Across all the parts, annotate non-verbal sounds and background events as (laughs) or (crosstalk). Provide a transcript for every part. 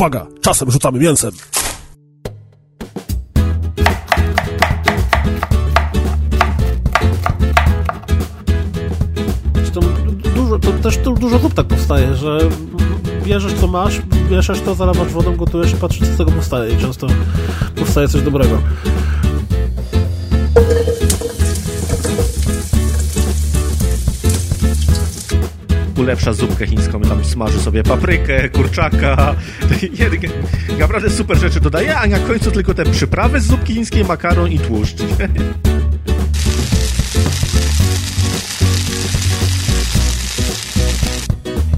Uwaga, czasem rzucamy mięsem. To dużo, to też dużo zup tak powstaje, że bierzesz co masz, mieszasz to, zalewasz wodą, gotujesz i patrzysz co z tego powstaje i często powstaje coś dobrego. Ulepsza zupkę chińską, tam smaży sobie paprykę, kurczaka, (laughs) naprawdę super rzeczy dodaje, a na końcu tylko te przyprawy z zupki chińskiej, makaron i tłuszcz. (laughs)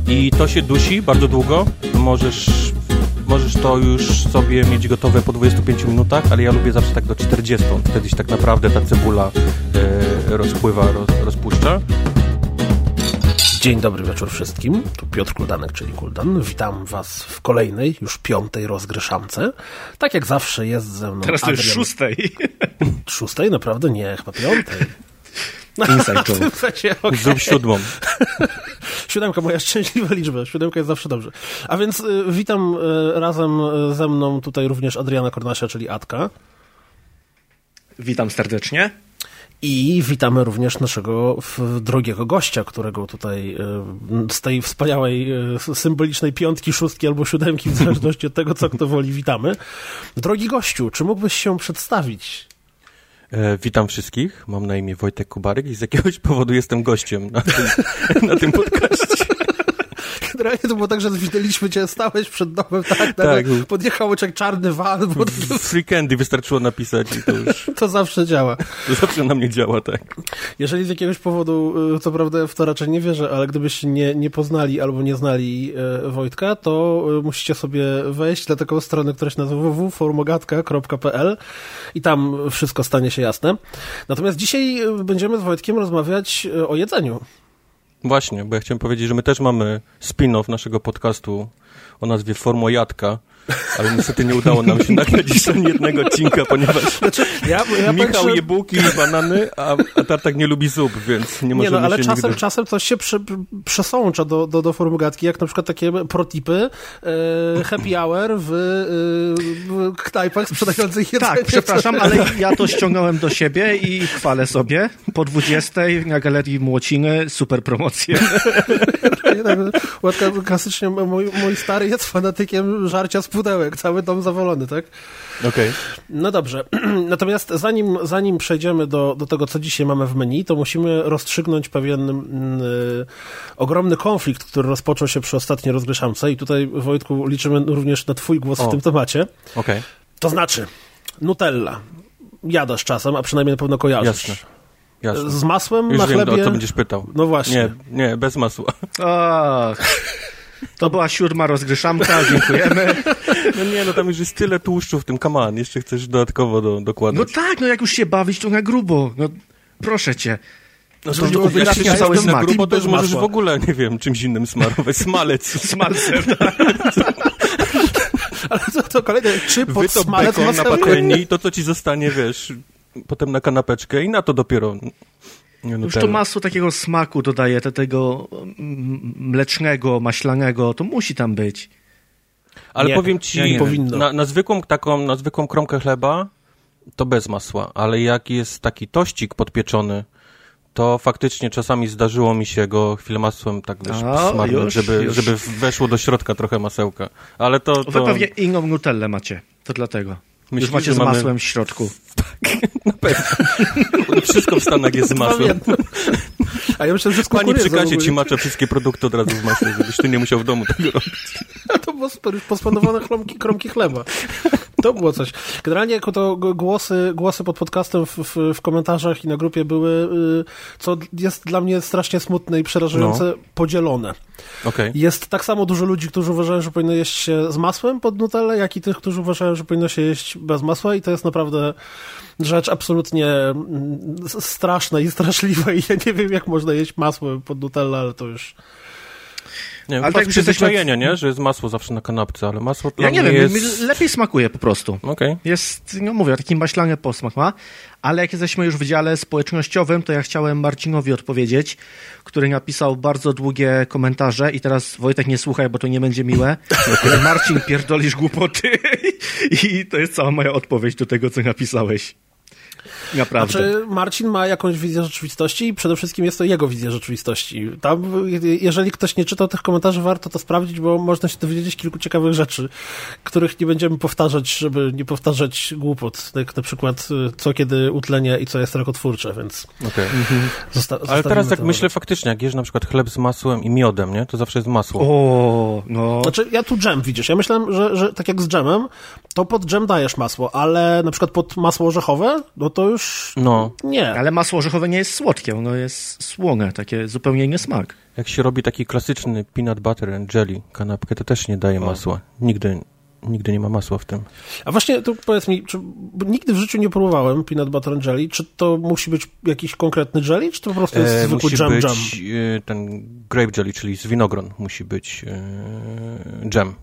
I to się dusi bardzo długo. Możesz, możesz to już sobie mieć gotowe po 25 minutach, ale ja lubię zawsze tak do 40. Wtedy się tak naprawdę ta cebula e, rozpływa, roz, rozpuszcza. Dzień dobry wieczór wszystkim. Tu Piotr Kuldanek, czyli Kuldan. Witam Was w kolejnej, już piątej rozgryszamce. Tak jak zawsze jest ze mną. Teraz to już Adrian... szóstej. (laughs) Szóstej? Naprawdę? Nie, chyba piątej. (laughs) Inside joke. (laughs) okay. Zrób siódmą. Siódemka, moja szczęśliwa liczba. Siódemka jest zawsze dobrze. A więc y, witam y, razem ze mną tutaj również Adriana Kornasia, czyli Atka. Witam serdecznie. I witamy również naszego drogiego gościa, którego tutaj z tej wspaniałej, symbolicznej piątki, szóstki albo siódemki, w zależności od tego, co kto woli, witamy. Drogi gościu, czy mógłbyś się przedstawić? E, witam wszystkich. Mam na imię Wojtek Kubaryk i z jakiegoś powodu jestem gościem na tym, (laughs) na tym podcaście. Generalnie to było tak, że widzieliśmy cię, stałeś przed domem, tak, tak. podjechało cię jak czarny van. Bo... (laughs) Free candy wystarczyło napisać i to już... (laughs) To zawsze działa. To zawsze na mnie działa, tak. Jeżeli z jakiegoś powodu, co prawda w to raczej nie wierzę, ale gdybyście nie, nie poznali albo nie znali e, Wojtka, to e, musicie sobie wejść na taką stronę, która się nazywa www.formogatka.pl i tam wszystko stanie się jasne. Natomiast dzisiaj będziemy z Wojtkiem rozmawiać o jedzeniu. Właśnie, bo ja chciałem powiedzieć, że my też mamy spin-off naszego podcastu o nazwie Formojadka, ale niestety nie udało nam się nagrać (laughs) ani jednego odcinka, ponieważ znaczy, ja, ja Michał je bułki i banany, a, a Tartak nie lubi zup, więc nie możemy nie, no, ale się czasem, nigdy... czasem coś się przy, przesącza do, do, do formułgatki, jak na przykład takie protipy, e, happy hour w, e, w knajpach sprzedających jedzenie. Tak, przepraszam, ale ja to ściągnąłem do siebie i chwalę sobie. Po 20 na Galerii Młociny super promocje. (laughs) Łatka, klasycznie mój, mój stary jest fanatykiem żarcia z pudełek, cały dom zawolony, tak? Okej. Okay. No dobrze. (clears throat) Natomiast zanim, zanim przejdziemy do, do tego, co dzisiaj mamy w menu, to musimy rozstrzygnąć pewien y, ogromny konflikt, który rozpoczął się przy ostatniej rozgryszamce i tutaj, Wojtku, liczymy również na twój głos o. w tym temacie. Okej. Okay. To znaczy, Nutella. Jadasz czasem, a przynajmniej na pewno kojarzysz. Jasne. Jasne. Z masłem Już na wiem, chlebie? o co będziesz pytał. No właśnie. Nie, nie, bez masła. Ach. (laughs) To była siódma rozgryszamka, dziękujemy. No nie, no tam już jest tyle tłuszczu w tym, kaman, jeszcze chcesz dodatkowo do, dokładać. No tak, no jak już się bawić, to na grubo. No, proszę cię. No to, to jak się cały smak. Na grubo, to już możesz w ogóle, nie wiem, czymś innym smarować. Smalec. (laughs) Smalcem. Ale to, to kolejne, czy pod Wytop smalec bekon na patelni, to co ci zostanie, wiesz, potem na kanapeczkę i na to dopiero już to masło takiego smaku dodaje, te, tego mlecznego, maślanego, to musi tam być. Ale nie, powiem ci, nie, nie powinno. Na, na, zwykłą taką, na zwykłą kromkę chleba to bez masła, ale jak jest taki tościk podpieczony, to faktycznie czasami zdarzyło mi się go chwilę masłem tak wiesz, smarnąć, żeby, już. żeby weszło do środka trochę masełka. Ale to, to... Wy pewnie inną nutellę macie, to dlatego. Myślisz, Już macie z masłem mamy... w środku. (laughs) Tak, na pewno. (laughs) Wszystko w Stanach jest z masłem. A ja myślę, że Pani przy kasie ci macza wszystkie produkty od razu w masle, żebyś ty nie musiał w domu tego robić. A (laughs) to było super, już pospanowane kromki, kromki chleba. To było coś. Generalnie jako to głosy, głosy pod podcastem w, w, w komentarzach i na grupie były, y, co jest dla mnie strasznie smutne i przerażające, no. podzielone. Okay. Jest tak samo dużo ludzi, którzy uważają, że powinno jeść się z masłem pod nutellę, jak i tych, którzy uważają, że powinno się jeść bez masła i to jest naprawdę rzecz absolutnie mm, straszna i straszliwa i ja nie wiem, jak można jeść masło pod nutellę, ale to już... Nie, ale tak przyzwyczajenie, nie? Że jest masło zawsze na kanapce, ale masło dla Ja nie wiem, jest... lepiej smakuje po prostu. Okay. Jest, no mówię, taki maślany posmak ma, ale jak jesteśmy już w dziale społecznościowym, to ja chciałem Marcinowi odpowiedzieć, który napisał bardzo długie komentarze i teraz Wojtek nie słuchaj, bo to nie będzie miłe. Marcin, pierdolisz głupoty (laughs) i to jest cała moja odpowiedź do tego, co napisałeś. Naprawdę. Znaczy, Marcin ma jakąś wizję rzeczywistości i przede wszystkim jest to jego wizja rzeczywistości. Tam, jeżeli ktoś nie czytał tych komentarzy, warto to sprawdzić, bo można się dowiedzieć kilku ciekawych rzeczy, których nie będziemy powtarzać, żeby nie powtarzać głupot. Jak na przykład, y, co kiedy utlenie i co jest rakotwórcze, więc... Okay. Mhm. Zosta Ale teraz tak myślę faktycznie, jak jesz na przykład chleb z masłem i miodem, nie? To zawsze jest masło. O, no. Znaczy, ja tu dżem, widzisz, ja myślałem, że, że tak jak z dżemem, to pod dżem dajesz masło, ale na przykład pod masło orzechowe, no to już no. nie. Ale masło orzechowe nie jest słodkie, ono jest słone, takie zupełnie inny smak. Jak się robi taki klasyczny peanut butter and jelly kanapkę, to też nie daje o. masła. Nigdy, nigdy nie ma masła w tym. A właśnie, to powiedz mi, czy, nigdy w życiu nie próbowałem peanut butter and jelly, czy to musi być jakiś konkretny jelly, czy to po prostu jest e, zwykły musi jam, być, jam? E, ten grape jelly, czyli z winogron musi być e, jam.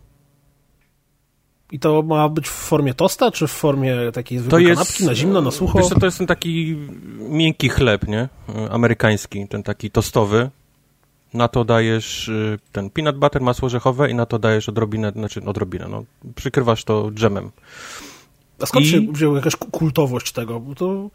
I to ma być w formie tosta, czy w formie takiej zwykłej to kanapki, na zimno, na sucho? Wiesz to jest ten taki miękki chleb, nie? Amerykański, ten taki tostowy. Na to dajesz y, ten peanut butter, masło orzechowe i na to dajesz odrobinę, znaczy odrobinę, no, przykrywasz to dżemem. A skąd I... się wzięła jakaś kultowość tego? Bo to...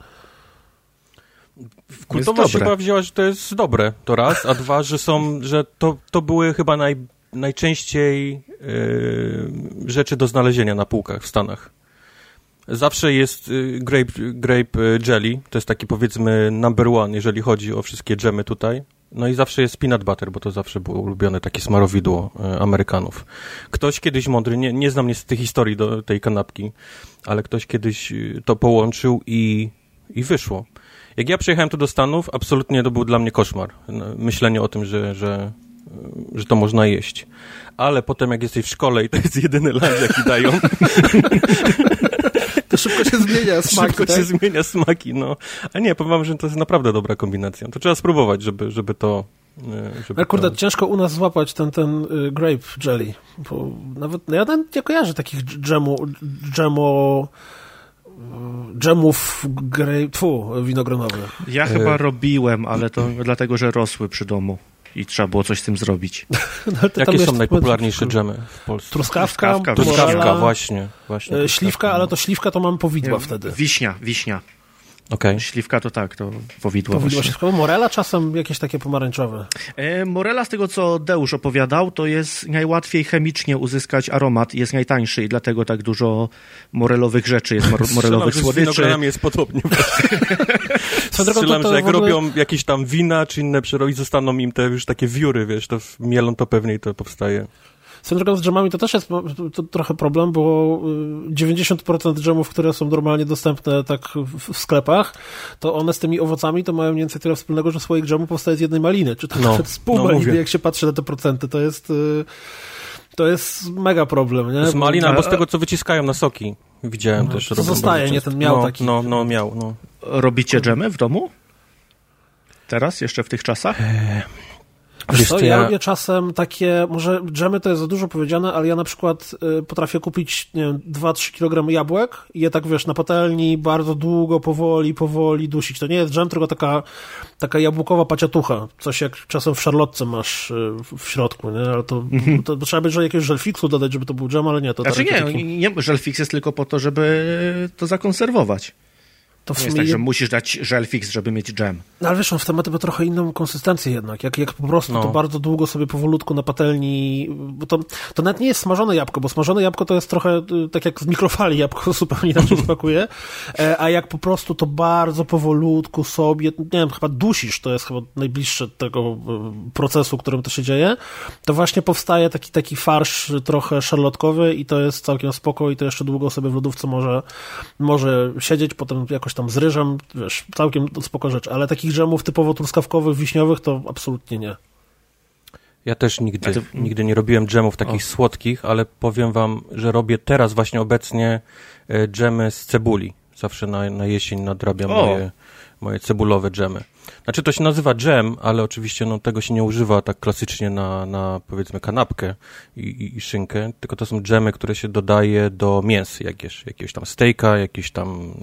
Kultowość chyba wzięła, że to jest dobre, to raz, a dwa, że są, że to, to były chyba naj, najczęściej yy, rzeczy do znalezienia na półkach w Stanach. Zawsze jest y, grape, grape jelly, to jest taki powiedzmy number one, jeżeli chodzi o wszystkie dżemy tutaj. No i zawsze jest peanut butter, bo to zawsze było ulubione takie smarowidło Amerykanów. Ktoś kiedyś mądry, nie, nie znam niestety historii do tej kanapki, ale ktoś kiedyś to połączył i, i wyszło. Jak ja przyjechałem tu do Stanów, absolutnie to był dla mnie koszmar. Myślenie o tym, że, że że to można jeść. Ale potem jak jesteś w szkole i to jest jedyny lunch, jaki dają... (laughs) to szybko się zmienia (laughs) smaki, Szybko tak? się zmienia smaki, no. A nie, powiem wam, że to jest naprawdę dobra kombinacja. To trzeba spróbować, żeby, żeby to... E, żeby Ale kurde, to... ciężko u nas złapać ten, ten y, grape jelly, bo nawet no ja nie kojarzę takich dżemu, dżemo dżemów grape, tfu, winogronowych. Ja chyba robiłem, ale to dlatego, że rosły przy domu i trzeba było coś z tym zrobić. (laughs) no, Jakie są najpopularniejsze dżemy w Polsce? Truskawka, truskawka, truskawka właśnie, właśnie. E, śliwka, ale to śliwka to mam powidła wtedy. Wiśnia, wiśnia. Okay. Śliwka to tak, to powidło. Powidło się Morela czasem jakieś takie pomarańczowe. E, morela, z tego co Deusz opowiadał, to jest najłatwiej chemicznie uzyskać aromat, jest najtańszy i dlatego tak dużo morelowych rzeczy jest, mor (laughs) morelowych słodyczy. Z jest podobnie. (laughs) Strzelam, to, to że jak ogóle... robią jakieś tam wina czy inne przerobi, zostaną im te już takie wióry, wiesz, to mielą to pewnie i to powstaje. Swoją drogą z dżemami to też jest to trochę problem, bo 90% y, dżemów, które są normalnie dostępne tak w, sklepach, to one z tymi owocami to mają mniej więcej tyle wspólnego, że swoich dżemów powstaje z jednej maliny, czy to no, nawet z pół no, maliny, jak się patrzy na te procenty, to jest... Y, to jest mega problem, nie? Z malina, albo z tego, co wyciskają na soki. Widziałem no, też. To zostaje, nie? Ten miał no, taki. No, no, miał, no. Robicie dżemy w domu? Teraz, jeszcze w tych czasach? Eee, Wiesz co, ja robię czasem takie, może dżemy to jest za dużo powiedziane, ale ja na przykład y, potrafię kupić, nie wiem, 2-3 kg jabłek i je tak, wiesz, na patelni bardzo długo, powoli, powoli dusić. To nie jest dżem, tylko taka, taka jabłkowa paciatucha. Coś jak czasem w szarlotce masz y, w środku, nie? Ale to, mhm. to, to, trzeba by jakiegoś żelfiksu dodać, żeby to był dżem, ale nie. To znaczy nie, taki... nie, żelfiks jest tylko po to, żeby to zakonserwować. To w sumie... jest tak, że musisz dać żel fix, żeby mieć dżem. No ale wiesz, on w tematy ma trochę inną konsystencję jednak. Jak, jak po prostu no. to bardzo długo sobie powolutku na patelni, bo to, to nawet nie jest smażone jabłko, bo smażone jabłko to jest trochę y, tak jak z mikrofali jabłko (laughs) zupełnie inaczej (laughs) smakuje, e, a jak po prostu to bardzo powolutku sobie, nie wiem, chyba dusisz, to jest chyba najbliższe tego y, procesu, którym to się dzieje, to właśnie powstaje taki, taki farsz trochę szarlotkowy i to jest całkiem spoko i to jeszcze długo sobie w lodówce może, może siedzieć, potem jakoś tam z ryżem, wiesz, całkiem spoko rzecz, ale takich dżemów typowo truskawkowych, wiśniowych to absolutnie nie. Ja też nigdy, ty... nigdy nie robiłem dżemów takich o. słodkich, ale powiem wam, że robię teraz właśnie obecnie e, dżemy z cebuli. Zawsze na, na jesień nadrabiam moje, moje cebulowe dżemy. Znaczy to się nazywa dżem, ale oczywiście no, tego się nie używa tak klasycznie na, na powiedzmy kanapkę i, i, i szynkę, tylko to są dżemy, które się dodaje do mięs jakieś, jakiegoś tam stejka, jakieś tam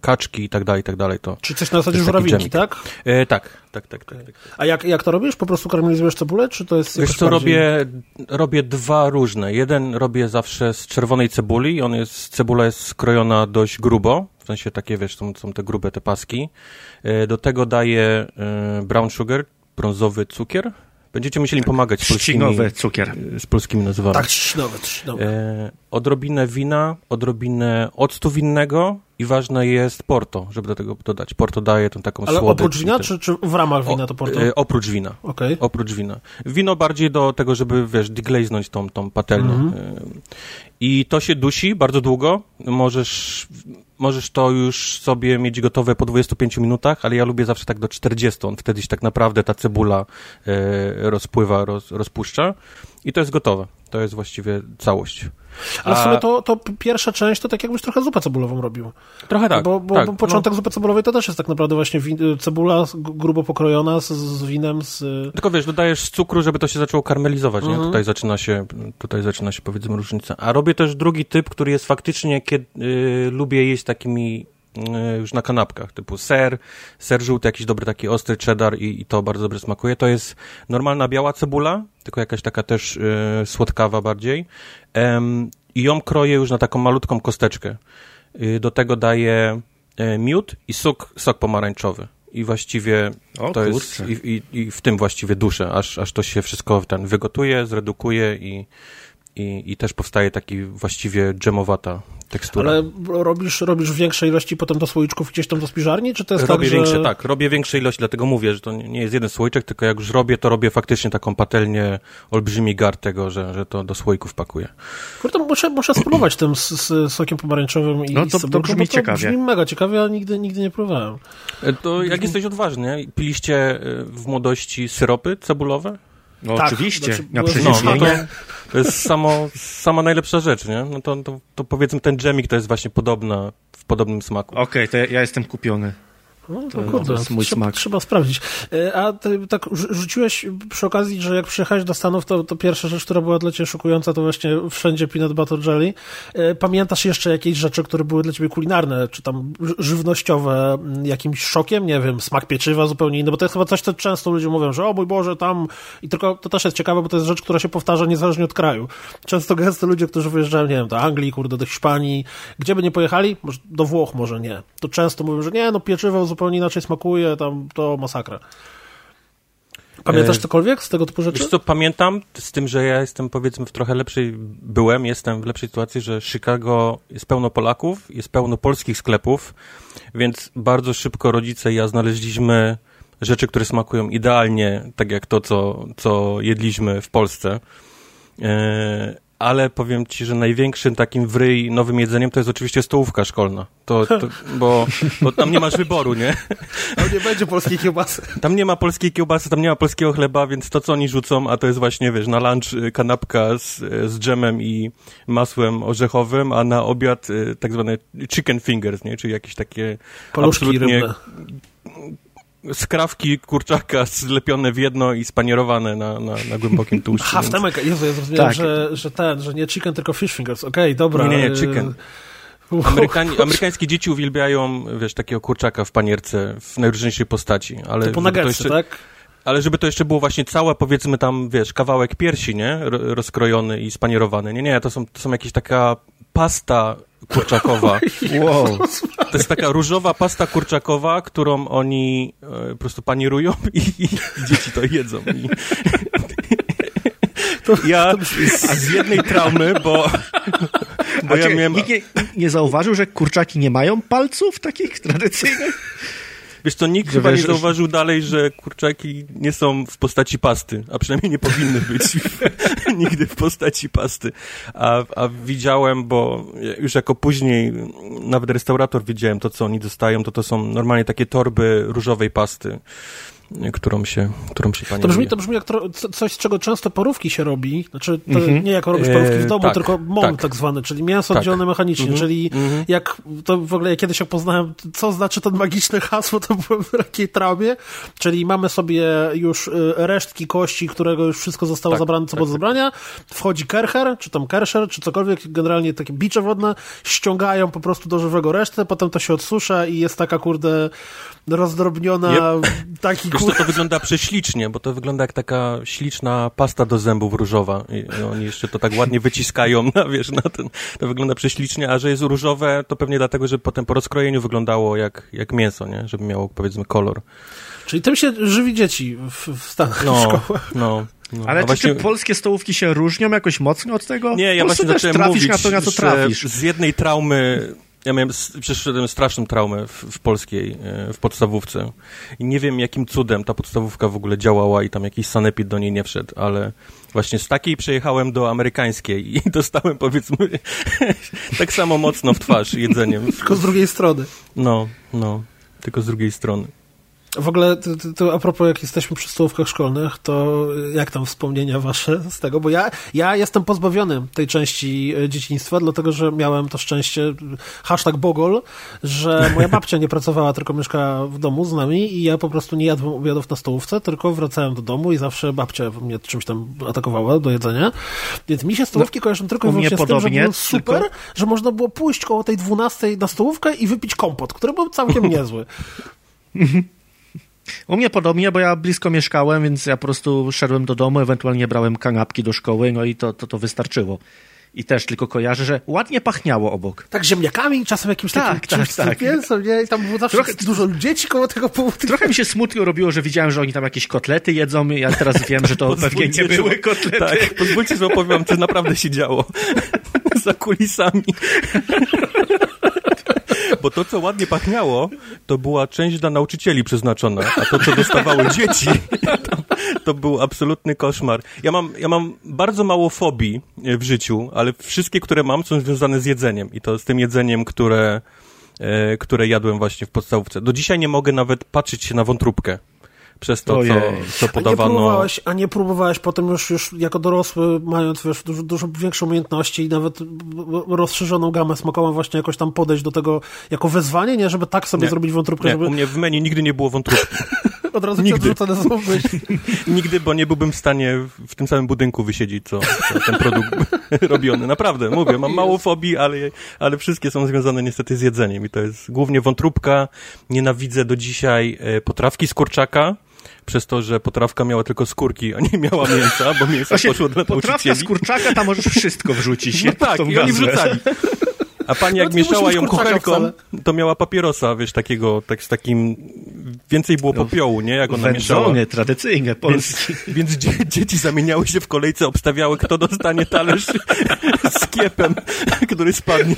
kaczki i tak dalej, i tak dalej. To, Czy coś na zasadzie żurawinki, tak? E, tak, tak, tak, tak, tak. A jak, jak to robisz? Po prostu karamelizujesz cebulę, czy to jest Wiesz co, bardziej... robię, robię dwa różne. Jeden robię zawsze z czerwonej cebuli, on jest, cebula jest skrojona dość grubo, sensie takie, wiesz, są, są te grube te paski. E, do tego daję e, brown sugar, brązowy cukier. Będziecie musieli pomagać z polskimi, cukier. z polskimi nazwami. Tak, trzcinowy, trzcinowy. E, odrobinę wina, odrobinę octu winnego i ważne jest porto, żeby do tego dodać. Porto daje tą taką Ale słodycz. oprócz wina, czy, czy w ramach wina to porto? E, oprócz wina. Okay. Oprócz wina. Wino bardziej do tego, żeby, wiesz, deglaznąć tą, tą patelnię. Mm -hmm. I to się dusi bardzo długo. Możesz możesz to już sobie mieć gotowe po 25 minutach, ale ja lubię zawsze tak do 40. On wtedy się tak naprawdę ta cebula e, rozpływa, roz, rozpuszcza i to jest gotowe. To jest właściwie całość. Ale w sumie to, to pierwsza część to tak jakbyś trochę zupę cebulową robił. Trochę tak. Bo, bo, tak, bo początek no. zupy cebulowej to też jest tak naprawdę właśnie win, cebula grubo pokrojona z, z, winem, z... Tylko wiesz, dodajesz cukru, żeby to się zaczęło karmelizować, mhm. nie? Tutaj zaczyna się, tutaj zaczyna się powiedzmy różnica. A robię też drugi typ, który jest faktycznie, kiedy y, lubię jeść takimi już na kanapkach, typu ser, ser żółty, jakiś dobry taki ostry cheddar i, i to bardzo dobrze smakuje. To jest normalna biała cebula, tylko jakaś taka też y, słodkawa bardziej. Um, I ją kroję już na taką malutką kosteczkę. Y, do tego daję y, miód i sok, sok pomarańczowy. I właściwie o, to kurczę. jest, i, i, i, w tym właściwie duszę, aż, aż to się wszystko ten wygotuje, zredukuje i, i, i też powstaje taki właściwie dżemowata tekstura. Ale robisz, robisz większe ilości potem do słoiczków gdzieś tam do spiżarni, czy to jest robię tak, większe, że... tak, robię większe ilości, dlatego mówię, że to nie jest jeden słoiczek, tylko jak już robię, to robię faktycznie taką patelnię, olbrzymi gar tego, że, że to do słoików pakuję. Kurde, muszę, muszę spróbować tym z, z sokiem pomarańczowym i no to, to brzmi to ciekawie. brzmi mega ciekawie, ale nigdy, nigdy nie próbowałem. E, to jak jesteś odważny, piliście e, w młodości syropy cebulowe? No tak, oczywiście, znaczy, na przeziębienie. No, to, to jest samo, sama najlepsza rzecz, nie? No to, to, to powiedzmy ten dżemik to jest właśnie podobna, w podobnym smaku. Okej, okay, to ja, ja jestem kupiony. No, to, kurde, jest mój trzeba, smak. trzeba sprawdzić. E, a ty tak rzuciłeś przy okazji, że jak przyjechałeś do Stanów, to, to pierwsza rzecz, która była dla ciebie szokująca, to właśnie wszędzie peanut butter jelly. E, pamiętasz jeszcze jakieś rzeczy, które były dla ciebie kulinarne, czy tam żywnościowe, jakimś szokiem? Nie wiem, smak pieczywa zupełnie inny, bo to jest chyba coś, co często ludzie mówią, że o mój Boże, tam... I tylko to też jest ciekawe, bo to jest rzecz, która się powtarza niezależnie od kraju. Często gęsto ludzie, którzy wyjeżdżają, nie wiem, do Anglii, kurde, do Hiszpanii, gdzie by nie pojechali, do Włoch może nie, to często mówią, że nie, no pieczywo zupełnie inaczej smakuje, tam to masakra. Pamiętasz e, cokolwiek z tego typu rzeczy? Wiesz co, pamiętam, z tym, że ja jestem powiedzmy w trochę lepszej, byłem, jestem w lepszej sytuacji, że Chicago jest pełno Polaków, jest pełno polskich sklepów, więc bardzo szybko rodzice i ja znaleźliśmy rzeczy, które smakują idealnie, tak jak to, co, co jedliśmy w Polsce. Ale powiem ci, że największym takim wryj nowym jedzeniem to jest oczywiście stołówka szkolna. To, to bo, bo, tam nie masz wyboru, nie? Tam nie będzie polskiej kiełbasy. Tam nie ma polskiej kiełbasy, tam nie ma polskiego chleba, więc to, co oni rzucą, a to jest właśnie, wiesz, na lunch y, kanapka z, z dżemem i masłem orzechowym, a na obiad y, tak zwane chicken fingers, nie? Czyli jakieś takie Paluszki absolutnie rybne skrawki kurczaka zlepione w jedno i spanierowane na, na, na głębokim tłuszczu. Aha, w temek, Jezu, ja zrozumiałem, tak. że, że ten, że nie chicken, tylko fish fingers. Okej, okay, dobra. Nie, nie, nie, chicken. Amerykanie, amerykańskie dzieci uwielbiają, wiesz, takiego kurczaka w panierce w najróżniejszej postaci. Ale Typu nuggetsy, jeszcze, tak? Ale żeby to jeszcze było właśnie całe, powiedzmy tam, wiesz, kawałek piersi, nie? Rozkrojony i spanierowany. Nie, nie, to są, to są jakieś taka pasta kurczakowa. (laughs) Wow. To jest taka różowa pasta kurczakowa, którą oni e, po prostu panierują i, i, i dzieci to jedzą. I, (laughs) to, ja a z jednej traumy, bo, bo ja miałem... Nikt nie, nie zauważył, że kurczaki nie mają palców takich tradycyjnych? Wiesz co, nikt chyba nie zauważył dalej, że kurczaki nie są w postaci pasty, a przynajmniej nie powinny być (laughs) nigdy w postaci pasty. A, a widziałem, bo już jako później nawet restaurator widziałem to, co oni dostają, to to są normalnie takie torby różowej pasty którą się, którą się pani To brzmi, to brzmi jak coś, z czego często porówki się robi, znaczy mhm. nie jako robisz porówki w domu, e, tylko mom tak. tak zwany, czyli mięso tak. oddzielone mechanicznie, mhm. czyli mhm. jak to w ogóle ja kiedyś jak poznałem, co znaczy to magiczne hasło, to byłem w takiej traumie, czyli mamy sobie już y, resztki kości, którego już wszystko zostało tak, zabrane co tak, do tak. zabrania, wchodzi kercher, czy tam kersher, czy cokolwiek, generalnie takie bicze wodne, ściągają po prostu do żywego resztę, potem to się odsusza i jest taka, kurde, rozdrobniona, yep. taki (laughs) Wiesz, to, wygląda prześlicznie, bo to wygląda jak taka śliczna pasta do zębów różowa i oni jeszcze to tak ładnie wyciskają, na, wiesz, na ten, to wygląda prześlicznie, a że jest różowe, to pewnie dlatego, że potem po rozkrojeniu wyglądało jak, jak mięso, nie? Żeby miało, powiedzmy, kolor. Czyli tym się żywi dzieci w, w Stanach, no, w szkołach. No, no, Ale czy, właśnie... czy polskie stołówki się różnią jakoś mocno od tego? Nie, ja właśnie też trafisz mówić, na to, na co trafisz. Z jednej traumy ja miałem, przeszedłem straszną traumę w, w, polskiej, e, w podstawówce i nie wiem jakim cudem ta podstawówka w ogóle działała i tam jakiś sanepid do niej nie wszedł, ale właśnie z takiej przejechałem do amerykańskiej i (laughs) dostałem powiedzmy (laughs) tak samo mocno w twarz jedzeniem. Tylko z drugiej strony. No, no, tylko z drugiej strony. W ogóle, to, to, a propos, jak jesteśmy przy stołówkach szkolnych, to jak tam wspomnienia wasze z tego? Bo ja, ja jestem pozbawiony tej części e, dzieciństwa, dlatego, że miałem to szczęście, hashtag Bogol, że moja (laughs) babcia nie pracowała, tylko mieszkała w domu z nami i ja po prostu nie jadłem obiadów na stołówce, tylko wracałem do domu i zawsze babcia mnie czymś tam atakowała do jedzenia. Więc mi się stołówki no, kojarzą tylko i wyłącznie z tym, że było super, tylko... że można było pójść koło tej dwunastej na stołówkę i wypić kompot, który był całkiem (laughs) niezły. (laughs) U mnie podobnie, bo ja blisko mieszkałem, więc ja po prostu szedłem do domu, ewentualnie brałem kanapki do szkoły, no i to, to, to wystarczyło. I też tylko kojarzę, że ładnie pachniało obok. Tak, ziemniakami, czasem jakimś tak, takim tak, tak. Mięsem, nie? I tam było zawsze Trochę, dużo dzieci koło tego powodu. Trochę mi się smutno robiło, że widziałem, że oni tam jakieś kotlety jedzą. Ja teraz wiem, że to pewnie nie były kotlety. Tak, pozwólcie, że opowiem, co naprawdę się działo. (laughs) Za kulisami. Bo to, co ładnie pachniało, to była część dla nauczycieli przeznaczona, a to, co dostawały (laughs) dzieci, to, to był absolutny koszmar. Ja mam, ja mam bardzo mało fobii e, w życiu, ale wszystkie, które mam, są związane z jedzeniem. I to z tym jedzeniem, które, e, które jadłem właśnie w podstawówce. Do dzisiaj nie mogę nawet patrzeć się na wątróbkę przez to, co, co podawano. A nie, próbowałeś, a nie próbowałeś potem już, już jako dorosły, mając wiesz, dużo, dużo większą umiejętności i nawet rozszerzoną gamę smakową, właśnie jakoś tam podejść do tego jako wezwanie, nie? Żeby tak sobie nie. zrobić wątróbkę, nie, żeby... u mnie w menu nigdy nie było wątróbki. (laughs) Od razu Nigdy. odrzucone są (laughs) Nigdy, bo nie byłbym w stanie w tym samym budynku wysiedzieć, co, co ten produkt (laughs) robiony. Naprawdę, mówię, mam mało fobii, ale, ale wszystkie są związane niestety z jedzeniem i to jest głównie wątróbka. Nienawidzę do dzisiaj e, potrawki z kurczaka, przez to, że potrawka miała tylko skórki, a nie miała mięsa, bo mięso Właśnie, poszło dla Potrawka z kurczaka, tam możesz wszystko wrzucić. No tak, i oni wrzucali. A pani jak no, mieszała ją kuchenką, to miała papierosa, wiesz, takiego, tak z takim, więcej było no, popiołu, nie, jak ona mieszała. tradycyjne, polskie. Więc, więc dzieci zamieniały się w kolejce, obstawiały, kto dostanie talerz z kiepem, który spadnie.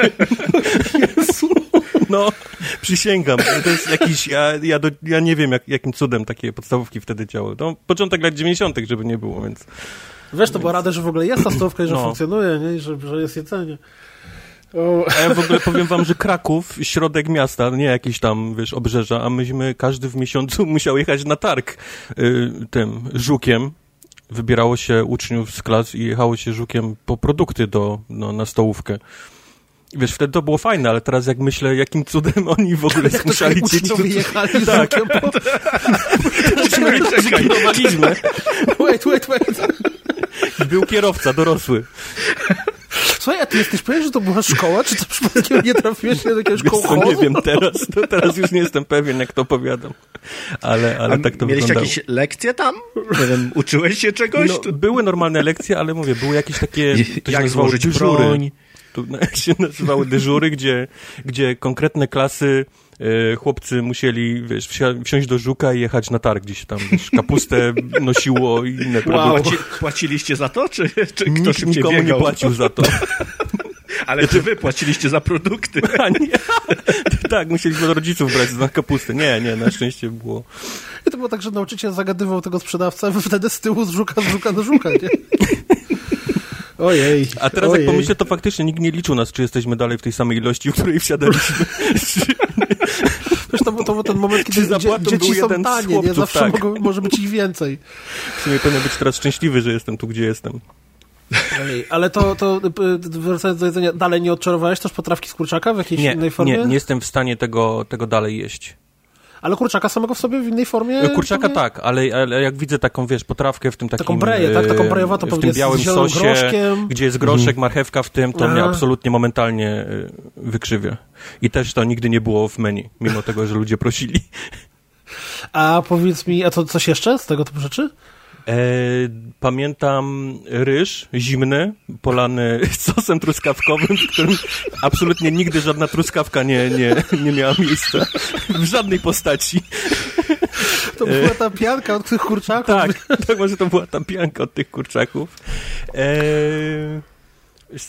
Jezu. No, przysięgam. To jest jakiś, ja, ja, do, ja nie wiem, jak, jakim cudem takie podstawówki wtedy działały. To początek lat 90., żeby nie było, więc... Wiesz, to była rada, że w ogóle jest ta stówka i że no. funkcjonuje, nie? I że, że jest jedzenie. A ja w ogóle powiem wam, że Kraków, środek miasta, nie jakieś tam, wiesz, obrzeża, a myśmy każdy w miesiącu (laughs) musiał jechać na targ y, tym żukiem. Wybierało się uczniów z klas i jechało się żukiem po produkty do, no, na stołówkę. Wiesz, wtedy to było fajne, ale teraz jak myślę, jakim cudem (laughs) oni w ogóle zmuszali dzieci... Jak jechali tak. po... (laughs) Czekaj, (laughs) Wait, wait, wait. Był kierowca, dorosły. Słuchaj, a ty jesteś pewien, że to była szkoła, czy to przypadkiem nie trafiłeś do jakiegoś kołchozu? nie wiem teraz, to teraz już nie jestem pewien, jak to opowiadam, ale, ale tak to mieliście jakieś lekcje tam? Nie wiem, uczyłeś się czegoś? No, były normalne lekcje, ale mówię, były jakieś takie, to jak złożyć broń? Tu (laughs) się nazywały dyżury, gdzie, gdzie konkretne klasy e, chłopcy musieli, wiesz, wsiąść do żuka i jechać na targ, gdzieś tam, wiesz, kapustę nosiło i inne wow. produkty. Płaciliście za to, czy, czy ktoś Nikt nikomu biegał? nie płacił za to. (laughs) Ale czy wy płaciliście za produkty? (laughs) A nie. tak, musieliśmy od rodziców brać za kapustę. Nie, nie, na szczęście było. I to było tak, że nauczyciel zagadywał tego sprzedawcę, a wtedy z tyłu z żuka, z żuka do żuka, nie? Ojej. A teraz ojej. jak pomyślę, to faktycznie nikt nie liczył nas, czy jesteśmy dalej w tej samej ilości, w której wsiadaliśmy. (laughs) był, to był ten moment, kiedy dzie, dzieci są tanie, nie? Zawsze tak. mogą, może być ich więcej. W sumie powinien być teraz szczęśliwy, że jestem tu, gdzie jestem. Ale to, to wracając do jedzenia, dalej nie odczarowałeś też potrawki z kurczaka w jakiejś nie, innej formie? Nie, nie jestem w stanie tego, tego dalej jeść. Ale kurczaka samego w sobie w innej formie? Kurczaka tak, ale, ale, jak widzę taką, wiesz, potrawkę w tym takim... Taką breję, tak? Taką brejowatą W tym białym sosie, groszkiem. gdzie jest groszek, mhm. marchewka w tym, to Aha. mnie absolutnie momentalnie y, wykrzywia. I też to nigdy nie było w menu, mimo tego, że ludzie prosili. A powiedz mi, a to coś jeszcze z tego typu rzeczy? E, pamiętam ryż zimny, polany (laughs) sosem truskawkowym, w którym absolutnie nigdy żadna truskawka nie, nie, nie miała miejsca. W żadnej postaci. To była ta pianka od tych kurczaków. Tak, tak może to była ta pianka od tych kurczaków. E, Wiesz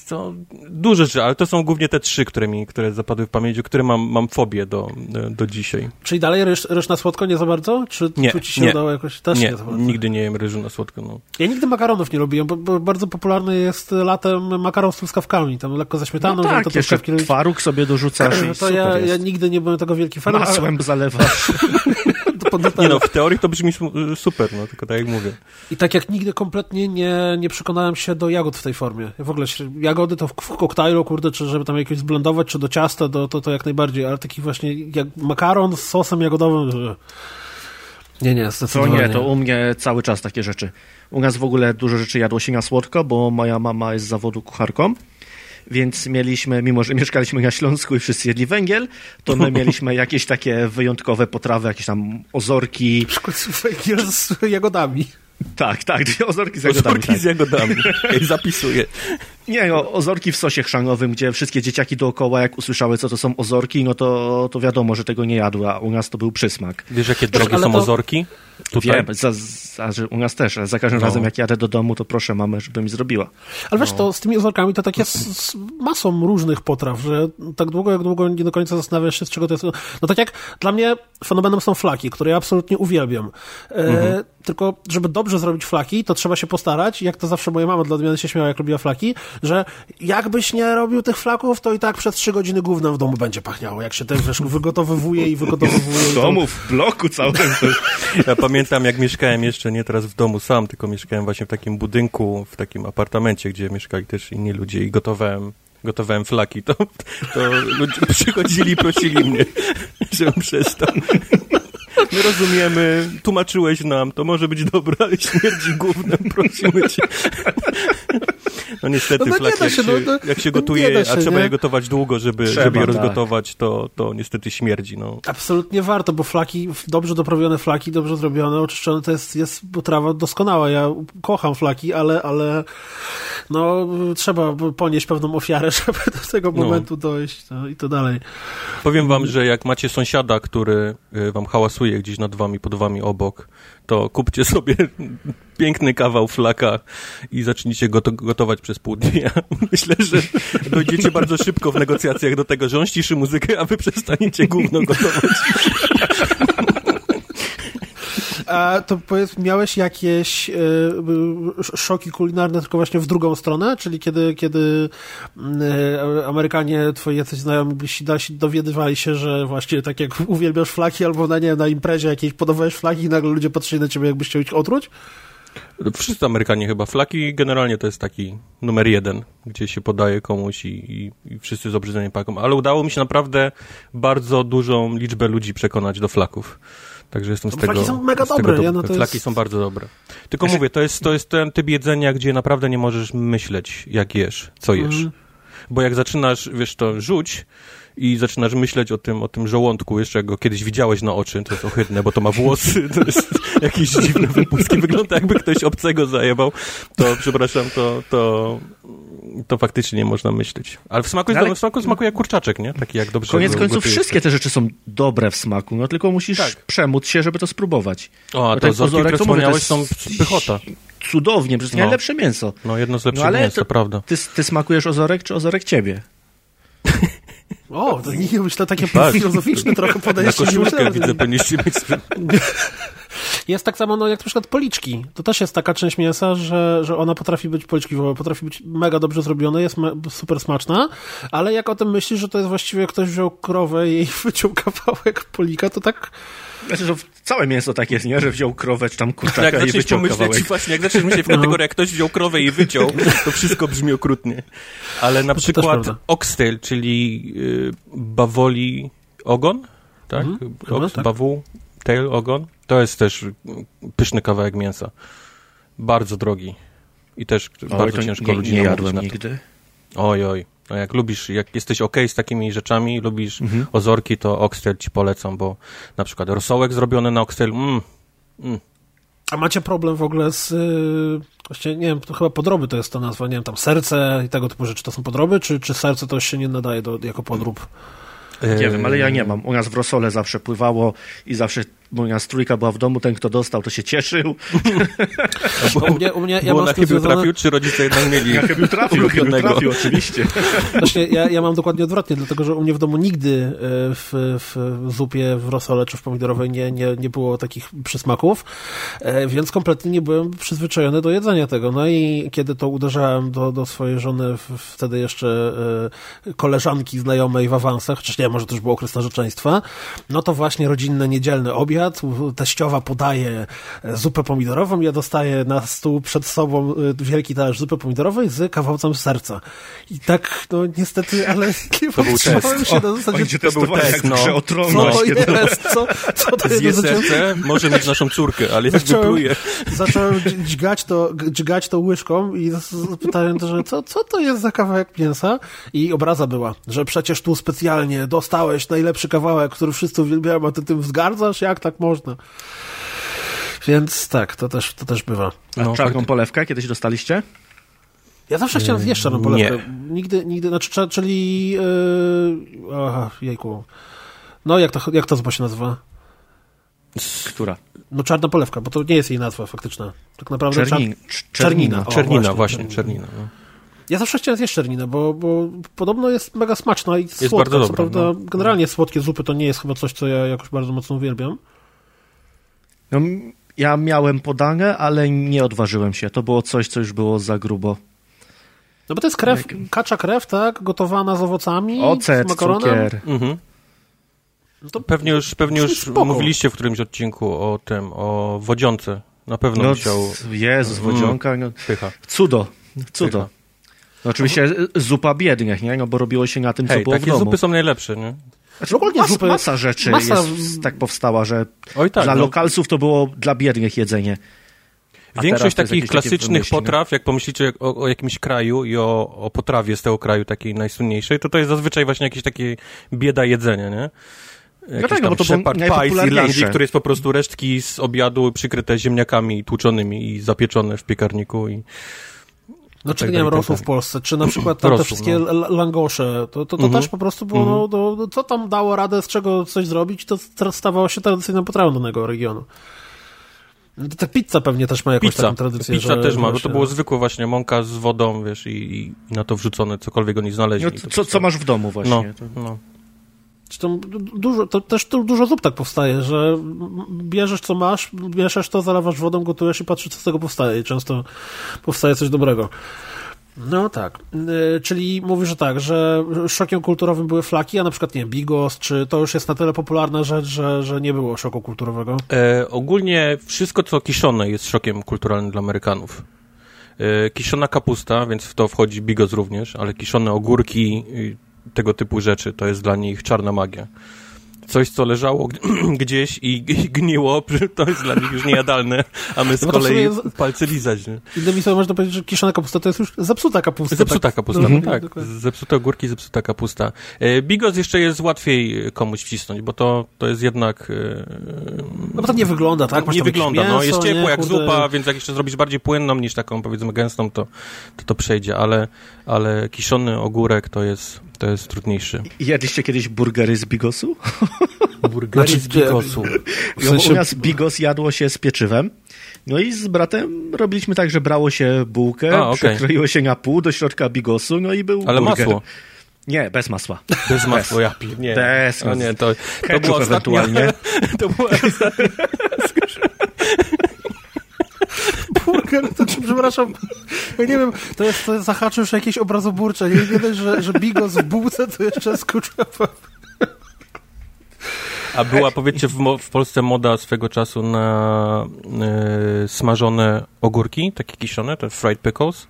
co, duże rzeczy, ale to są głównie te trzy, które mi, które zapadły w pamięć, które mam, mam fobię do, do dzisiaj. Czyli dalej ryż, ryż na słodko nie za bardzo? Czy, nie, czy ci się nie, udało jakoś? Też nie, nie nigdy nie jem ryżu na słodko, no. Ja nigdy makaronów nie lubiłem, bo, bo bardzo popularny jest latem makaron z truskawkami, tam lekko ze śmietaną. No tak, to jeszcze twaróg sobie dorzucasz i To ja, ja nigdy nie byłem tego wielki fan. Masłem ale... zalewasz. (laughs) (laughs) nie no, w teorii to brzmi super, no, tylko tak jak mówię. I tak jak nigdy kompletnie nie, nie przekonałem się do jagód w tej formie. W ogóle jagody to w, w koktajlu, kurde, czy żeby tam jakieś zblendować, czy do ciasta, do, to, to jak najbardziej, ale taki właśnie jak makaron z sosem jagodowym, że... Nie, nie, zdecydowanie. To nie, to u mnie cały czas takie rzeczy. U nas w ogóle dużo rzeczy jadło się na słodko, bo moja mama jest z zawodu kucharką więc mieliśmy, mimo że mieszkaliśmy na Śląsku i wszyscy jedli węgiel, to my (laughs) mieliśmy jakieś takie wyjątkowe potrawy, jakieś tam ozorki. Na przykład węgiel z jagodami. Tak, tak, ozorki z jagodami. Ozorki tak. z jagodami. (laughs) Zapisuję. Nie, no, ozorki w sosie chrzanowym, gdzie wszystkie dzieciaki dookoła, jak usłyszały, co to są ozorki, no to, to wiadomo, że tego nie jadły, a u nas to był przysmak. Wiesz, jakie drogie są to... ozorki? Tutaj? Wiem, za, za, u nas też, ale za każdym no. razem, jak jadę do domu, to proszę mamę, żeby mi zrobiła. Ale wiesz, no. to z tymi ozorkami to tak jest z masą różnych potraw, że tak długo, jak długo nie do końca zastanawiasz się, z czego to jest. No tak jak dla mnie fenomenem są flaki, które ja absolutnie uwielbiam. E, mhm. Tylko, żeby dobrze zrobić flaki, to trzeba się postarać. Jak to zawsze moja mama dla odmiany się śmiała, jak robiła flaki, że jakbyś nie robił tych flaków, to i tak przez trzy godziny gównem w domu będzie pachniało, jak się ten wiesz, wygotowywuje i wygotowywuje. W domu, w bloku całym. Ja pamiętam, jak mieszkałem jeszcze nie teraz w domu sam, tylko mieszkałem właśnie w takim budynku, w takim apartamencie, gdzie mieszkali też inni ludzie i gotowałem gotowałem flaki, to, to ludzie (laughs) przychodzili i prosili mnie, żebym przestał. My rozumiemy, tłumaczyłeś nam, to może być dobre, ale śmierdzi gównem, prosimy cię. No niestety, no, no flaki, jak, się, no, no, jak się gotuje, się, a trzeba nie? je gotować długo, żeby, trzeba, żeby je tak. rozgotować, to, to niestety śmierdzi. No. Absolutnie warto, bo flaki, dobrze doprawione flaki, dobrze zrobione, oczyszczone, to jest, jest potrawa doskonała. Ja kocham flaki, ale, ale no, trzeba ponieść pewną ofiarę, (laughs) żeby do tego no. momentu dojść no, i to dalej. Powiem wam, że jak macie sąsiada, który y, wam hałasuje gdzieś nad wami, pod wami obok, to kupcie sobie (laughs) piękny kawał flaka i zacznijcie go gotować przez pół dnia. (laughs) Myślę, że dojdziecie bardzo szybko w negocjacjach do tego, że on ściszy muzykę, a wy przestaniecie gówno gotować. A to powiedz, miałeś jakieś y, szoki kulinarne tylko właśnie w drugą stronę? Czyli kiedy, kiedy y, Amerykanie, twoi jacyś znajomi bliżsi dowiadywali się, że właśnie tak jak (laughs) uwielbiasz flaki albo na, nie na imprezie jakiejś podawałeś flaki i nagle ludzie patrzyli na ciebie, jakbyś chciał ich otruć? Wszyscy Amerykanie chyba. Flaki generalnie to jest taki numer jeden, gdzie się podaje komuś i, i, i wszyscy z obrzydzeniem paką. Ale udało mi się naprawdę bardzo dużą liczbę ludzi przekonać do flaków. Także jestem z tego... Flaki są mega dobre. ja, no to flaki jest... są bardzo dobre. Tylko mówię, to jest, to jest ten typ jedzenia, gdzie naprawdę nie możesz myśleć, jak jesz, co jesz. Mm. Bo jak zaczynasz, wiesz, to rzuć, i zaczynasz myśleć o tym, o tym żołądku, jeszcze jak go kiedyś widziałeś na oczy, to jest ohydne, bo to ma włosy, (laughs) to jest jakieś dziwne wypustki, wygląda jakby ktoś obcego zajebał, to przepraszam, to, to, to faktycznie nie można myśleć. Ale w smaku, jest, Ale... w smaku smakuje jak kurczaczek, nie? Taki jak dobrze Koniec końców wszystkie te rzeczy są dobre w smaku, no tylko musisz tak. przemóc się, żeby to spróbować. O, a to z ozorek, które wspomniałeś, są pychota. Cudownie, przecież no. najlepsze mięso. No, jedno z lepszych no, ale mięs, to, prawda. Ty, ty smakujesz ozorek, czy ozorek ciebie? O, to nie myślę takie tak. filozoficzne trochę podejście. Na koszulkę widzę, powinniście mieć... (laughs) Jest tak samo, no jak na przykład policzki. To też jest taka część mięsa, że, że ona potrafi być, policzki potrafi być mega dobrze zrobione, jest super smaczna, ale jak o tym myślisz, że to jest właściwie ktoś wziął krowę i (laughs) wyciął kawałek polika, to tak znaczy, że całe mięso tak jest, nie? Że wziął krowę czy tam kurczaka jak i wyciął pomyśleć, kawałek. Właśnie, jak zaczniesz myśleć w (laughs) kategorii, jak ktoś wziął krowę i wyciął, to wszystko brzmi okrutnie. Ale na przykład oxtail, czyli y, bawoli ogon, tak? Mhm. Ox, tak. Bawu, tail, ogon. To jest też pyszny kawałek mięsa. Bardzo drogi. I też Oj, bardzo ciężko nie, ludzi nie jadłem nigdy. Oj, oj. No jak lubisz, jak jesteś ok z takimi rzeczami, lubisz mhm. ozorki, to oxtail ci polecam, bo na przykład rosołek zrobiony na oxtail, mm, mm. A macie problem w ogóle z, yy, właściwie, nie wiem, to chyba podroby to jest ta nazwa, nie wiem, tam serce i tego typu rzeczy to są podroby, czy, czy serce to się nie nadaje do, jako podrób? Nie wiem, ale ja nie mam. U nas w rosole zawsze pływało i zawsze moja strójka była w domu, ten kto dostał, to się cieszył. (laughs) Bo u mnie, u mnie, ja Było na chybił związane... trafił, czy rodzice jednak mieli Ja chybił trafił, chybił trafił, oczywiście. (laughs) Właśnie, ja, ja mam dokładnie odwrotnie, dlatego, że u mnie w domu nigdy e, w, w zupie, w rosole czy w pomidorowej nie, nie, nie było takich przysmaków, e, więc kompletnie nie byłem przyzwyczajony do jedzenia tego. No i kiedy to uderzałem do, do swojej żony, wtedy jeszcze e, koleżanki znajomej w awansach, chociaż nie, może to już był okres narzeczeństwa, no to właśnie rodzinne, niedzielne obiad, obiad, teściowa podaje zupę pomidorową, ja dostaję na stół przed sobą e, wielki talerz zupy pomidorowej z kawałcem serca. I tak, no niestety, ale (laughs) nie to był test. się na zasadzie... to był test, no. Co to jest? Co, co to (laughs) jest? serce, może mieć naszą córkę, ale jak wypluje. Zacząłem (laughs) dźgać to, dźgać to łyżką i pytałem, że co, co to jest za kawałek mięsa? I obraza była, że przecież tu specjalnie dostałeś najlepszy kawałek, który wszyscy uwielbiają, a ty tym wzgardzasz? Jak tak można. Więc tak, to też, to też bywa. A no, czarną tak. polewkę kiedyś dostaliście? Ja zawsze chciałem zjeść czarną polewkę. Nie. Nigdy, nigdy, znaczy, czyli... Yy, aha, jejku. No, jak to, jak to zupa się nazywa? Która? No czarna polewka, bo to nie jest jej nazwa faktyczna. Tak naprawdę Czernin, czar... czernina. O, czernina, właśnie, właśnie czernina. No. Ja zawsze chciałem zjeść czerninę, bo, bo podobno jest mega smaczna i jest słodka. Bardzo dobra, prawda, no. Generalnie słodkie zupy to nie jest chyba coś, co ja jakoś bardzo mocno uwielbiam. No, ja miałem podane, ale nie odważyłem się. To było coś, co już było za grubo. No bo to jest krew, Jak... kacza krew, tak? Gotowana z owocami, Ocet, z makaronem. cukier. Mhm. No to pewnie już, pewnie już mówiliście w którymś odcinku o tym, o wodzionce. Na pewno no, musiał... Jezus, mm. wodzionka. No, Pycha. Cudo. Cudo. Pycha. No oczywiście zupa biednych, nie? No bo robiło się na tym, co Hej, było takie w domu. zupy są najlepsze, nie? Znaczy, ogólnie Mas, zupy, masa rzeczy masa... Jest, tak powstała, że Oj, tak, dla no. lokalsów to było dla biednych jedzenie. A Większość takich klasycznych potraw, jak pomyślicie o, o, jakimś kraju i o, o potrawie z tego kraju takiej najsłynniejszej, to to jest zazwyczaj właśnie jakieś takie bieda jedzenia, nie? Jakiś no tak, no bo to Pie z Irlandii, który jest po prostu resztki z obiadu przykryte ziemniakami tłuczonymi i zapieczone w piekarniku i no czy tak nie wiem, rosół w Polsce, czy na przykład te wszystkie no. langosze, to, to, to mhm. też po prostu było, mhm. no, no, co tam dało radę z czego coś zrobić, to stawało się tradycyjną potrawą danego regionu. No ta pizza pewnie też ma jakąś pizza. taką tradycję. Pizza że, też ma, bo to było zwykłe właśnie mąka z wodą, wiesz, i, i na to wrzucone cokolwiek oni znaleźli. No, co, co masz w domu właśnie. No, no. To, dużo, to też dużo zup tak powstaje, że bierzesz co masz, mieszasz to, zalewasz wodą, gotujesz i patrzysz co z tego powstaje i często powstaje coś dobrego. No tak, yy, czyli mówisz, że tak, że szokiem kulturowym były flaki, a na przykład, nie bigos, czy to już jest na tyle popularna rzecz, że, że nie było szoku kulturowego? E, ogólnie wszystko, co kiszone jest szokiem kulturalnym dla Amerykanów. E, kiszona kapusta, więc w to wchodzi bigos również, ale kiszone ogórki, tego typu rzeczy. To jest dla nich czarna magia. Coś, co leżało (clears throat) gdzieś i gniło, (laughs) to jest dla nich już niejadalne, a my z no kolei jest... palce lizać. Nie? Innymi słowy można powiedzieć, że kiszona kapusta to jest już zepsuta kapusta. Zepsuta tak? kapusta, mhm. tak. Zepsute ogórki, zepsuta kapusta. E, bigos jeszcze jest łatwiej komuś wcisnąć, bo to, to jest jednak... E, no bo to nie wygląda, tak? Masz nie wygląda, mięso, no. Jest ciepło nie, jak kurde... zupa, więc jak jeszcze zrobisz bardziej płynną niż taką, powiedzmy, gęstą, to to, to przejdzie, ale, ale kiszony ogórek to jest to jest trudniejszy. Jedliście kiedyś burgery z bigosu? (laughs) Burgery znaczy, z bigosu. W sensie... U nas bigos jadło się z pieczywem. No i z bratem robiliśmy tak, że brało się bułkę, A, okay. przekroiło się na pół do środka bigosu, no i był Ale burger. masło. Nie, bez masła. Bez masła, ja nie. Bez masła. nie, to, to było ewentualnie. (laughs) (laughs) to była ostatnia burger, to czy, przepraszam, ja nie wiem, to jest, to jest już jakieś obrazoburcze, nie, dość, że, że bigos w bułce, to jeszcze skurczowa. A była, powiedzcie, w, w, Polsce moda swego czasu na y, smażone ogórki, takie kiszone, te fried pickles?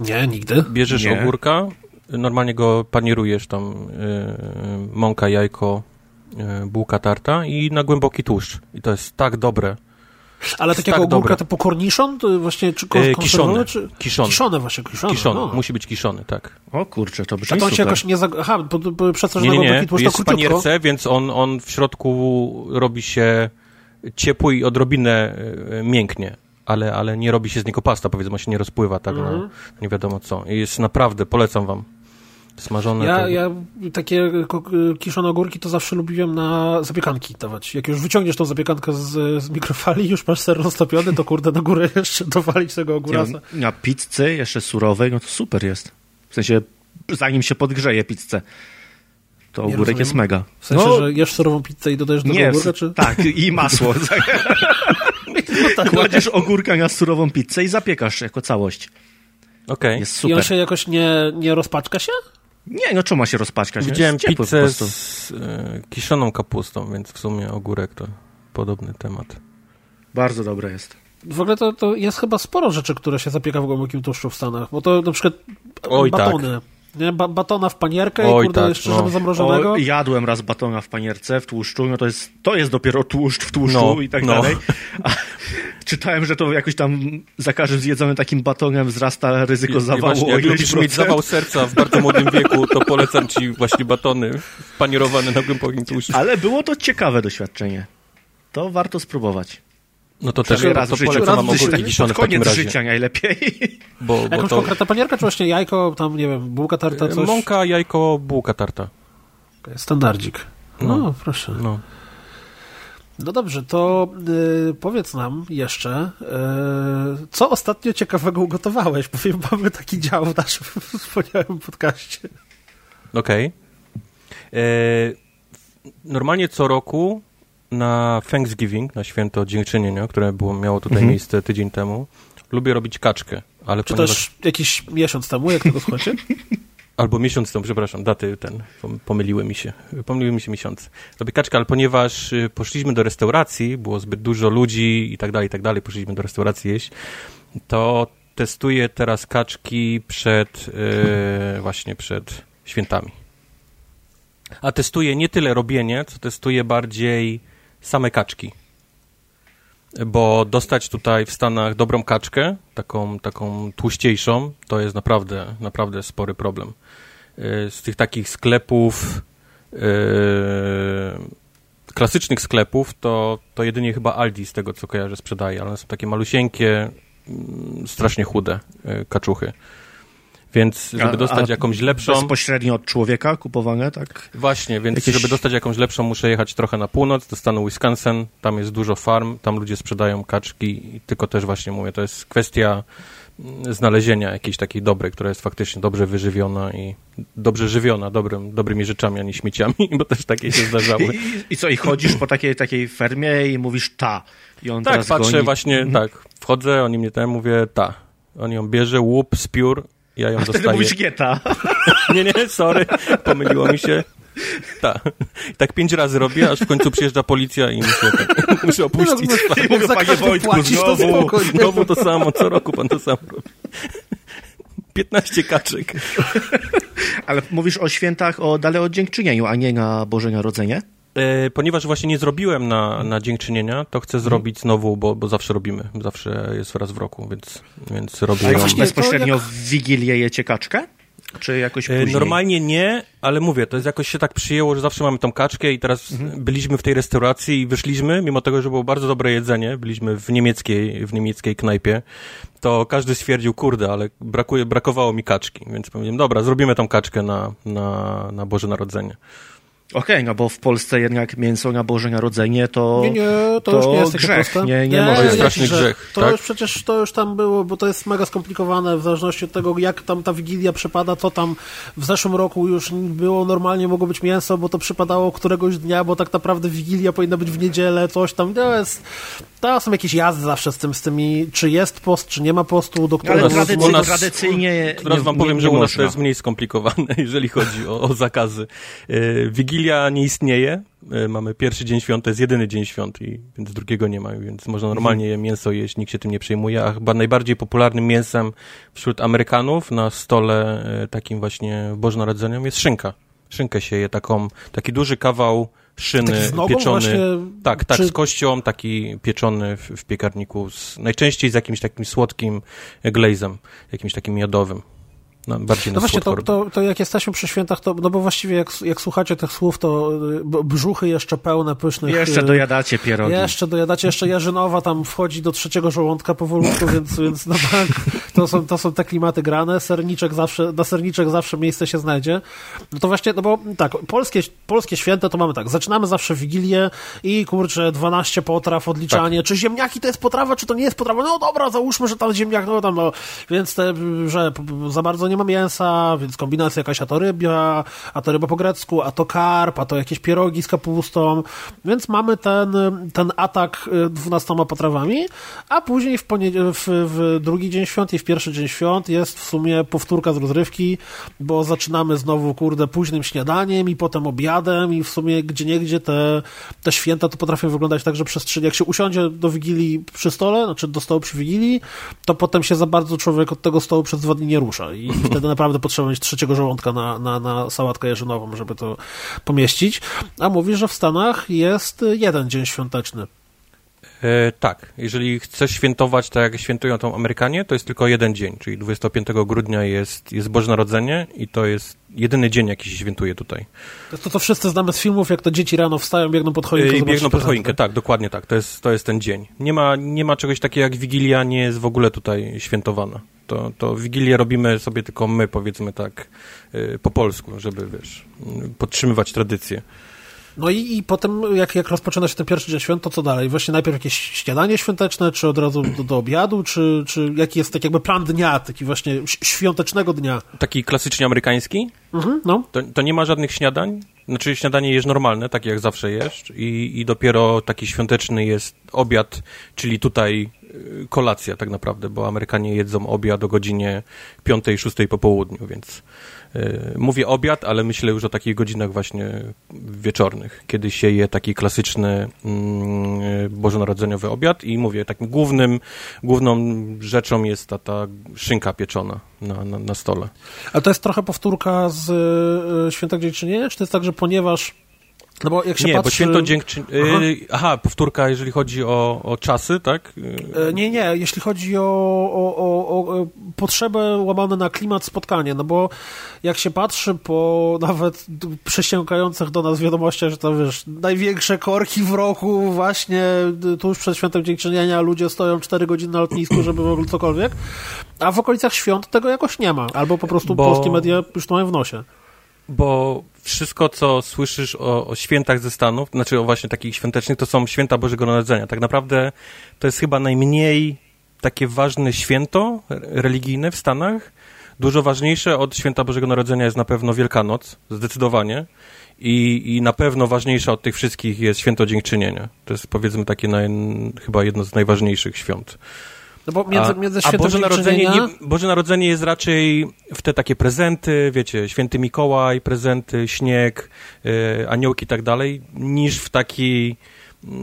Nie, nigdy. Bierzesz Nie. ogórka, normalnie go panierujesz tam, y, mąka, jajko, y, bułka tarta i na głęboki tłuszcz. I to jest tak dobre. Ale takiego tak ogórka typu korniszon? To właśnie, czy e, kiszone, czy... kiszone. Kiszone właśnie, kiszone. Kiszone, no. musi być kiszony, tak. O kurczę, to brzmi Tak on się jakoś nie... Zag... Aha, bo, bo przez to, że Nie, nie, na nie, to jest w panierce, więc on, on w środku robi się ciepły i odrobinę y, mięknie. Ale, ale nie robi się z niego pasta, powiedzmy, on się nie rozpływa tak Mhm. na nie wiadomo co. I jest naprawdę, polecam wam. Smażone Ja, to... ja takie kiszone ogórki to zawsze lubiłem na zapiekanki dawać. Jak już wyciągniesz tą zapiekankę z, z mikrofali, już masz ser roztopiony, to kurde na górę jeszcze dowalić tego ogórasa. na pizzy jeszcze surowej, no to super jest. W sensie, zanim się podgrzeje pizzę, to Nie ogórek rozumiem. jest mega. W sensie, no, że jesz surową pizzę i dodajesz do nie, ogórka, czy... tak, i masło. (laughs) (laughs) Kładziesz ogórka na surową pizzę i zapiekasz jako całość. Okej. Jest I on super. się jakoś nie, nie rozpaczka się? Nie, no czemu ma się rozpaczkać? No, Widziałem jest ciepły po pizzę prostu. z y, kiszoną kapustą, więc w sumie ogórek to podobny temat. Bardzo dobre jest. W ogóle to, to jest chyba sporo rzeczy, które się zapieka w głębokim tłuszczu w Stanach, bo to na przykład Oj, tak. batony. Nie? Ba batona w panierkę Oj, i kurde tak, jeszcze no. zamrożonego. O, jadłem raz batona w panierce, w tłuszczu, no to jest, to jest dopiero tłuszcz w tłuszczu No, i tak no. dalej. (laughs) Czytałem, że to jakoś tam za każdym zjedzonym takim batonem wzrasta ryzyko I zawału właśnie, jak lubisz mieć zawał serca w bardzo młodym wieku, to polecam ci właśnie batony panierowane na głębokim tłuszczu. Ale było to ciekawe doświadczenie. To warto spróbować. No to też raz to w życiu. polecam Raz wam w życiu. ogórki kiszone Pod w takim koniec razie. życia najlepiej. (laughs) Bo, bo Jakąś to konkretna panierka, czy właśnie jajko, tam nie wiem, bułka tarta, coś? mąka, jajko, bułka tarta. Standardzik. No, No. proszę. No. No dobrze, to y, powiedz nam jeszcze, y, co ostatnio ciekawego ugotowałeś? Powiem, mamy taki dział w naszym (laughs) wspaniałym podcaście. Okej. E, Normalnie co roku na Thanksgiving, na święto dziękczynienia, które było, miało tutaj Mhm. miejsce tydzień temu, lubię robić kaczkę, ale Czy ponieważ... też jakiś miesiąc temu, jak tego słuchacie? (laughs) Albo miesiąc temu, przepraszam, daty ten, pom- pomyliły mi się, pomyliły mi się miesiące. Robię kaczkę, ale ponieważ y, poszliśmy do restauracji, było zbyt dużo ludzi i tak dalej, i tak dalej, poszliśmy do restauracji jeść, to testuję teraz kaczki przed, y, właśnie przed świętami. A testuję nie tyle robienie, co testuję bardziej same kaczki. Bo dostać tutaj w Stanach dobrą kaczkę, taką, taką tłuściejszą, to jest naprawdę, naprawdę spory problem. Y, Z tych takich sklepów, yy, klasycznych sklepów, to, to jedynie chyba Aldi z tego, co kojarzę, sprzedaje, ale są takie malusieńkie, mm, strasznie chude y, kaczuchy. Więc żeby A- dostać a jakąś lepszą... Bezpośrednio od człowieka kupowane, tak? Właśnie, więc Jakieś- żeby dostać jakąś lepszą, muszę jechać trochę na północ, do stanu Wisconsin. Tam jest dużo farm, tam ludzie sprzedają kaczki, i tylko też właśnie mówię, to jest kwestia znalezienia jakiejś takiej dobrej, która jest faktycznie dobrze wyżywiona i dobrze żywiona dobrym, dobrymi rzeczami, a nie śmieciami, bo też takie się zdarzały. (laughs) I, i co, i chodzisz po takiej, takiej fermie i mówisz ta. I on Tak, patrzę goni. właśnie, Mhm. tak, wchodzę, oni mnie tam mówię, ta. On ją bierze, łup, spiór, ja ją A wtedy dostaję. mówisz gieta. (laughs) Nie, nie, sorry, pomyliło mi się. Tak. I tak pięć razy robię, aż w końcu przyjeżdża policja i muszę, tak, (laughs) muszę opuścić No, stan. I mówię, panie Wojtku, płacisz, to znowu. nie? Znowu to samo, co roku pan to samo robi. 15 kaczek. Ale mówisz o świętach, o dalej o dziękczynieniu, a nie na Boże Narodzenie? E, ponieważ właśnie nie zrobiłem na, na dziękczynienia, to chcę zrobić znowu, bo, bo zawsze robimy. Zawsze jest raz w roku, więc, więc robię A właśnie- bezpośrednio jak- w Wigilię jecie kaczkę? Czy jakoś E, później? Normalnie nie, ale mówię, to jest jakoś się tak przyjęło, że zawsze mamy tą kaczkę i teraz byliśmy w tej restauracji i wyszliśmy, mimo tego, że było bardzo dobre jedzenie, byliśmy w niemieckiej, w niemieckiej knajpie, to każdy stwierdził, kurde, ale brakuje, brakowało mi kaczki, więc powiedziałem, dobra, zrobimy tą kaczkę na, na, na Boże Narodzenie. Okej, okay, no bo w Polsce jednak mięso na Boże Narodzenie to Nie, nie, to, to już nie jest grzech. Nie, nie, nie, może jest straszny grzech. To tak? już przecież to już tam było, bo to jest mega skomplikowane w zależności od tego, jak tam ta Wigilia przypada, co tam w zeszłym roku już było normalnie, mogło być mięso, bo to przypadało któregoś dnia, bo tak naprawdę Wigilia powinna być w niedzielę, coś tam. To jest, to są jakieś jazdy zawsze z tym, z tymi, czy jest post, czy nie ma postu, do którego... Ale tradycyjnie, nas, tradycyjnie Teraz wam powiem, nie, nie że u nas to jest mniej skomplikowane, (laughs) jeżeli chodzi o, o zakazy. E, Wigilia nie istnieje, e, mamy pierwszy dzień świąt, to jest jedyny dzień świąt, i, więc drugiego nie ma, więc można normalnie mhm. mięso jeść, nikt się tym nie przejmuje, a chyba najbardziej popularnym mięsem wśród Amerykanów na stole e, takim właśnie bożonarodzeniowym jest szynka. Szynkę się je taką, taki duży kawał szyny pieczony. Właśnie, tak, tak, czy... z kością, taki pieczony w, w piekarniku, z, najczęściej z jakimś takim słodkim glazem, jakimś takim miodowym. No, bardziej no właśnie, to, to, to, jak jesteśmy przy świętach, to, no bo właściwie jak, jak słuchacie tych słów, to brzuchy jeszcze pełne pysznych... Jeszcze y, dojadacie pierogi. Jeszcze dojadacie, jeszcze Jarzynowa tam wchodzi do trzeciego żołądka powolutku, więc, więc na bank to są, to są te klimaty grane, serniczek zawsze, na serniczek zawsze miejsce się znajdzie. No to właśnie, no bo tak, polskie, polskie święta to mamy tak, zaczynamy zawsze Wigilię i kurczę, 12 potraw, odliczanie, tak. czy ziemniaki to jest potrawa, czy to nie jest potrawa, no dobra, załóżmy, że tam ziemniak, no tam, no, więc te, że za bardzo nie nie ma mięsa, więc kombinacja jakaś a to rybia, a to ryba po grecku, a to karp, a to jakieś pierogi z kapustą, więc mamy ten, ten atak y, dwunastoma potrawami, a później w, w, w drugi dzień świąt i w pierwszy dzień świąt jest w sumie powtórka z rozrywki, bo zaczynamy znowu, kurde, późnym śniadaniem i potem obiadem i w sumie gdzie niegdzie te, te święta to potrafią wyglądać tak, że przez jak się usiądzie do Wigilii przy stole, znaczy do stołu przy Wigilii, to potem się za bardzo człowiek od tego stołu przez dwa dni nie rusza i wtedy naprawdę potrzeba mieć trzeciego żołądka na, na, na sałatkę jeżynową, żeby to pomieścić. A mówi, że w Stanach jest jeden dzień świąteczny. E, tak, jeżeli chcesz świętować tak jak świętują to Amerykanie, to jest tylko jeden dzień, czyli 25 grudnia jest, jest Boże Narodzenie i to jest jedyny dzień, jaki się świętuje tutaj. To to, co wszyscy znamy z filmów, jak to dzieci rano wstają, biegną pod choinkę. E, I biegną pod choinkę, tak, dokładnie tak, to jest, to jest ten dzień. Nie ma, nie ma czegoś takiego jak Wigilia, nie jest w ogóle tutaj świętowana. To, to Wigilię robimy sobie tylko my, powiedzmy tak, y, po polsku, żeby, wiesz, podtrzymywać tradycję. No i, i potem, jak, jak rozpoczyna się ten pierwszy dzień świąt, to co dalej? Właśnie najpierw jakieś śniadanie świąteczne, czy od razu do, do obiadu, czy, czy jaki jest taki jakby plan dnia, taki właśnie świątecznego dnia? Taki klasycznie amerykański? Mhm, no. To, to nie ma żadnych śniadań? Znaczy śniadanie jest normalne, tak jak zawsze jest i, i dopiero taki świąteczny jest obiad, czyli tutaj y, kolacja tak naprawdę, bo Amerykanie jedzą obiad o godzinie 5-6 po południu, więc mówię obiad, ale myślę już o takich godzinach właśnie wieczornych, kiedy się je taki klasyczny mm, bożonarodzeniowy obiad i mówię, takim głównym, główną rzeczą jest ta, ta szynka pieczona na, na, na stole. A to jest trochę powtórka z y, Święta Dziękczynienia, czy to jest tak, że ponieważ no bo jak się nie, patrzy... bo święto dziękczynienia... Aha. Yy, aha, powtórka, jeżeli chodzi o, o czasy, tak? Yy, nie, nie, jeśli chodzi o, o, o, o potrzebę łamane na klimat spotkania, no bo jak się patrzy po (laughs) nawet przesiąkających do nas wiadomościach, że to wiesz, największe korki w roku właśnie tuż przed świętem dziękczynienia ludzie stoją 4 godziny na lotnisku, żeby w ogóle cokolwiek, a w okolicach świąt tego jakoś nie ma, albo po prostu bo... polskie media już to mają w nosie bo wszystko, co słyszysz o, o, świętach ze Stanów, znaczy o właśnie takich świątecznych, to są święta Bożego Narodzenia. Tak naprawdę to jest chyba najmniej takie ważne święto religijne w Stanach. Dużo ważniejsze od święta Bożego Narodzenia jest na pewno Wielkanoc, zdecydowanie. I, I na pewno ważniejsza od tych wszystkich jest święto dziękczynienia. To jest powiedzmy takie naj, chyba jedno z najważniejszych świąt. No bo między, między a, a Boże Narodzenie, nie, Boże Narodzenie jest raczej w te takie prezenty, wiecie, święty Mikołaj, prezenty, śnieg, y, aniołki i tak dalej, niż w taki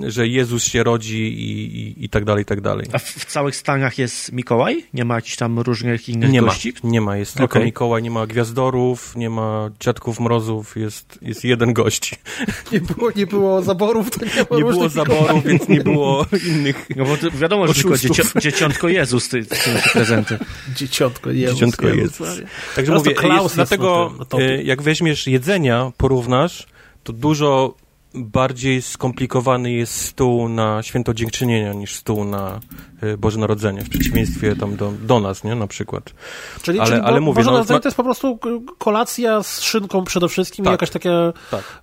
że Jezus się rodzi i, i, i tak dalej, i tak dalej. A w, w, całych Stanach jest Mikołaj? Nie ma jakichś tam różnych innych nie gości? Ma, nie ma, jest okay. tylko Mikołaj, nie ma gwiazdorów, nie ma dziadków mrozów, jest, jest jeden gość. (laughs) Nie było, nie było zaborów, to nie, ma Nie było zaborów, więc nie było (laughs) innych No bo wiadomo, że tylko dzieci, dzieciątko Jezus ty, ty, ty prezenty. (laughs) Dzieciątko Jezus. Dzieciątko Jezus. Jezus. Także mówię, jest, dlatego tym, jak weźmiesz jedzenia, porównasz, to dużo bardziej skomplikowany jest stół na święto dziękczynienia niż stół na y, Boże Narodzenie, w przeciwieństwie tam do, do nas, nie, na przykład. Czyli, ale, czyli ale Bo, mówię, Boże no, Narodzenie to jest po prostu kolacja z szynką przede wszystkim tak, i jakaś takie... Tak.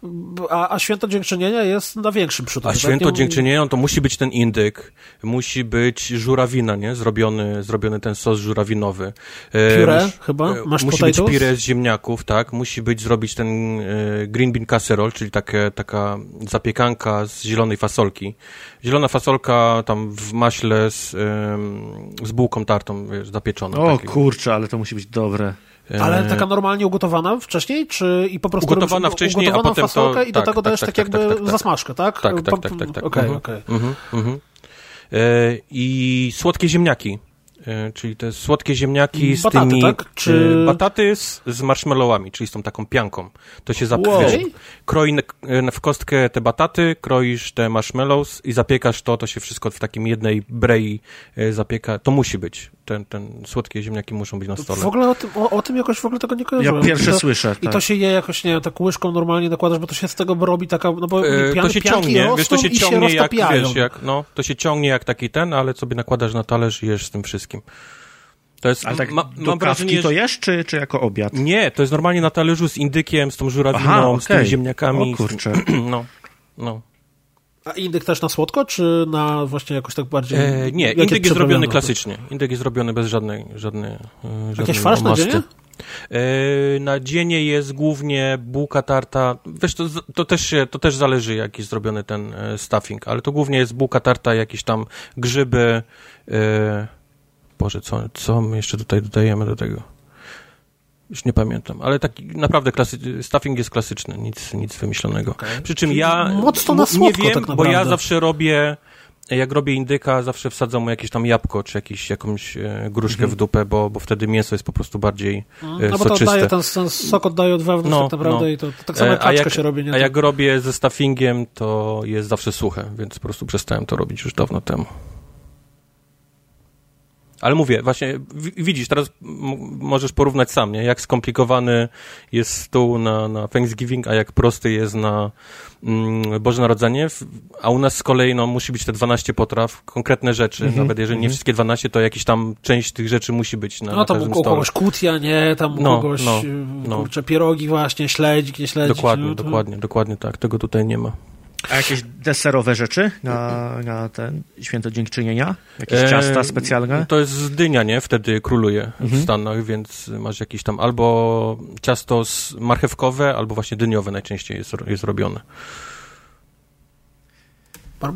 A, a święto dziękczynienia jest na większym przód. A tak? święto nie... dziękczynienia to musi być ten indyk, musi być żurawina, nie, zrobiony, zrobiony ten sos żurawinowy. E, pire Mus, chyba? E, Masz musi potatoes? być pire z ziemniaków, tak, musi być zrobić ten e, green bean casserole, czyli takie, taka zapiekanka z zielonej fasolki. Zielona fasolka tam w maśle z, z bułką tartą wiesz, zapieczona. O takiego. kurczę, ale to musi być dobre. Ale e, taka normalnie ugotowana wcześniej, czy i po prostu ugotowana wcześniej, ugotowaną a potem fasolkę to, i do tak, tego tak, dajesz tak, tak, jakby tak, tak, zasmażkę, tak? Tak, tak, tak, tak. tak. Okej, mhm, okej. Mhm, mhm. E, I słodkie ziemniaki. E, czyli te słodkie ziemniaki z bataty, tymi... Tak? Czy... E, bataty z, z marshmallowami, czyli z tą taką pianką. To się zapiewasz. Wow. Kroi e, w kostkę te bataty, kroisz te marshmallows i zapiekasz to, to się wszystko w takim jednej brei zapieka. To musi być. Ten, ten słodkie ziemniaki muszą być na stole. W ogóle o tym, o, o tym jakoś w ogóle tego nie kojarzyłem. Ja pierwsze słyszę. I to tak. się je jakoś, nie wiem, tak łyżką normalnie nakładasz, bo to się z tego robi taka, no bo pian, to się ciągnie, wiesz, to się ciągnie się jak, wiesz, jak, no, to się ciągnie jak taki ten, ale sobie nakładasz na talerz i jesz z tym wszystkim. To jest, Ale tak ma, do mam wrażenie, to jesz, czy, czy jako obiad? Nie, to jest normalnie na talerzu z indykiem, z tą żurawiną, Aha, okay. z tymi ziemniakami. O kurczę. (clears throat) no, no. A indyk też na słodko, czy na właśnie jakoś tak bardziej... E, nie, indyk jest zrobiony klasycznie. Indyk jest zrobiony bez żadnej, żadnej, żadnej Jakieś farsz na dzień? E, na dzienie jest głównie bułka tarta. Wiesz, to, to, też się, to też zależy, jak jest zrobiony ten e, stuffing, ale to głównie jest bułka tarta, jakieś tam grzyby, e, Boże, co, co my jeszcze tutaj dodajemy do tego? Już nie pamiętam, ale taki naprawdę klasy, stuffing jest klasyczny, nic, nic wymyślonego. Okay. Przy czym ja Mocno na słodko, nie wiem, tak bo ja zawsze robię, jak robię indyka, zawsze wsadzam mu jakieś tam jabłko, czy jakieś, jakąś e, gruszkę -hmm. w dupę, bo, bo wtedy mięso jest po prostu bardziej no, no bo to oddaje, ten, ten sok oddaje od wewnątrz no, tak naprawdę no. i to, to tak samo jak a jak, się robi. Nie? A jak robię ze stuffingiem, to jest zawsze suche, więc po prostu przestałem to robić już dawno temu. Ale mówię, właśnie widzisz, teraz możesz porównać sam, nie? Jak skomplikowany jest stół na, na Thanksgiving, a jak prosty jest na mm, Boże Narodzenie, a u nas z kolei no, musi być te 12 potraw, konkretne rzeczy, mm -hmm. nawet jeżeli nie mm -hmm. wszystkie 12, to jakiś tam część tych rzeczy musi być na, no, tam u kogoś kutia, nie? Tam u no, kogoś, no, no. kurczę, pierogi właśnie, śledzik, nie śledzik. Dokładnie, no, to... dokładnie, dokładnie tak. Tego tutaj nie ma. A jakieś deserowe rzeczy na, na ten święto dziękczynienia? Jakieś e, ciasta specjalne? To jest dynia, nie? Wtedy króluje mhm. w Stanach, więc masz jakieś tam albo ciasto marchewkowe, albo właśnie dyniowe najczęściej jest, jest robione.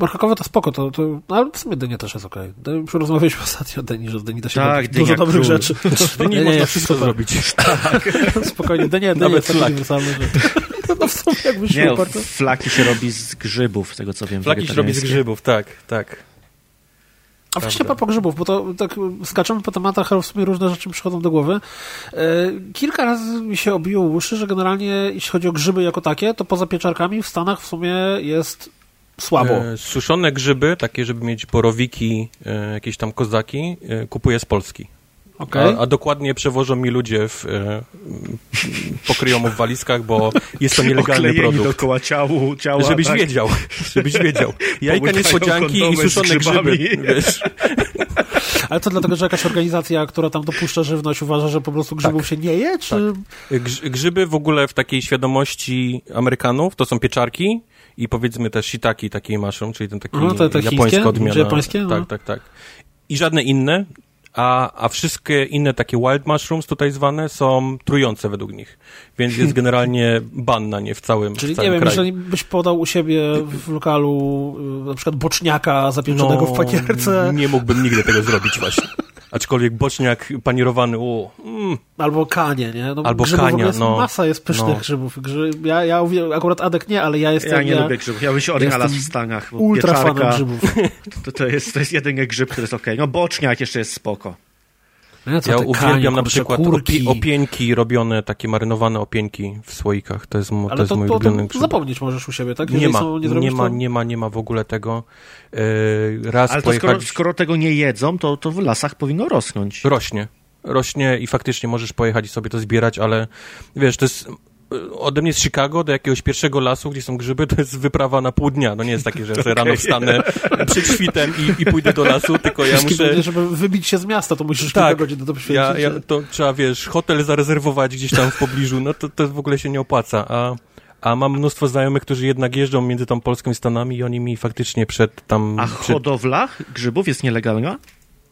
Marchewkowe to spoko, to, to, no, ale w sumie dynia też jest okej. Okay. Już rozmawialiśmy ostatnio o dyni, że z dyni da się tak, dużo dobrych król. rzeczy. Z dyni nie, można nie, wszystko zrobić. (laughs) Tak. Spokojnie, dynia, dynia jest tak. (laughs) No w sumie jakbyś Nie, no, flaki się robi z grzybów, z tego co wiem. Flaki się robi z grzybów, tak, tak. A właśnie po grzybów, bo to tak skaczemy po tematach, ale w sumie różne rzeczy przychodzą do głowy. E, kilka razy mi się obiło uszy, że generalnie jeśli chodzi o grzyby jako takie, to poza pieczarkami w Stanach w sumie jest słabo. E, suszone grzyby, takie żeby mieć borowiki, e, jakieś tam kozaki, e, kupuję z Polski. Okay. A, a, dokładnie przewożą mi ludzie, w, e, pokryją mu w walizkach, bo jest to (laughs) nielegalny Oklejeni produkt. dookoła ciału, ciała. Żebyś tak? wiedział, (laughs) żebyś wiedział. Jajka niespodzianki i suszone grzyby, wiesz. (laughs) Ale to dlatego, że jakaś organizacja, która tam dopuszcza żywność, uważa, że po prostu grzybów tak. się nie je, czy... Tak. Grzyby w ogóle w takiej świadomości Amerykanów to są pieczarki i powiedzmy też shiitaki, takiej mushroom, czyli ten taki no, te, te japońska odmiana. Japońskie? No. Tak, tak, tak. I żadne inne, a, a wszystkie inne takie wild mushrooms tutaj zwane są trujące według nich. Więc jest (laughs) generalnie ban na nie w całym Czyli w całym nie wiem, jeżeli byś podał u siebie w lokalu y, na przykład boczniaka zapieczonego no, w pakierce... Nie mógłbym nigdy tego zrobić właśnie. (laughs) Aczkolwiek boczniak panierowany, o, mm. Albo kanie, nie? No, Albo kania, jest, no. Masa jest pysznych no. grzybów. Ja, ja akurat Adek nie, ale ja jestem... Ja nie ja, lubię grzybów, ja bym się odnalazł w Stanach. Ultra fanem grzybów. (laughs) To, to, jest, to jest jedyny grzyb, który jest okej. Okay. No boczniak jeszcze jest spoko. No ja uwielbiam na przykład kurki. opieńki robione, takie marynowane opieńki w słoikach. To jest, to Ale jest to, mój to, ulubiony to zapomnieć możesz u siebie, tak? nie ma, nie, nie ma, nie ma, nie ma w ogóle tego. Yy, raz Ale pojechać... skoro, skoro, tego nie jedzą, to, to w lasach powinno rosnąć. Rośnie. Rośnie i faktycznie możesz pojechać i sobie to zbierać, ale wiesz, to jest ode mnie z Chicago do jakiegoś pierwszego lasu, gdzie są grzyby, to jest wyprawa na pół dnia. No nie jest takie, że okay. rano wstanę przed świtem i, i pójdę do lasu, tylko ja muszę... Żeby wybić się z miasta, to musisz tak, kilka godzin do. Ja, ja, to trzeba, wiesz, hotel zarezerwować gdzieś tam w pobliżu, no to, to w ogóle się nie opłaca, a... A mam mnóstwo znajomych, którzy jednak jeżdżą między tą Polską i Stanami i oni mi faktycznie przed tam... A przed... hodowla grzybów jest nielegalna?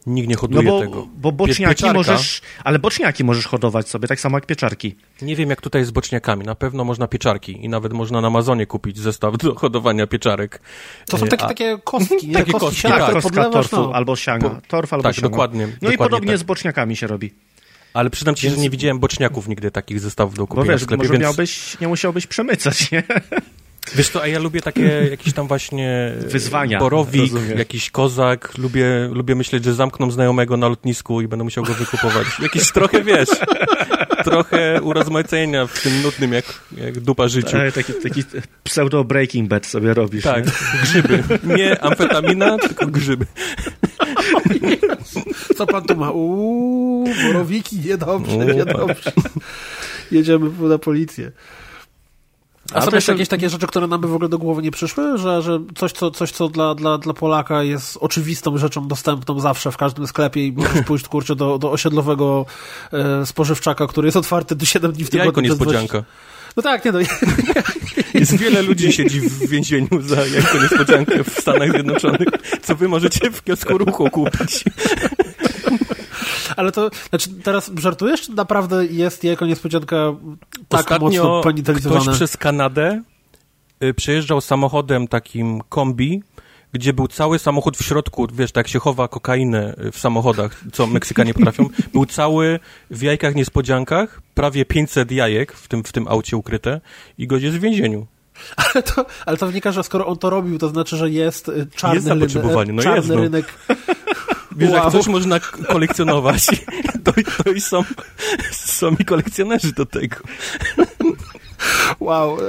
Nikt nie hoduje no bo, tego. Bo boczniaki Pieczarka. możesz, ale boczniaki możesz hodować sobie, tak samo jak pieczarki. Nie wiem, jak tutaj z boczniakami. Na pewno można pieczarki i nawet można na Amazonie kupić zestaw do hodowania pieczarek. To są takie, A, takie kostki, (laughs) nie? Takie kostki, siana, tak, kostka torfu no. albo sianga. Po, Torf albo tak, sianga. dokładnie. No dokładnie i podobnie tak. z boczniakami się robi. Ale przyznam ci, Więc... że nie widziałem boczniaków nigdy takich zestawów do kupienia Bo wiesz, w sklepie, może więc... miałbyś, nie musiałbyś przemycać, nie? (laughs) Wiesz co, a ja lubię takie (clears throat) jakieś tam właśnie wyzwania. Borowik, rozumiem. jakiś kozak. Lubię, lubię myśleć, że zamkną znajomego na lotnisku i będę musiał go wykupować. (laughs) Jakiś trochę, wiesz, trochę urozmaicenia w tym nudnym jak, jak dupa życiu. Tak, taki, taki pseudo breaking bad sobie robisz. Tak, nie? grzyby. Nie amfetamina, tylko grzyby. Co pan tu ma? Uuu, borowiki, niedobrze, niedobrze. Jedziemy na policję. A, A są jeszcze jakieś takie rzeczy, które nam by w ogóle do głowy nie przyszły? Że, że coś, co, coś, co dla, dla, dla Polaka jest oczywistą rzeczą dostępną zawsze w każdym sklepie i możesz (laughs) pójść, kurczę, do, do osiedlowego e, spożywczaka, który jest otwarty do 7 dni w tygodniu. Jajko niespodzianka. No tak, nie no. (laughs) Jest wiele ludzi siedzi w więzieniu za jajko niespodziankę w Stanach Zjednoczonych, co wy możecie w kiosku ruchu kupić. Ale to, znaczy teraz żartujesz, czy naprawdę jest jako niespodzianka tak Ostatnio mocno ktoś przez Kanadę y, przejeżdżał samochodem takim kombi, gdzie był cały samochód w środku, wiesz, tak się chowa kokainę w samochodach, co Meksykanie potrafią, był cały w jajkach niespodziankach, prawie 500 jajek w tym, w tym aucie ukryte i gość jest w więzieniu. Ale to, ale to wynika, że skoro on to robił, to znaczy, że jest y, czarny, jest zapotrzebowanie. No czarny jest, no. rynek Wiesz, wow. jak coś można kolekcjonować, (laughs) to, to i są, są i kolekcjonerzy do tego. Wow. (laughs)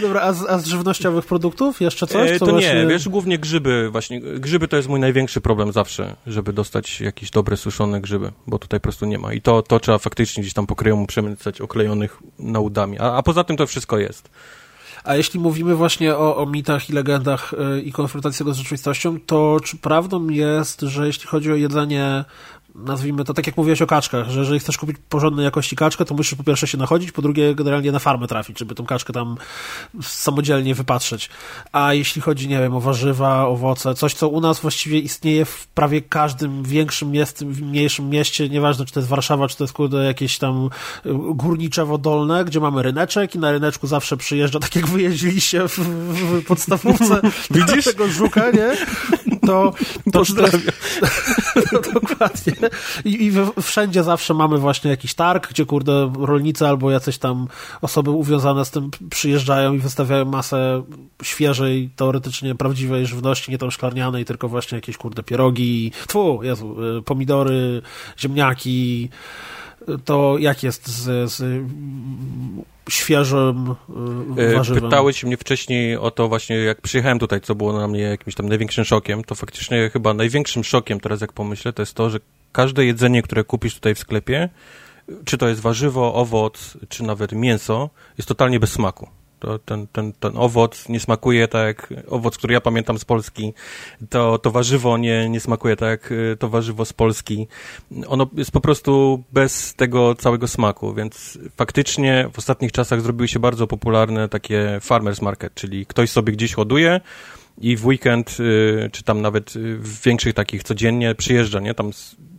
Dobra, a z, a z żywnościowych produktów jeszcze coś? E, to właśnie... nie, wiesz, głównie grzyby właśnie. Grzyby to jest mój największy problem zawsze, żeby dostać jakieś dobre, suszone grzyby, bo tutaj po prostu nie ma. I to, to trzeba faktycznie gdzieś tam pokryją przemycać oklejonych nałudami. A, a poza tym to wszystko jest. A jeśli mówimy właśnie o, o mitach i legendach yy, i konfrontacji z rzeczywistością, to czy prawdą jest, że jeśli chodzi o jedzenie nazwijmy to tak jak mówiłeś o kaczkach, że jeżeli chcesz kupić porządnej jakości kaczkę, to musisz po pierwsze się nachodzić, po drugie generalnie na farmę trafić, żeby tą kaczkę tam samodzielnie wypatrzeć. A jeśli chodzi, nie wiem, o warzywa, owoce, coś co u nas właściwie istnieje w prawie każdym większym mieście, mniejszym mieście, nieważne czy to jest Warszawa, czy to jest kurde jakieś tam y, górniczewo dolne, gdzie mamy ryneczek i na ryneczku zawsze przyjeżdża, tak jak wyjeździliście w, w podstawówce, (laughs) widzisz tego żuka, nie? To, to, to, to (laughs) dokładnie. I, i wszędzie zawsze mamy właśnie jakiś targ, gdzie kurde rolnicy albo jacyś tam osoby uwiązane z tym przyjeżdżają i wystawiają masę świeżej, teoretycznie prawdziwej żywności, nie tam szklarnianej, tylko właśnie jakieś kurde pierogi, tfu, Jezu, y, pomidory, ziemniaki, to jak jest z, z świeżym y, warzywem? Pytałeś mnie wcześniej o to właśnie, jak przyjechałem tutaj, co było na mnie jakimś tam największym szokiem, to faktycznie chyba największym szokiem, teraz jak pomyślę, to jest to, że każde jedzenie, które kupisz tutaj w sklepie, czy to jest warzywo, owoc, czy nawet mięso, jest totalnie bez smaku. To, ten, ten, ten owoc nie smakuje tak jak owoc, który ja pamiętam z Polski. To, to warzywo nie, nie smakuje tak jak y, to warzywo z Polski. Ono jest po prostu bez tego całego smaku, więc faktycznie w ostatnich czasach zrobiły się bardzo popularne takie farmers market, czyli ktoś sobie gdzieś hoduje, i w weekend, y, czy tam nawet w większych takich codziennie przyjeżdża, nie? Tam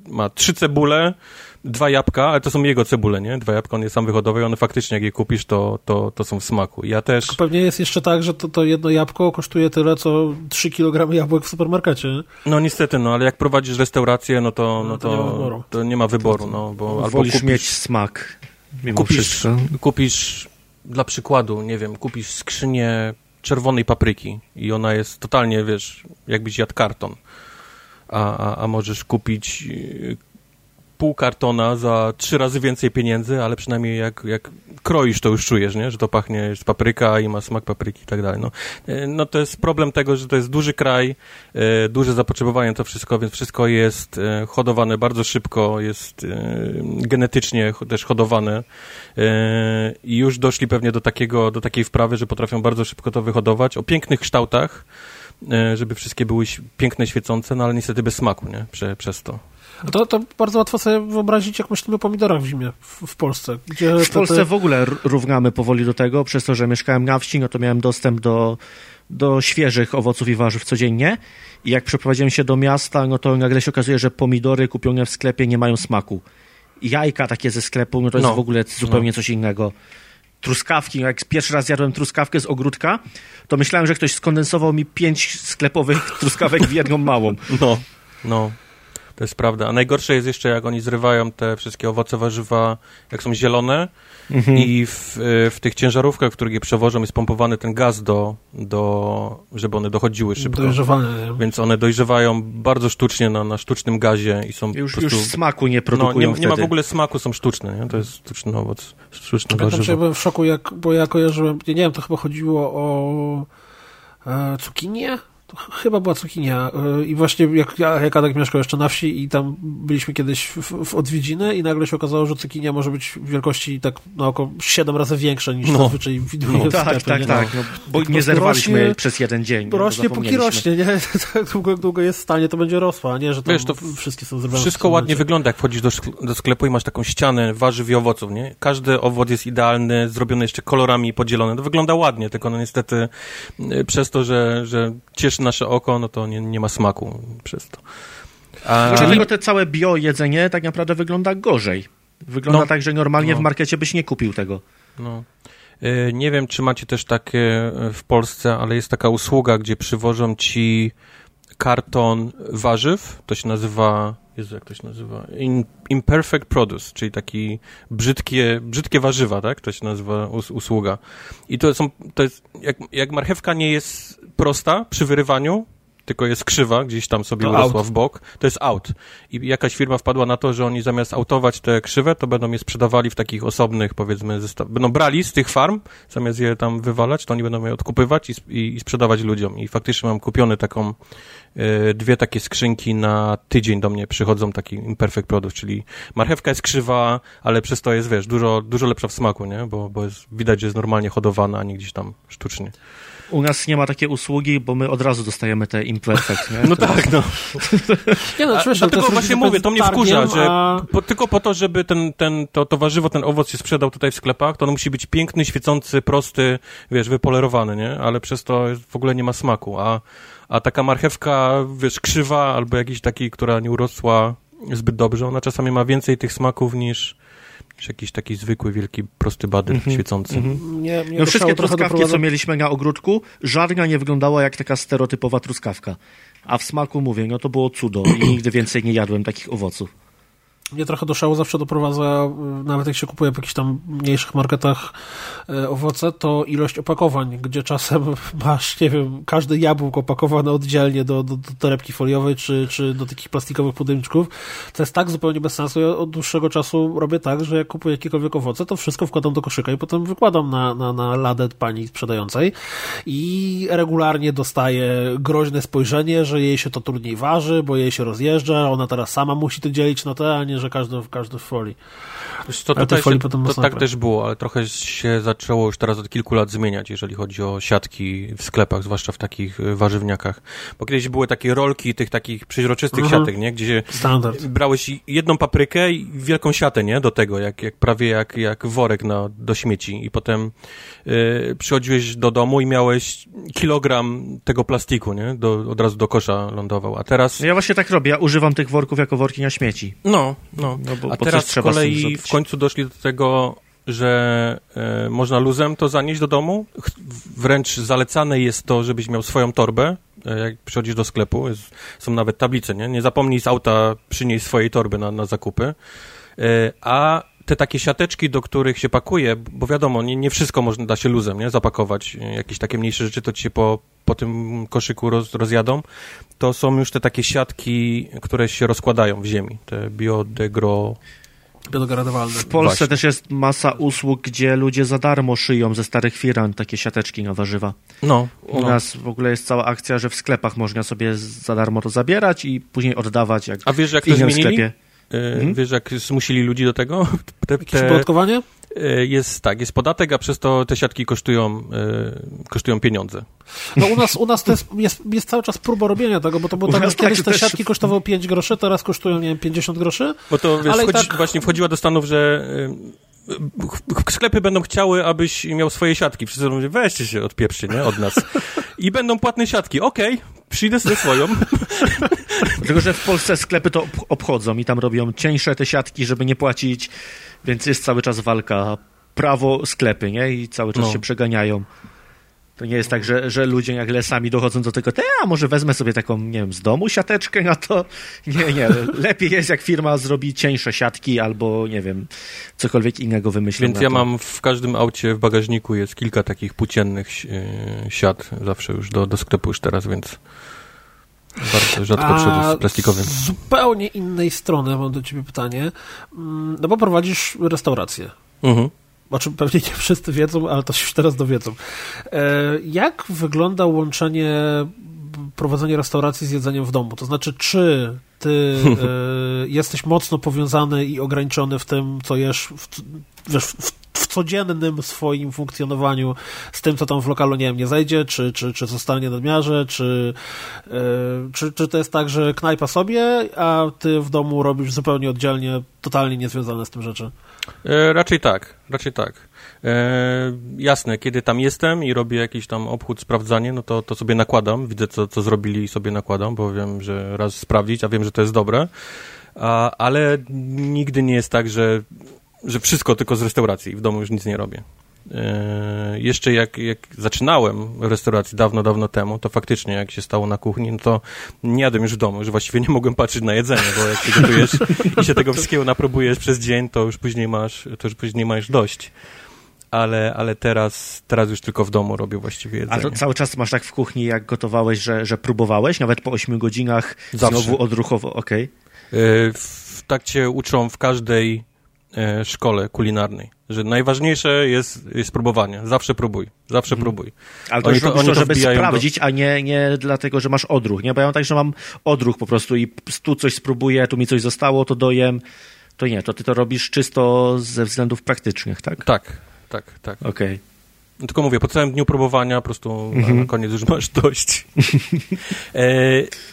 ma trzy cebule, dwa jabłka, ale to są jego cebule, nie? Dwa jabłka, on je sam wyhodował i one faktycznie, jak je kupisz, to, to, to są w smaku. Ja też... Tylko pewnie jest jeszcze tak, że to, to jedno jabłko kosztuje tyle, co 3 kg jabłek w supermarkecie. No niestety, no, ale jak prowadzisz restaurację, no to, no, no to, to, nie, ma wyboru. To nie ma wyboru, no, bo albo kupisz, mieć smak, mimo kupisz, wszystko. Kupisz, dla przykładu, nie wiem, kupisz skrzynię czerwonej papryki i ona jest totalnie, wiesz, jakbyś jadł karton. A, a, a możesz kupić pół kartona za trzy razy więcej pieniędzy, ale przynajmniej jak, jak kroisz, to już czujesz, nie? Że to pachnie z papryka i ma smak papryki i tak dalej. No, e, no to jest problem tego, że to jest duży kraj, e, duże zapotrzebowanie to wszystko, więc wszystko jest e, hodowane bardzo szybko, jest genetycznie też hodowane i już doszli pewnie do takiego, do takiej wprawy, że potrafią bardzo szybko to wyhodować o pięknych kształtach, żeby wszystkie były piękne, świecące, no ale niestety bez smaku, nie? Prze, przez to. To, to bardzo łatwo sobie wyobrazić, jak myślimy o pomidorach w zimie w, w Polsce. W Polsce te... w ogóle równamy powoli do tego, przez to, że mieszkałem na wsi, no to miałem dostęp do, do świeżych owoców i warzyw codziennie i jak przeprowadziłem się do miasta, no to nagle się okazuje, że pomidory kupione w sklepie nie mają smaku. Jajka takie ze sklepu, no to jest no. w ogóle zupełnie no. coś innego truskawki, jak pierwszy raz jadłem truskawkę z ogródka, to myślałem, że ktoś skondensował mi pięć sklepowych truskawek w jedną małą. No, no. To jest prawda. A najgorsze jest jeszcze, jak oni zrywają te wszystkie owoce, warzywa, jak są zielone mhm. i w, w tych ciężarówkach, w których je przewożą, jest pompowany ten gaz do, do żeby one dochodziły szybko. Dojrzewane. Więc one dojrzewają bardzo sztucznie na, na sztucznym gazie i są już, prostu, już smaku nie produkują no, nie, nie ma w ogóle smaku, są sztuczne, nie? To jest sztuczny owoc, sztuczne Pamiętam, warzywo. Ja byłem w szoku, jak, bo ja kojarzyłem, nie wiem, to chyba chodziło o e, cukinię? Chyba była cukinia y, i właśnie jak, jak Adek mieszkał jeszcze na wsi i tam byliśmy kiedyś w, w odwiedziny i nagle się okazało, że cukinia może być wielkości tak na około 7 razy większa niż no. zazwyczaj widuje no, tak, sklepie, tak, nie? tak, no, bo nie zerwaliśmy rośnie, przez jeden dzień. Rośnie póki rośnie, nie? (laughs) Tak długo, długo jest w stanie, to będzie rosła, nie? Że tam Wiesz, to wszystkie są zrobione. Wszystko ładnie wygląda, jak wchodzisz do, do sklepu i masz taką ścianę warzyw i owoców, nie? Każdy owoc jest idealny, zrobiony jeszcze kolorami i podzielony. To wygląda ładnie, tylko no niestety y, przez to, że, że nasze oko, no to nie, nie ma smaku przez to. A... Dlatego te całe bio jedzenie tak naprawdę wygląda gorzej. Wygląda no, tak, że normalnie no. w markecie byś nie kupił tego. No. Y, nie wiem, czy macie też takie y, w Polsce, ale jest taka usługa, gdzie przywożą ci karton warzyw. To się nazywa, Jezu, jak to się nazywa? In, imperfect produce, czyli taki brzydkie, brzydkie warzywa, tak? To się nazywa us, usługa. I to są, to jest, jak, jak marchewka nie jest prosta przy wyrywaniu, tylko jest krzywa, gdzieś tam sobie to urosła out. w bok, to jest out. I jakaś firma wpadła na to, że oni zamiast autować te krzywe, to będą je sprzedawali w takich osobnych, powiedzmy, zestaw... będą brali z tych farm, zamiast je tam wywalać, to oni będą je odkupywać i, i, i sprzedawać ludziom. I faktycznie mam kupiony taką, y, dwie takie skrzynki na tydzień do mnie przychodzą, taki imperfect product, czyli marchewka jest krzywa, ale przez to jest, wiesz, dużo, dużo lepsza w smaku, nie? Bo, bo jest, widać, że jest normalnie hodowana, a nie gdzieś tam sztucznie. U nas nie ma takiej usługi, bo my od razu dostajemy te imperfect, nie? No tak, no. nie no, a, dlatego właśnie mówię, to mnie wkurza, że a... po, tylko po to, żeby ten, ten, to, to warzywo, ten owoc się sprzedał tutaj w sklepach, to on musi być piękny, świecący, prosty, wiesz, wypolerowany, nie? Ale przez to w ogóle nie ma smaku, a, a taka marchewka, wiesz, krzywa albo jakiś taki, która nie urosła zbyt dobrze, ona czasami ma więcej tych smaków niż czy jakiś taki zwykły, wielki, prosty badyl mm -hmm. świecący. Mm -hmm. nie, nie no wszystkie truskawki, co mieliśmy na ogródku, żadna nie wyglądała jak taka stereotypowa truskawka. A w smaku mówię, no to było cudo i nigdy więcej nie jadłem takich owoców mnie trochę do szału zawsze doprowadza, y, nawet jak się kupuje w jakichś tam mniejszych marketach y, owoce, to ilość opakowań, gdzie czasem (laughs) masz, nie wiem, każdy jabłko opakowane oddzielnie do, do, do torebki foliowej, czy, czy do takich plastikowych pudełniczków. To jest tak zupełnie bez sensu. Ja od dłuższego czasu robię tak, że jak kupuję jakiekolwiek owoce, to wszystko wkładam do koszyka i potem wykładam na, na, na ladę pani sprzedającej i regularnie dostaję groźne spojrzenie, że jej się to trudniej waży, bo jej się rozjeżdża, ona teraz sama musi to dzielić na te, a nie że każdy, każdy w folii. To, tutaj się, to tak też było, ale trochę się zaczęło już teraz od kilku lat zmieniać, jeżeli chodzi o siatki w sklepach, zwłaszcza w takich y, warzywniakach. Bo kiedyś były takie rolki tych takich przeźroczystych mhm. siatek, nie? Gdzie Standard. brałeś jedną paprykę i wielką siatę, nie? Do tego, jak, jak prawie jak, jak worek na, do śmieci. I potem y, przychodziłeś do domu i miałeś kilogram tego plastiku, nie? Do, od razu do kosza lądował. A teraz... Ja właśnie tak robię, ja używam tych worków jako worki na śmieci. No, no. no bo, A teraz z kolei w końcu doszli do tego, że e, można luzem to zanieść do domu. Wręcz zalecane jest to, żebyś miał swoją torbę, e, jak przychodzisz do sklepu. Jest, są nawet tablice, nie? Nie zapomnij z auta przynieść swojej torby na, na zakupy. E, a te takie siateczki, do których się pakuje, bo wiadomo, nie, nie wszystko można da się luzem, nie? Zapakować. Jakieś takie mniejsze rzeczy to ci się po, po tym koszyku roz, rozjadą. To są już te takie siatki, które się rozkładają w ziemi. Te biodegro biodegradowalne. W Polsce Właśnie. też jest masa usług, gdzie ludzie za darmo szyją ze starych firan takie siateczki na warzywa. No. U no. nas w ogóle jest cała akcja, że w sklepach można sobie za darmo to zabierać i później oddawać jak A wiesz, jak to zmienili? sklepie. Yy, Wiesz, jak zmusili ludzi do tego? (laughs) Te. Jakieś podatkowanie? E, jest tak, jest podatek, a przez to te siatki kosztują, e, kosztują pieniądze. No u nas, u nas to jest, jest, jest cały czas próba robienia tego, bo to było tak, że kiedyś te siatki kosztowały 5 groszy, teraz kosztują, nie wiem, 50 groszy. Bo to wiesz, wchodzi, tak... właśnie wchodziła do Stanów, że e, sklepy będą chciały, abyś miał swoje siatki. Wszyscy mówią, weźcie się, odpieprzcie, nie, od nas. I będą płatne siatki. Okej, okay, przyjdę ze swoją. (laughs) Tylko, że w Polsce sklepy to obchodzą i tam robią cieńsze te siatki, żeby nie płacić więc jest cały czas walka prawo sklepy, nie? I cały czas no. się przeganiają. To nie jest tak, że, że ludzie nagle sami dochodzą do tego, te, a może wezmę sobie taką, nie wiem, z domu siateczkę na to. Nie, nie. Lepiej jest, jak firma zrobi cieńsze siatki albo, nie wiem, cokolwiek innego wymyśli. Więc ja to. mam w każdym aucie w bagażniku jest kilka takich płóciennych siat zawsze już do, do sklepu już teraz, więc bardzo rzadko z plastikowym. Z zupełnie innej strony mam do ciebie pytanie. Mm, no bo prowadzisz restaurację. Mhm. O czym pewnie nie wszyscy wiedzą, ale to się już teraz dowiedzą. E, jak wygląda łączenie prowadzenie restauracji z jedzeniem w domu? To znaczy, czy ty (laughs) e, jesteś mocno powiązany i ograniczony w tym, co jesz w, wiesz, w, w codziennym swoim funkcjonowaniu z tym, co tam w lokalu, nie wiem, nie zajdzie, czy, czy, czy zostanie nadmiarze, czy, yy, czy, czy to jest tak, że knajpa sobie, a ty w domu robisz zupełnie oddzielnie, totalnie niezwiązane z tym rzeczy? E, raczej tak, raczej tak. E, jasne, kiedy tam jestem i robię jakiś tam obchód, sprawdzanie, no to, to sobie nakładam, widzę co, co zrobili i sobie nakładam, bo wiem, że raz sprawdzić, a wiem, że to jest dobre, a, ale nigdy nie jest tak, że że wszystko tylko z restauracji, w domu już nic nie robię. E, jeszcze jak, jak zaczynałem restauracji dawno, dawno temu, to faktycznie jak się stało na kuchni, no to nie jadłem już w domu, że właściwie nie mogłem patrzeć na jedzenie, bo jak się gotujesz i się tego wszystkiego naprobujesz przez dzień, to już później masz, to już później masz dość. Ale, ale teraz, teraz już tylko w domu robię właściwie jedzenie. A to cały czas masz tak w kuchni, jak gotowałeś, że, że próbowałeś, nawet po 8 godzinach Zawsze. znowu odruchowo, okej? Okay. E, w, tak cię uczą w każdej szkole kulinarnej, że najważniejsze jest, jest próbowanie. Zawsze próbuj, zawsze hmm. próbuj. Ale to oni to, oni to żeby sprawdzić, do... a nie, nie dlatego, że masz odruch, nie? Bo ja mam tak, że mam odruch po prostu i tu coś spróbuję, tu mi coś zostało, to dojem. To nie, to ty to robisz czysto ze względów praktycznych, tak? Tak, tak, tak. Okej. Okay. Tylko mówię, po całym dniu próbowania po prostu na, mhm. na koniec już masz dość. (laughs) e,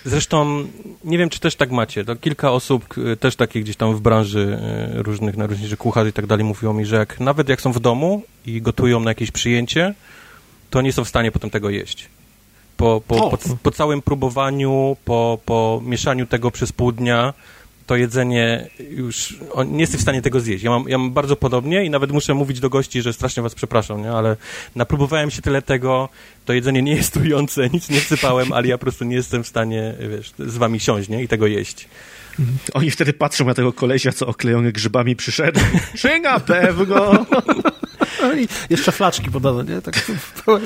zresztą nie wiem, czy też tak macie. To kilka osób też takich gdzieś tam w branży e, różnych, najróżniejszych kucharzy i tak dalej mówiło mi, że jak, nawet jak są w domu i gotują na jakieś przyjęcie, to nie są w stanie potem tego jeść. Po, po, po, po całym próbowaniu, po, po mieszaniu tego przez pół dnia, to jedzenie już, on, nie jesteś w stanie tego zjeść. Ja mam, ja mam bardzo podobnie i nawet muszę mówić do gości, że strasznie was przepraszam, nie? ale napróbowałem się tyle tego, to jedzenie nie jest trujące, (laughs) nic nie wsypałem, ale ja po prostu nie jestem w stanie, wiesz, z wami siąść, nie? I tego jeść. Oni wtedy patrzą na tego kolesia, co oklejony grzybami przyszedł. Szyga pewno! (laughs) (laughs) I jeszcze flaczki podane, nie? Tak, bo,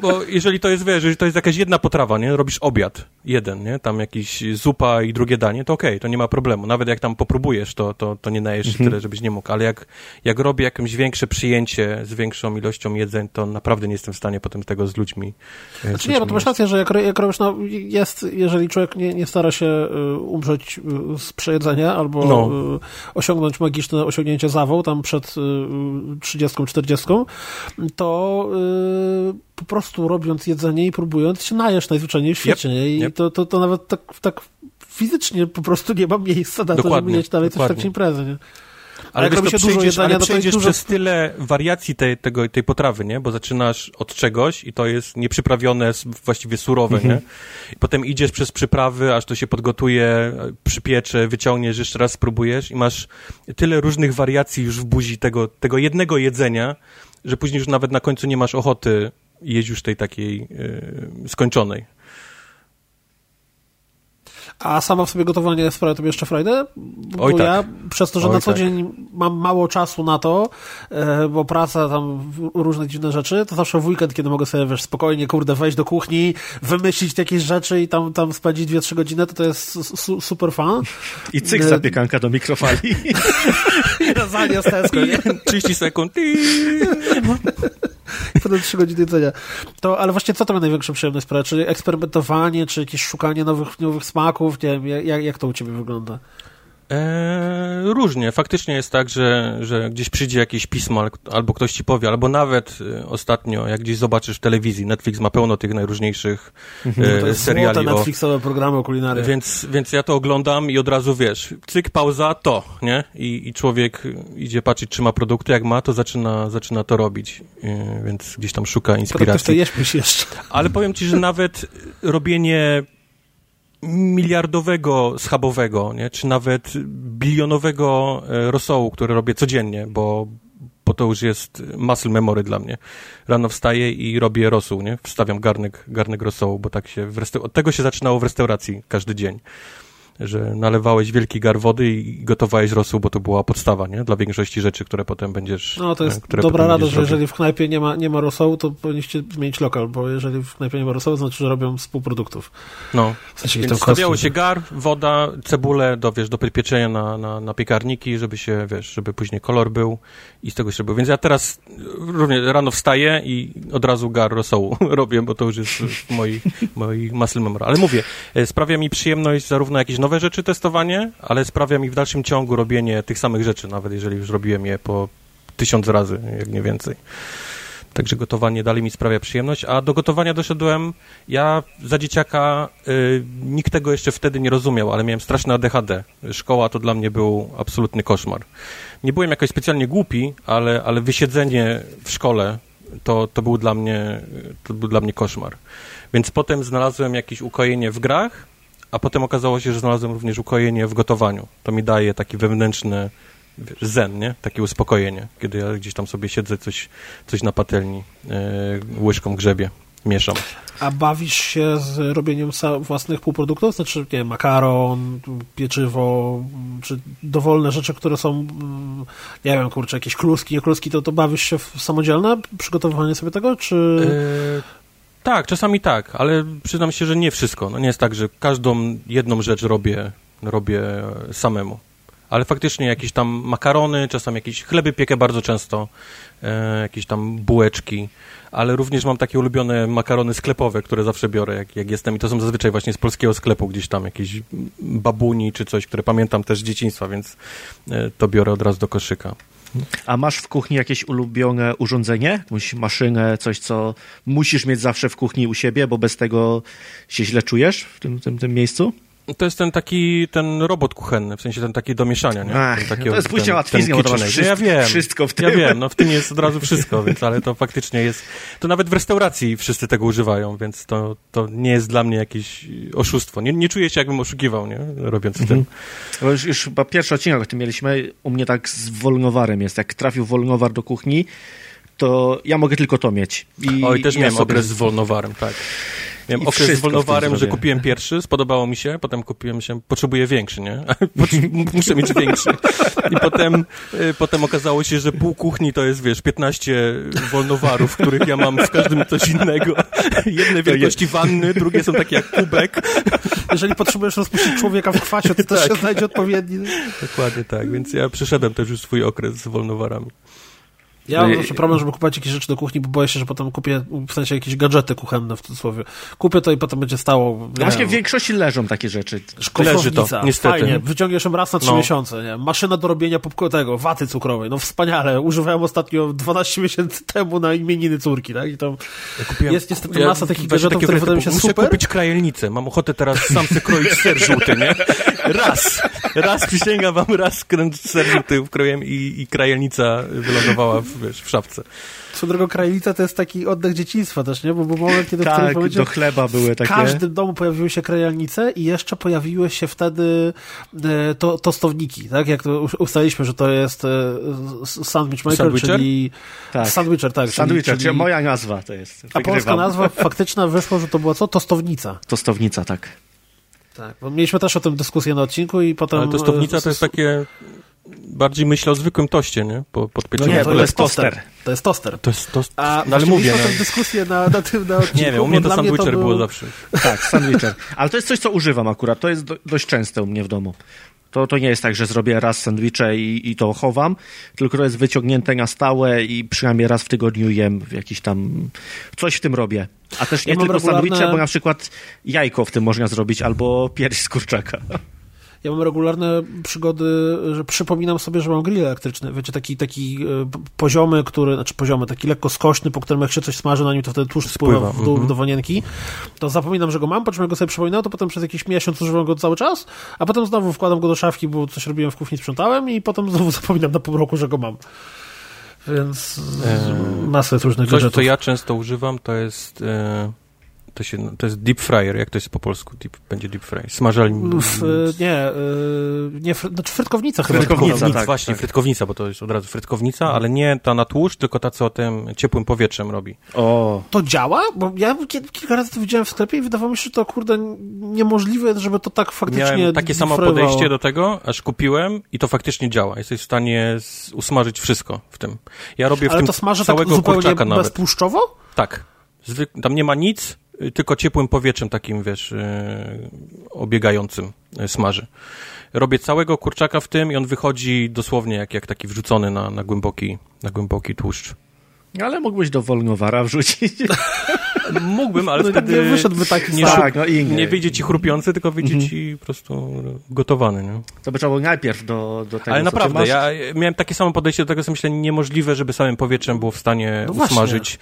bo jeżeli to jest, wiesz, jeżeli to jest jakaś jedna potrawa, nie? Robisz obiad, jeden, nie? Tam jakiś zupa i drugie danie, to okej, okay, to nie ma problemu. Nawet jak tam popróbujesz, to, to, to nie najesz mhm. tyle, żebyś nie mógł. Ale jak, jak robię jakieś większe przyjęcie z większą ilością jedzeń, to naprawdę nie jestem w stanie potem tego z ludźmi e, Znaczy nie, no to masz rację, że jak, jak robisz, no jest, jeżeli człowiek nie, nie stara się y, umrzeć y, z przejedzenia albo no. Osiągnąć magiczne osiągnięcie zawał tam przed 30 40, to yy, po prostu robiąc jedzenie i próbując się najesz najzwyczajniej w świecie. Yep, I yep. To, to, to nawet tak, tak fizycznie po prostu nie ma miejsca na dokładnie, to, żeby jeść dalej dokładnie. coś w trakcie imprezy. Nie? Ale jak robi się dużo jedzenia, ale przejdziesz dużo... przez tyle wariacji tej, tego, tej potrawy, nie? Bo zaczynasz od czegoś i to jest nieprzyprawione, właściwie surowe, nie? Mhm. I potem idziesz przez przyprawy, aż to się podgotuje, przypiecze, wyciągniesz, jeszcze raz spróbujesz i masz tyle różnych wariacji już w buzi tego, tego jednego jedzenia, że później już nawet na końcu nie masz ochoty jeść już tej takiej yy, skończonej. A sama w sobie gotowanie sprawia tobie jeszcze frajdę? Bo Oj, tak. ja przez to, że Oj, na co tak. dzień mam mało czasu na to, e, bo praca tam, różne dziwne rzeczy, to zawsze w weekend, kiedy mogę sobie, wiesz, spokojnie, kurde, wejść do kuchni, wymyślić jakieś rzeczy i tam, tam spędzić 2-3 godziny, to to jest su super fan. I cyk e, zapiekanka do mikrofali. (laughs) I lasagne z Tesco, nie? 30 sekund. (laughs) (laughs) Potem 3 godziny jedzenia. To, ale właśnie co to ma największą przyjemność sprawia? Czy eksperymentowanie, czy jakieś szukanie nowych, nowych smaków? Nie wiem, jak, jak to u ciebie wygląda? E, różnie. Faktycznie jest tak, że, że gdzieś przyjdzie jakieś pismo, albo ktoś ci powie, albo nawet e, ostatnio, jak gdzieś zobaczysz w telewizji, Netflix ma pełno tych najróżniejszych mhm. e, to jest seriali. To Netflixowe programy o kulinarię. Więc, więc ja to oglądam i od razu wiesz, cyk, pauza, to, nie? I, I człowiek idzie patrzeć, czy ma produkty, jak ma, to zaczyna, zaczyna to robić. E, więc gdzieś tam szuka inspiracji. To jeść jeszcze. Ale powiem ci, że nawet robienie miliardowego schabowego, nie? czy nawet bilionowego e, rosołu, który robię codziennie, bo, bo to już jest muscle memory dla mnie. Rano wstaję i robię rosół, nie? Wstawiam garnek, garnek rosołu, bo tak się w resta- od tego się zaczynało w restauracji każdy dzień że nalewałeś wielki gar wody i gotowałeś rosół, bo to była podstawa, nie? Dla większości rzeczy, które potem będziesz... No, to jest dobra rada, że jeżeli w knajpie nie ma, nie ma rosołu, to powinniście zmienić lokal, bo jeżeli w knajpie nie ma rosołu, to znaczy, że robią spółproduktów. No. W sensie Więc stawiało się gar, woda, cebulę do, wiesz, do pieczenia na, na, na piekarniki, żeby się, wiesz, żeby później kolor był i z tego się robił. Więc ja teraz również rano wstaję i od razu gar rosołu (laughs) robię, bo to już jest w moich, moich muscle memory. Ale mówię, e, sprawia mi przyjemność zarówno jakieś nowe rzeczy testowanie, ale sprawia mi w dalszym ciągu robienie tych samych rzeczy, nawet jeżeli już robiłem je po tysiąc razy, jak nie więcej. Także gotowanie dalej mi sprawia przyjemność, a do gotowania doszedłem, ja za dzieciaka, y, nikt tego jeszcze wtedy nie rozumiał, ale miałem straszne ADHD. Szkoła to dla mnie był absolutny koszmar. Nie byłem jakoś specjalnie głupi, ale, ale wysiedzenie w szkole to, to, był dla mnie, to był dla mnie koszmar. Więc potem znalazłem jakieś ukojenie w grach, a potem okazało się, że znalazłem również ukojenie w gotowaniu. To mi daje taki wewnętrzny zen, nie? Takie uspokojenie, kiedy ja gdzieś tam sobie siedzę, coś, coś na patelni, yy, łyżką grzebie, mieszam. A bawisz się z robieniem własnych półproduktów? Znaczy, nie wiem, makaron, pieczywo, czy dowolne rzeczy, które są, mm, nie wiem, kurczę, jakieś kluski, nie kluski, to, to bawisz się w samodzielne przygotowywanie sobie tego, czy... Yy tak, czasami tak, ale przyznam się, że nie wszystko. No nie jest tak, że każdą jedną rzecz robię, robię samemu. Ale faktycznie jakieś tam makarony, czasami jakieś chleby piekę bardzo często, e, jakieś tam bułeczki, ale również mam takie ulubione makarony sklepowe, które zawsze biorę, jak, jak jestem i to są zazwyczaj właśnie z polskiego sklepu, gdzieś tam jakieś babuni czy coś, które pamiętam też z dzieciństwa, więc e, to biorę od razu do koszyka. A masz w kuchni jakieś ulubione urządzenie? Jakąś maszynę, coś, co musisz mieć zawsze w kuchni u siebie, bo bez tego się źle czujesz w tym, tym, tym miejscu? To jest ten taki, ten robot kuchenny, w sensie ten taki do mieszania, nie? Ach, taki, to jest pójście łatwizną, bo to masz wszystko, ja wiem, wszystko w tym. Ja wiem, no w tym jest od razu wszystko, więc, ale to faktycznie jest, to nawet w restauracji wszyscy tego używają, więc to, to nie jest dla mnie jakieś oszustwo. Nie, nie czuję się, jakbym oszukiwał, nie? Robiąc mhm. tym. Bo już, już chyba pierwszy odcinek o tym mieliśmy, u mnie tak z wolnowarem jest, jak trafił wolnowar do kuchni, to ja mogę tylko to mieć. I, Oj, też miałem okres z wolnowarem, tak. Miałem okres z wolnowarem, że kupiłem pierwszy, spodobało mi się, potem kupiłem się, potrzebuję większy, nie? (laughs) Muszę mieć większy. I potem, y, potem okazało się, że pół kuchni to jest, wiesz, 15 wolnowarów, których ja mam w każdym coś innego. (laughs) Jedne wielkości wanny, drugie są takie jak kubek. Jeżeli potrzebujesz rozpuścić człowieka w kwasie, to tak. też się znajdzie odpowiedni. Dokładnie tak, więc ja przeszedłem też już swój okres z wolnowarami. Ja mam zawsze problem, żeby kupować jakieś rzeczy do kuchni, bo boję się, że potem kupię w sensie jakieś gadżety kuchenne w cudzysłowie. Kupię to i potem będzie stało. Właśnie w większości leżą takie rzeczy. Leży to, niestety. Fajnie, wyciągniesz ją raz na trzy no. miesiące. Nie? Maszyna do robienia tego, waty cukrowej. No wspaniale. Używałem ostatnio 12 miesięcy (laughs) temu na imieniny córki, tak? I to ja kupiłem, jest niestety ja, masa takich gadżetów, które wydają się muszę super. Muszę kupić krajelnicę. Mam ochotę teraz sam sobie kroić (laughs) ser żółty, nie? Raz. Raz przysięgam wam, raz ser żółty wkrojem i, i krajelnica wylądowała w wiesz, w szafce. Co drogą krajnica to jest taki oddech dzieciństwa też, nie? Bo był moment, kiedy tak, w do chleba były takie. W każdym domu pojawiły się krajalnice i jeszcze pojawiły się wtedy e, to, tostowniki, tak? Jak to ustaliliśmy, że to jest e, sandwich maker, Sandwicher? czyli tak. sandwicher, tak. Sandwicher, czyli, czyli moja nazwa to jest. Wygrywam. A polska nazwa faktyczna wyszło, że to była co? Tostownica. Tostownica, tak. Tak, bo mieliśmy też o tym dyskusję na odcinku i potem... Ale tostownica to jest takie bardziej myślę o zwykłym toście, nie? Po, no nie, to, jest toster. To jest toster. To jest toster. A no, ale mówię. No. dyskusję na, na tym na odcinku. Nie wiem, u mnie to sandwicher był... było zawsze. Tak, sandwicher. Ale to jest coś, co używam akurat. To jest do, dość częste u mnie w domu. To, to nie jest tak, że zrobię raz sandwicze i, i to chowam, tylko to jest wyciągnięte na stałe i przynajmniej raz w tygodniu jem jakiś tam... Coś w tym robię. A też nie ja tylko regularne... sandwicze, bo na przykład jajko w tym można zrobić albo pierś z kurczaka. Ja mam regularne przygody, że przypominam sobie, że mam grill elektryczny. Wiecie, taki, taki e, poziomy, który, znaczy poziomy, taki lekko skośny, po którym jak się coś smaży na nim, to wtedy tłuszcz spływa, spływa. w dół mm -hmm. do wanienki. To zapominam, że go mam, po czym jak go sobie przypominam, to potem przez jakiś miesiąc używam go cały czas, a potem znowu wkładam go do szafki, bo coś robiłem w kuchni, sprzątałem i potem znowu (laughs) zapominam na pół roku, że go mam. Więc eee, masę różnych Coś, gadżetów. co ja często używam, to jest... E to, się, to jest deep fryer, jak to jest po polsku? Deep, będzie deep fry. Smażalni... W, nie, y, nie, znaczy frytkownica chyba. Frytkownica, tak, właśnie, tak. frytkownica, bo to jest od razu frytkownica, ale nie ta na tłuszcz, tylko ta, co tym ciepłym powietrzem robi. O. To działa? Bo ja kilka razy to widziałem w sklepie i wydawało mi się, że to kurde niemożliwe, żeby to tak faktycznie Miałem takie samo podejście do tego, aż kupiłem i to faktycznie działa. Jesteś w stanie usmażyć wszystko w tym. Ja robię w ale tym to smaży tak zupełnie beztłuszczowo? Tak. Zwyk tam nie ma nic, tylko ciepłym powietrzem takim, wiesz, e, obiegającym e, smaży. Robię całego kurczaka w tym i on wychodzi dosłownie jak, jak taki wrzucony na, na, głęboki, na głęboki tłuszcz. Ale mógłbyś do wolnowara wrzucić. (laughs) Mógłbym, ale no, wtedy nie wyszedłby taki nie, tak, no nie wyjdzie ci chrupiący, tylko wyjdzie -hmm. ci po prostu gotowany. Nie? To by trzeba było najpierw do, do tego, Ale naprawdę, ja miałem takie samo podejście do tego, co myślę, niemożliwe, żeby samym powietrzem było w stanie no usmażyć.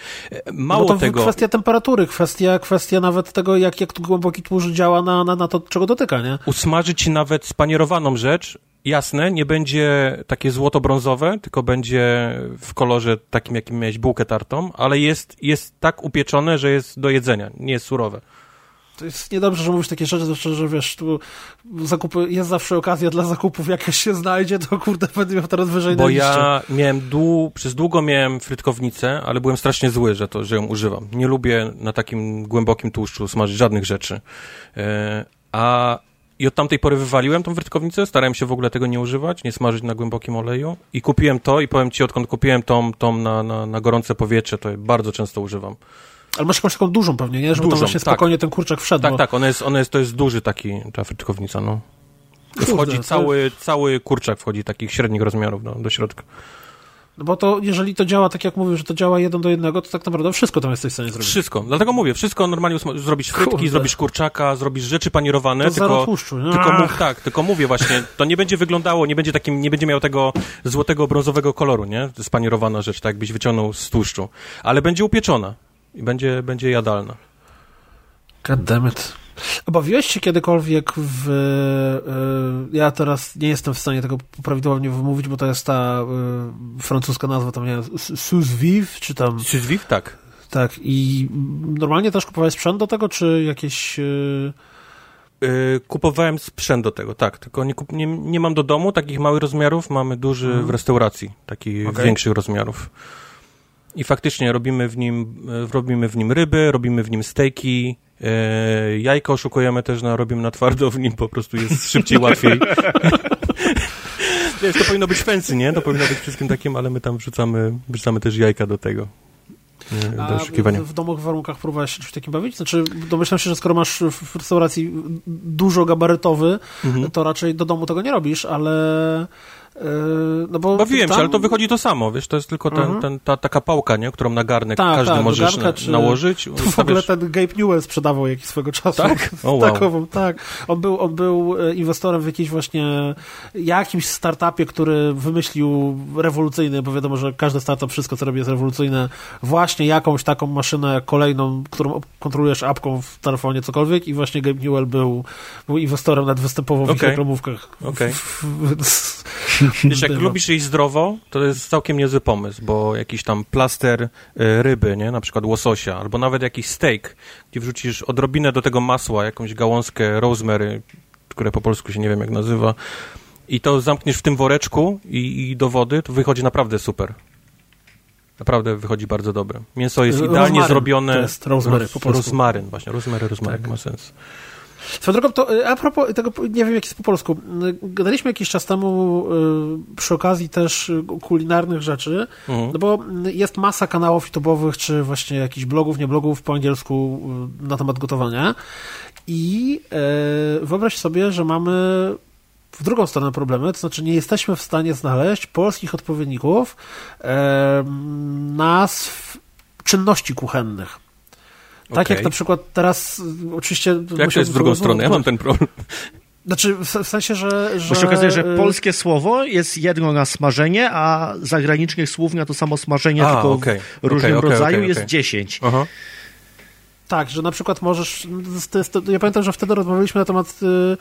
Mało no to tego... kwestia temperatury, kwestia, kwestia nawet tego, jak, jak głęboki tłuszcz działa na, na, na to, czego dotyka, nie? Usmażyć nawet spanierowaną rzecz jasne, nie będzie takie złoto-brązowe, tylko będzie w kolorze takim, jakim miałeś bułkę tartą, ale jest, jest tak upieczone, że jest do jedzenia, nie jest surowe. To jest niedobrze, że mówisz takie rzeczy, zwłaszcza, że wiesz, tu zakupy, jest zawsze okazja dla zakupów, jakaś się znajdzie, to kurde, będę miał teraz wyżej Bo ja miałem dłu, przez długo miałem frytkownicę, ale byłem strasznie zły, że, to, że ją używam. Nie lubię na takim głębokim tłuszczu smażyć żadnych rzeczy. Yy, a i od tamtej pory wywaliłem tą wrytkownicę, starałem się w ogóle tego nie używać, nie smażyć na głębokim oleju i kupiłem to i powiem ci, odkąd kupiłem tą, tą na, na, na gorące powietrze, to bardzo często używam. Ale masz jakąś taką dużą pewnie, nie? Żeby dużą, tam się tak. spokojnie ten kurczak wszedł. Tak, bo... tak, ona jest, ona jest, to jest duży taki, ta frytkownica, no. Kurde, wchodzi cały, cały kurczak wchodzi takich średnich rozmiarów do, do środka. No bo to, jeżeli to działa tak jak mówisz, że to działa jeden do jednego, to tak naprawdę wszystko tam jesteś w stanie zrobić. Wszystko. Dlatego mówię, wszystko normalnie zrobisz frytki, Kurde. zrobisz kurczaka, zrobisz rzeczy panierowane, to tylko, tłuszczu. tylko mów, tak, tylko mówię właśnie, to nie będzie wyglądało, nie będzie takim, nie będzie miał tego złotego, brązowego koloru, nie? Spanierowana rzecz, tak jakbyś wyciągnął z tłuszczu. Ale będzie upieczona i będzie, będzie jadalna. God damn it. Obawiłeś się kiedykolwiek w... Y, ja teraz nie jestem w stanie tego prawidłowo wymówić, bo to jest ta y, francuska nazwa, tam nie wiem, sous czy tam... Sous vive, tak. Tak, i normalnie też kupowałeś sprzęt do tego, czy jakieś... Y... Kupowałem sprzęt do tego, tak, tylko nie, nie, nie, mam do domu takich małych rozmiarów, mamy duży hmm. w restauracji, takich okay. większych rozmiarów. I faktycznie robimy w nim, robimy w nim ryby, robimy w nim stejki, E, jajko oszukujemy też, na, robimy na twardo w nim, po prostu jest szybciej, (laughs) łatwiej. Wiesz, to powinno być fancy, nie? To powinno być wszystkim takim, ale my tam wrzucamy, wrzucamy też jajka do tego. Do A w, domowych warunkach próbowałeś się czymś takim bawić? Znaczy, domyślam się, że skoro masz w restauracji dużo gabarytowy, mhm. to raczej do domu tego nie robisz, ale no bo Bawiłem tam... się, ale to wychodzi to samo, wiesz, to jest tylko ten, mhm. ten, ta taka pałka, nie, którą na garnek tak, każdy tak, możesz na, czy... nałożyć. To (laughs) w ogóle ten Gabe Newell sprzedawał jakiś swego czasu. Tak? (laughs) Oh, wow. Takową, tak. On był, on był e, inwestorem w jakiejś właśnie jakimś startupie, który wymyślił rewolucyjny, bo wiadomo, że każdy startup, wszystko co robi jest rewolucyjne, właśnie jakąś taką maszynę kolejną, którą kontrolujesz apką w telefonie, cokolwiek i właśnie Gabe Newell był, był inwestorem, nawet występował w okay. ich reklamówkach. Okay. Wiesz, jak lubisz jeść zdrowo, to jest całkiem niezły pomysł, bo jakiś tam plaster y, ryby, nie, na przykład łososia, albo nawet jakiś steak, gdzie wrzucisz odrobinę do tego masła, jakąś gałązkę rosemary, które po polsku się nie wiem jak nazywa, i to zamkniesz w tym woreczku i, i do wody, to wychodzi naprawdę super. Naprawdę wychodzi bardzo dobre. Mięso jest idealnie zrobione. To jest rosemary, po prostu. Rozmaryn, właśnie, rozmary, rozmaryn, tak. ma sens. Swoją drogą, to a propos tego, nie wiem jak jest po polsku, gadaliśmy jakiś czas temu przy okazji też kulinarnych rzeczy, mhm. no bo jest masa kanałów YouTube'owych, czy właśnie jakichś blogów, nie blogów po angielsku na temat gotowania i wyobraź sobie, że mamy w drugą stronę problemy, to znaczy nie jesteśmy w stanie znaleźć polskich odpowiedników e, nazw czynności kuchennych. Tak okay. jak na przykład teraz, oczywiście... Jak to jest w drugą stronę? Ja mam ten problem. Znaczy, w, w sensie, że, że... Bo się okazuje, że polskie słowo jest jedno na smażenie, a zagranicznych słów na to samo smażenie, a, tylko okay. w różnym okay, rodzaju jest dziesięć. Aha. Tak, że na przykład możesz. Ja pamiętam, że wtedy rozmawialiśmy na temat y,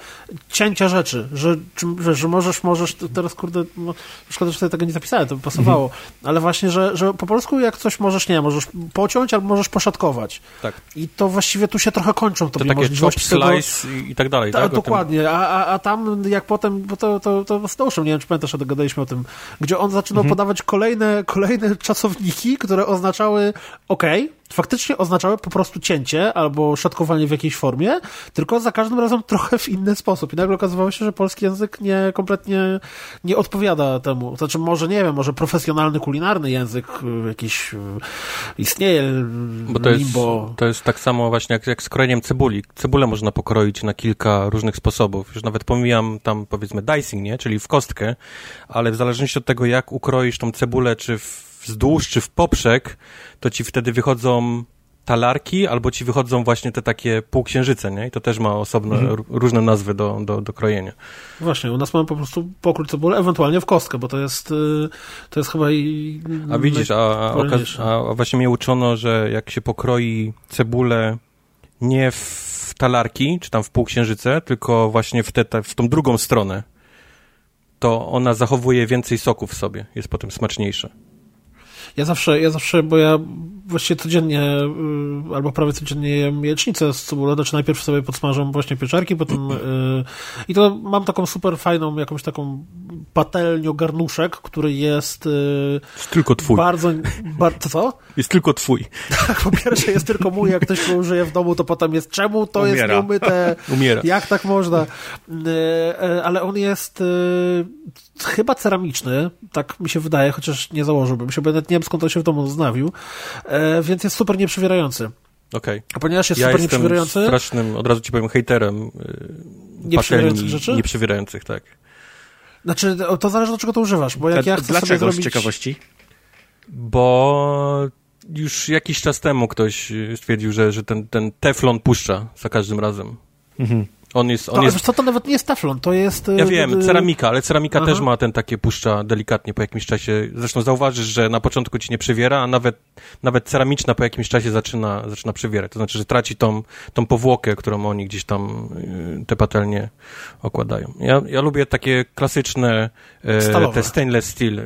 cięcia rzeczy, że, że, że możesz, możesz. Teraz kurde, no, szkoda, że tutaj tego nie zapisałem, to by pasowało. Mhm. Ale właśnie, że, że po polsku jak coś możesz, nie możesz pociąć albo możesz poszatkować. Tak. I to właściwie tu się trochę kończą to takie możliwości. Chop, slice tego, i tak dalej, ta, tak? Dokładnie. A, a, a tam jak potem, bo to, to, to z nie wiem, czy pamiętasz, że gadaliśmy o tym, gdzie on zaczynał mhm. podawać kolejne, kolejne czasowniki, które oznaczały OK, faktycznie oznaczały po prostu cięcie albo szatkowanie w jakiejś formie, tylko za każdym razem trochę w inny sposób. I nagle okazywało się, że polski język nie kompletnie nie odpowiada temu. Znaczy, może nie wiem, może profesjonalny kulinarny język y, jakiś y, istnieje, Bo to limbo. Jest, to jest tak samo właśnie jak, jak z krojeniem cebuli. Cebulę można pokroić na kilka różnych sposobów. Już nawet pomijam tam powiedzmy dicing, nie? Czyli w kostkę, ale w zależności od tego, jak ukroisz tą cebulę, czy wzdłuż czy w poprzek, to ci wtedy wychodzą talarki, albo ci wychodzą właśnie te takie półksiężyce, nie? I to też ma osobne, mhm. różne nazwy do, do, do krojenia. Właśnie, u nas mamy po prostu pokrój cebulę, ewentualnie w kostkę, bo to jest, y, to jest chyba i... A widzisz, a, a, a właśnie mnie uczono, że jak się pokroi cebulę nie w talarki, czy tam w półksiężyce, tylko właśnie w, te, w tą drugą stronę, to ona zachowuje więcej soku w sobie, jest potem smaczniejsza. Ja zawsze, ja zawsze, bo ja właściwie codziennie y, albo prawie codziennie jem jajecznicę z cebulą, znaczy najpierw sobie podsmażam właśnie pieczarki, potem y, i to mam taką super fajną, jakąś taką patelnią garnuszek, który jest, y, jest tylko twój. Bardzo, bardzo co? Jest tylko twój. Tak, po pierwsze jest tylko mój, jak ktoś go użyje w domu, to potem jest czemu to Umiera. jest nieumyte? Umiera. Jak tak można? Ale on jest chyba ceramiczny, tak mi się wydaje, chociaż nie założyłbym się, bo nawet nie wiem skąd on się w domu znawił, e, więc jest super nieprzewierający. Okej. Okay. A ponieważ jest ja super nieprzewierający... strasznym, od razu ci powiem, hejterem yy, nieprzewierających rzeczy? Nieprzewierających, tak. Znaczy, to zależy do czego to używasz, bo jak A ja chcę dlaczego, sobie zrobić... z ciekawości? Bo już jakiś czas temu ktoś stwierdził, że, że ten, ten teflon puszcza za każdym razem. Mhm. On jest, on to, jest... Co to nawet nie jest teflon, to jest... Ja y, wiem, y, ceramika, ale ceramika Aha. też ma ten takie puszcza delikatnie po jakimś czasie. Zresztą zauważysz, że na początku ci nie przewiera, a nawet, nawet ceramiczna po jakimś czasie zaczyna, zaczyna przewierać. To znaczy, że traci tą, tą powłokę, którą oni gdzieś tam y, te patelnie okładają. Ja, ja lubię takie klasyczne, e, te stainless steel,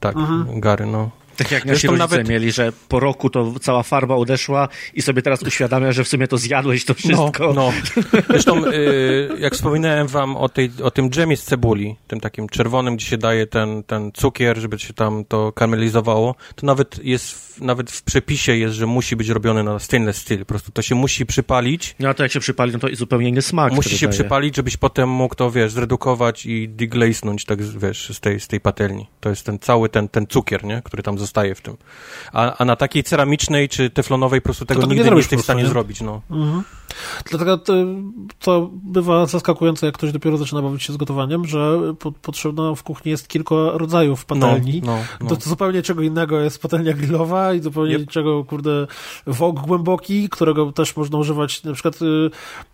tak, mhm. gary, no. Tak jak nasi rodzice nawet... mieli, że po roku to cała farba odeszła i sobie teraz uświadamia, że w sumie to zjadłeś to no, wszystko. No, no. (laughs) Zresztą y, jak wspominałem wam o, tej, o tym dżemie z cebuli, tym takim czerwonym, gdzie się daje ten, ten cukier, żeby się tam to karmelizowało, to nawet jest, nawet w przepisie jest, że musi być robione na stainless steel. Po prostu to się musi przypalić. No a to jak się przypali, no to i zupełnie inny smak. Musi się daje. przypalić, żebyś potem mógł to, wiesz, zredukować i deglaznąć, tak, wiesz, z tej, z tej patelni. To jest ten cały ten, ten cukier, nie? który tam zostaje w tym. A, a na takiej ceramicznej czy teflonowej po prostu tego to nigdy nie, nie jesteś w stanie nie? zrobić. No. Mhm. Dlatego to, to, bywa zaskakujące, jak ktoś dopiero zaczyna bawić się z gotowaniem, że po, potrzebna w kuchni jest kilka rodzajów patelni. No, no, no. To, to, zupełnie czego innego jest patelnia grillowa i zupełnie yep. czego, kurde, wok głęboki, którego też można używać. Na przykład y,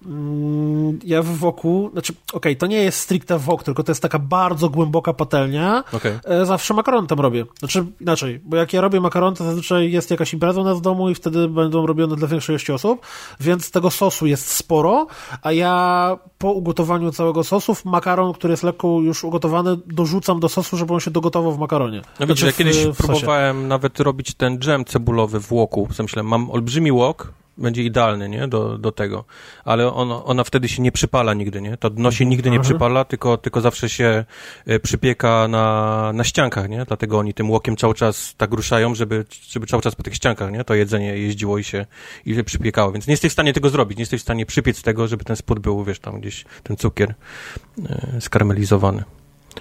mm, ja w woku, znaczy, okej, okay, to nie jest stricte wok, tylko to jest taka bardzo głęboka patelnia. Okay. E, zawsze makaron tam robię. Znaczy, inaczej, bo jak ja robię makaron, to zazwyczaj jest jakaś impreza u nas w domu i wtedy będą robione dla większej ilości osób, więc tego sosu jest sporo, a ja po ugotowaniu całego sosu makaron, który jest lekko już ugotowany, dorzucam do sosu, żeby on się dogotował w makaronie. No widzisz, znaczy ja kiedyś próbowałem nawet robić ten dżem cebulowy w łoku. W sensie mam olbrzymi łok, będzie idealny, nie, do, do tego. Ale ona, ona wtedy się nie przypala nigdy, nie? To dno się nigdy nie mhm. przypala, tylko, tylko zawsze się e, przypieka na, na ściankach, nie? Dlatego oni tym łokiem cały czas tak ruszają, żeby, żeby cały czas po tych ściankach, nie? To jedzenie jeździło i się, i się przypiekało. Więc nie jesteś w stanie tego zrobić, nie jesteś w stanie przypiec tego, żeby ten spód był, wiesz, tam gdzieś ten cukier e, skaramelizowany.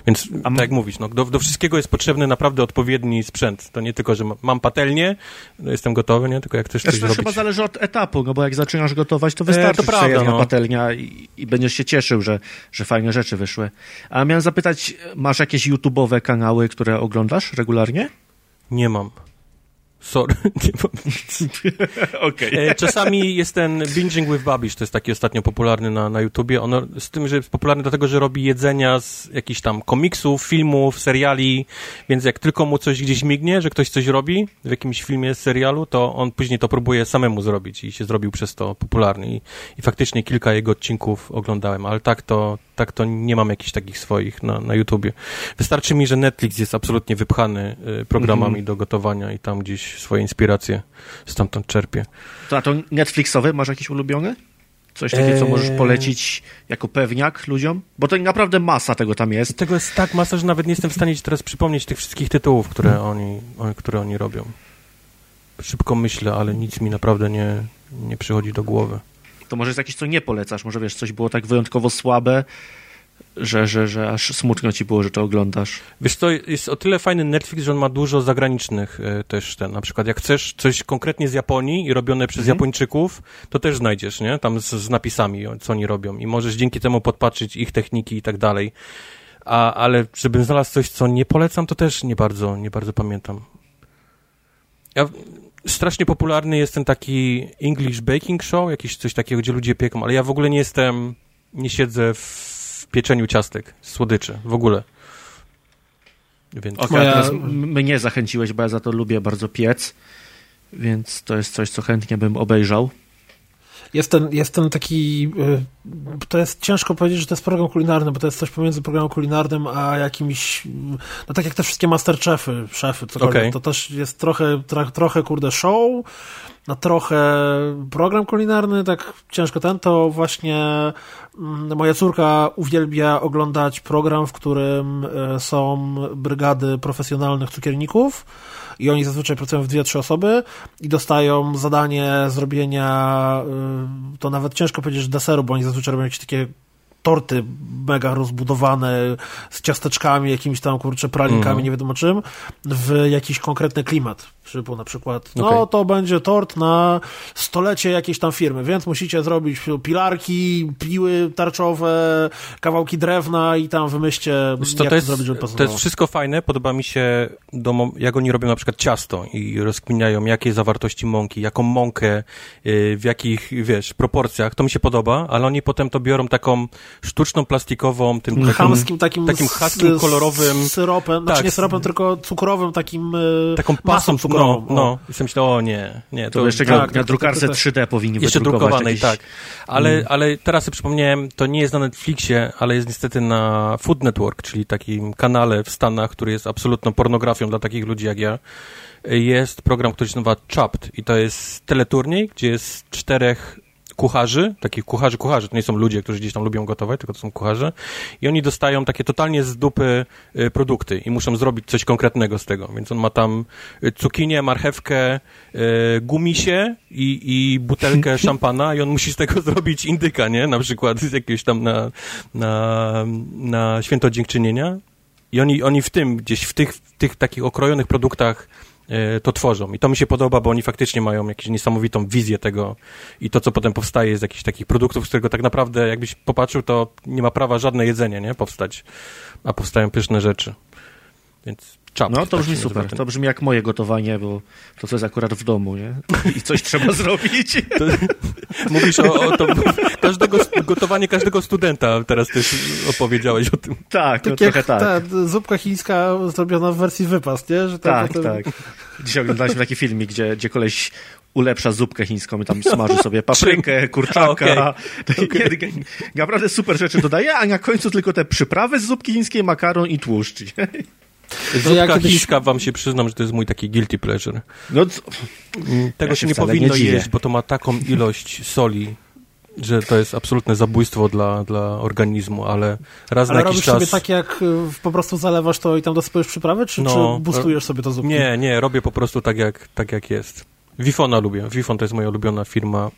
Więc tak jak mówisz, no, do, do, wszystkiego jest potrzebny naprawdę odpowiedni sprzęt. To nie tylko, że mam patelnię, no jestem gotowy, nie? Tylko jak też coś zrobić. To chyba zależy od etapu, no bo jak zaczynasz gotować, to wystarczy e, to prawda, no. patelnia i, i, będziesz się cieszył, że, że fajne rzeczy wyszły. A miałem zapytać, masz jakieś YouTube'owe kanały, które oglądasz regularnie? Nie mam. Sorry, (laughs) (laughs) okay. E, czasami jest ten Binging with Babish, to jest taki ostatnio popularny na, na YouTubie. On z tym, że jest popularny dlatego, że robi jedzenia z jakichś tam komiksów, filmów, seriali, więc jak tylko mu coś gdzieś mignie, że ktoś coś robi w jakimś filmie, serialu, to on później to próbuje samemu zrobić i się zrobił przez to popularny. I, i faktycznie kilka jego odcinków oglądałem, ale tak to, tak to nie mam jakichś takich swoich na, na YouTubie. Wystarczy mi, że Netflix jest absolutnie wypchany y, programami mm -hmm. do gotowania i tam gdzieś swoje inspiracje stamtąd czerpię. To, a to Netflixowy masz jakiś ulubiony? Coś takiego, co możesz eee. polecić jako pewniak ludziom? Bo to naprawdę masa tego tam jest. Tego jest tak masa, że nawet nie jestem w stanie ci teraz przypomnieć tych wszystkich tytułów, które hmm. oni, które oni robią. Szybko myślę, ale nic mi naprawdę nie, nie przychodzi do głowy. To może jest jakieś, co nie polecasz? Może wiesz, coś było tak wyjątkowo słabe, że, że, że aż smutno ci było, że to oglądasz. Wiesz to jest o tyle fajny Netflix, że on ma dużo zagranicznych e, też ten, na przykład jak chcesz coś konkretnie z Japonii i robione przez mhm. Japończyków, to też znajdziesz, nie? Tam z, z, napisami, co oni robią i możesz dzięki temu podpatrzeć ich techniki i tak dalej. A, ale żebym znalazł coś, co nie polecam, to też nie bardzo, nie bardzo pamiętam. Ja, strasznie popularny jest ten taki English Baking Show, jakiś coś takiego, gdzie ludzie pieką, ale ja w ogóle nie jestem, nie siedzę w pieczeniu ciastek, słodyczy, w ogóle. Więc... Okay, Moja... teraz mnie zachęciłeś, bo ja za to lubię bardzo piec, więc to jest coś, co chętnie bym obejrzał. Jest ten, jest ten taki, y, to jest ciężko powiedzieć, że to jest program kulinarny, bo to jest coś pomiędzy programem kulinarnym a jakimś, no tak jak te wszystkie masterchefy, szefy, cokolwiek, okay. to też jest trochę, trochę kurde show, na trochę program kulinarny, tak ciężko ten, to właśnie mm, moja córka uwielbia oglądać program, w którym e, są brygady profesjonalnych cukierników i oni zazwyczaj pracują w dwie, trzy osoby i dostają zadanie zrobienia, e, to nawet ciężko powiedzieć, że deseru, bo oni zazwyczaj robią jakieś takie torty mega rozbudowane z ciasteczkami, jakimiś tam kurczę pralinkami, mm -hmm. nie wiadomo czym, w jakiś konkretny klimat typu na przykład, no okay. to będzie tort na stolecie jakiejś tam firmy, więc musicie zrobić pilarki, piły tarczowe, kawałki drewna i tam wymyślcie, to, jak to, jest, zrobić, żeby. To jest wszystko fajne, podoba mi się, do, jak oni robią na przykład ciasto i rozkminiają, jakie zawartości mąki, jaką mąkę, y, w jakich, wiesz, proporcjach, to mi się podoba, ale oni potem to biorą taką sztuczną, plastikową, tym takim, chamskim, takim, takim haskim, kolorowym... Syropem, znaczy tak, znaczy nie syropem, tylko cukrowym, takim y, taką pasą cukrową, no, no. I sobie myślę, o nie, nie. To, to jeszcze tak, na drukarce 3D powinni Jeszcze drukowanej, jakieś... tak. Ale, mm. ale teraz sobie przypomniałem, to nie jest na Netflixie, ale jest niestety na Food Network, czyli takim kanale w Stanach, który jest absolutną pornografią dla takich ludzi jak ja. Jest program, który się nazywa Chopped i to jest teleturniej, gdzie jest czterech kucharzy, takich kucharzy, kucharzy, to nie są ludzie, którzy gdzieś tam lubią gotować, tylko to są kucharze. I oni dostają takie totalnie z dupy y, produkty i muszą zrobić coś konkretnego z tego, więc on ma tam y, cukinię, marchewkę, y, gumisie i, i butelkę (laughs) szampana i on musi z tego zrobić indyka, nie? Na przykład z jakiegoś tam na, na, na święto dziękczynienia. I oni, oni w tym, gdzieś w tych, w tych takich okrojonych produktach to tworzą. I to mi się podoba, bo oni faktycznie mają jakąś niesamowitą wizję tego i to, co potem powstaje z jakichś takich produktów, z którego tak naprawdę, jakbyś popatrzył, to nie ma prawa żadne jedzenie, nie, powstać, a powstają pyszne rzeczy. Więc No to brzmi tak super. To brzmi jak moje gotowanie, bo to co jest akurat w domu, nie? (laughs) I coś trzeba (laughs) zrobić. To, (laughs) mówisz o, o to, każdego, gotowanie każdego studenta, teraz też opowiedziałeś o tym. Tak, tak no, jak tak. ta zupka chińska zrobiona w wersji wypas, nie? Że tak, potem... tak. Dzisiaj oglądaliśmy taki filmik, gdzie, gdzie koleś ulepsza zupkę chińską i tam smaży sobie paprykę, kurczaka. Okay. Okay. Naprawdę super rzeczy dodaje, a na końcu tylko te przyprawy z zupki chińskiej, makaron i tłuszcz. Zupka ja kiedyś... chińska, wam się przyznam, że to jest mój taki guilty pleasure. No, co? Tego ja się, się nie powinno nie jeść, bo to ma taką ilość soli, że to jest absolutne zabójstwo dla, dla organizmu, ale raz ale na jakiś czas... sobie tak jak y, po prostu zalewasz to i tam dosypujesz przyprawy, czy, no, czy boostujesz sobie to zupki? Nie, nie, robię po prostu tak jak, tak jak jest. Wifona lubię. Wifon to jest moja ulubiona firma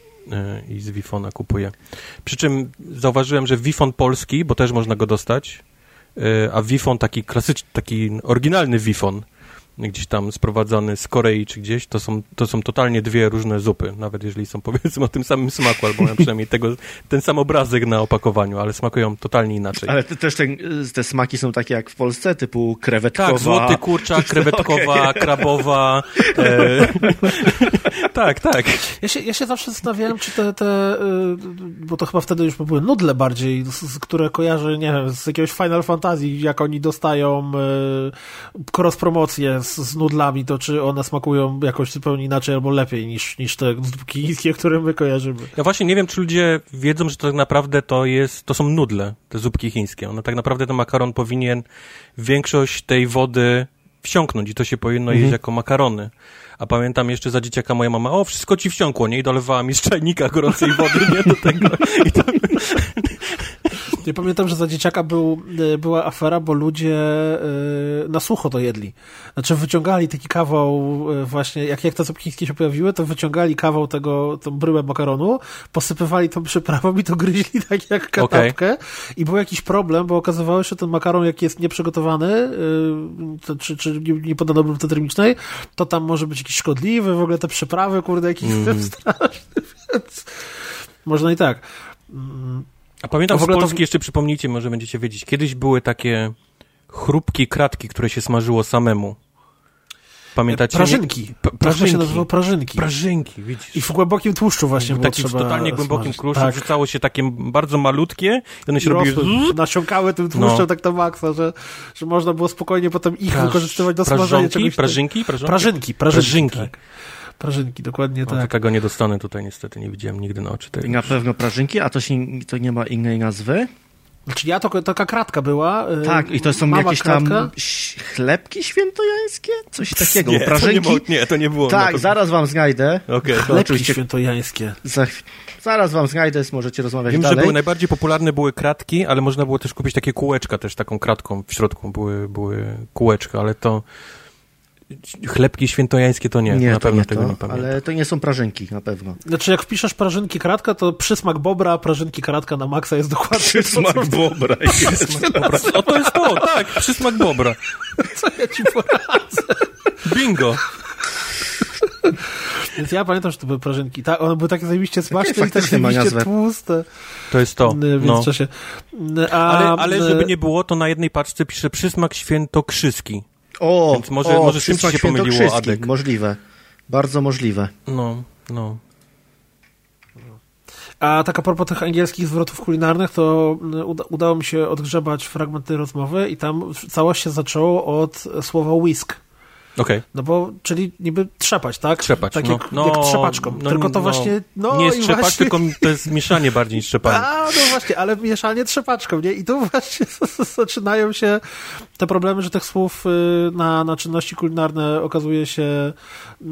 y, i z Wifona kupuję. Przy czym zauważyłem, że Wifon polski, bo też można go dostać, a Wifon taki klasyczny, taki oryginalny Wifon, gdzieś tam sprowadzany z Korei czy gdzieś, to są, to są totalnie dwie różne zupy, nawet jeżeli są (laughs) powiedzmy o tym samym smaku, albo mają przynajmniej tego, ten sam obrazek na opakowaniu, ale smakują totalnie inaczej. Ale te, też te, te smaki są takie jak w Polsce, typu krewetkowa. Tak, złoty kurczak, (laughs) krewetkowa, okay. krabowa. E, (laughs) tak, tak. Ja się, ja się zawsze zastanawiałem, czy te, te, y, bo to chyba wtedy już były nudle bardziej, z, które kojarzę, nie wiem, z jakiegoś Final Fantasy, jak oni dostają y, cross promocję z, z, nudlami, to czy one smakują jakoś zupełnie inaczej albo lepiej niż, niż te zupki chińskie, (laughs) które my kojarzymy. Ja właśnie nie wiem, czy ludzie wiedzą, że to tak naprawdę to jest, to są nudle, te zupki chińskie. One tak naprawdę ten makaron powinien większość tej wody wsiąknąć i to się powinno mhm. jeść jako makarony. A pamiętam jeszcze za dzieciaka moja mama, o, wszystko ci wsiąkło, nie? I dolewała mi z czajnika gorącej wody, nie? Do tego. I to... Ja pamiętam, że za dzieciaka był, e, była afera, bo ludzie e, na sucho to jedli. Znaczy wyciągali taki kawał e, właśnie, jak, jak te zupki chińskie się pojawiły, to wyciągali kawał tego, tą bryłę makaronu, posypywali tą przyprawą i to gryźli (laughs) tak jak katapkę. Okay. I był jakiś problem, bo okazywało się, że ten makaron, jak jest nieprzygotowany, to, czy, czy nie, nie podano obróbce termicznej, to tam może być jakiś szkodliwy, w ogóle te przyprawy, kurde, jakiś mm. (laughs) straszny, więc można i tak. A pamiętam w ogóle z Polski, to... jeszcze przypomnijcie, może będziecie wiedzieć, kiedyś były takie chrupki kratki, które się smażyło samemu. Pamiętacie? Prażynki. P prażynki. się nazywało prażynki. Prażynki, widzisz. I w głębokim tłuszczu właśnie było Takim totalnie głębokim tłuszczu tak. wrzucało się takie bardzo malutkie i one się I robiły... Nasiąkały tym tłuszczem no. tak na maksa, że, że można było spokojnie potem ich Praż... wykorzystywać do smażenia czegoś. Prażynki? Prażynki? Prażynki. Prażynki. Tak. Prażynki, dokładnie no, tak. Tego nie dostanę tutaj niestety, nie widziałem nigdy na oczy. I na pewno prażynki, a to, się, to nie ma innej nazwy? Znaczy ja, to taka kratka była. Y, tak, i to są jakieś kratka. tam chlebki świętojańskie? Coś takiego, nie, prażynki? To nie, nie, to nie było. Tak, zaraz wam znajdę. Okay, chlebki oczywiście... świętojańskie. Za, zaraz wam znajdę, możecie rozmawiać Wiem, dalej. że były najbardziej popularne były kratki, ale można było też kupić takie kółeczka też taką kratką w środku były, były kółeczka, ale to Chlebki świętojańskie to nie, nie na pewno nie tego to, nie pamiętam. Ale to nie są prażynki, na pewno. Znaczy, jak wpiszesz prażynki kratka, to przysmak bobra, prażynki kratka na maksa jest dokładnie Przysmak to, bobra jest. Przysmak bobra. O, to jest to, tak, przysmak bobra. (laughs) Co ja ci poradzę? Bingo. Więc ja pamiętam, że to były prażynki. Ta, one były takie zajebiście smaczne i tak zajebiście tłuste. To jest to. Więc no. czasie. A, ale, ale żeby nie było, to na jednej paczce pisze przysmak świętokrzyski. O, Więc może, o, może tym się pomyliło Adek. Możliwe. Bardzo możliwe. No, no. A tak a propos tych angielskich zwrotów kulinarnych, to mm, uda, udało mi się odgrzebać fragmenty rozmowy i tam całość się zaczęło od słowa whisk. Okay. No bo, czyli niby trzepać, tak? Trzepać, tak no, jak, no, jak trzepaczką. No, tylko to no, właśnie... No, nie jest trzepać, właśnie... tylko to jest mieszanie bardziej niż trzepanie. (laughs) A, no właśnie, ale mieszanie trzepaczką, nie? I tu właśnie (laughs) zaczynają się te problemy, że tych słów y, na, na czynności kulinarne okazuje się y,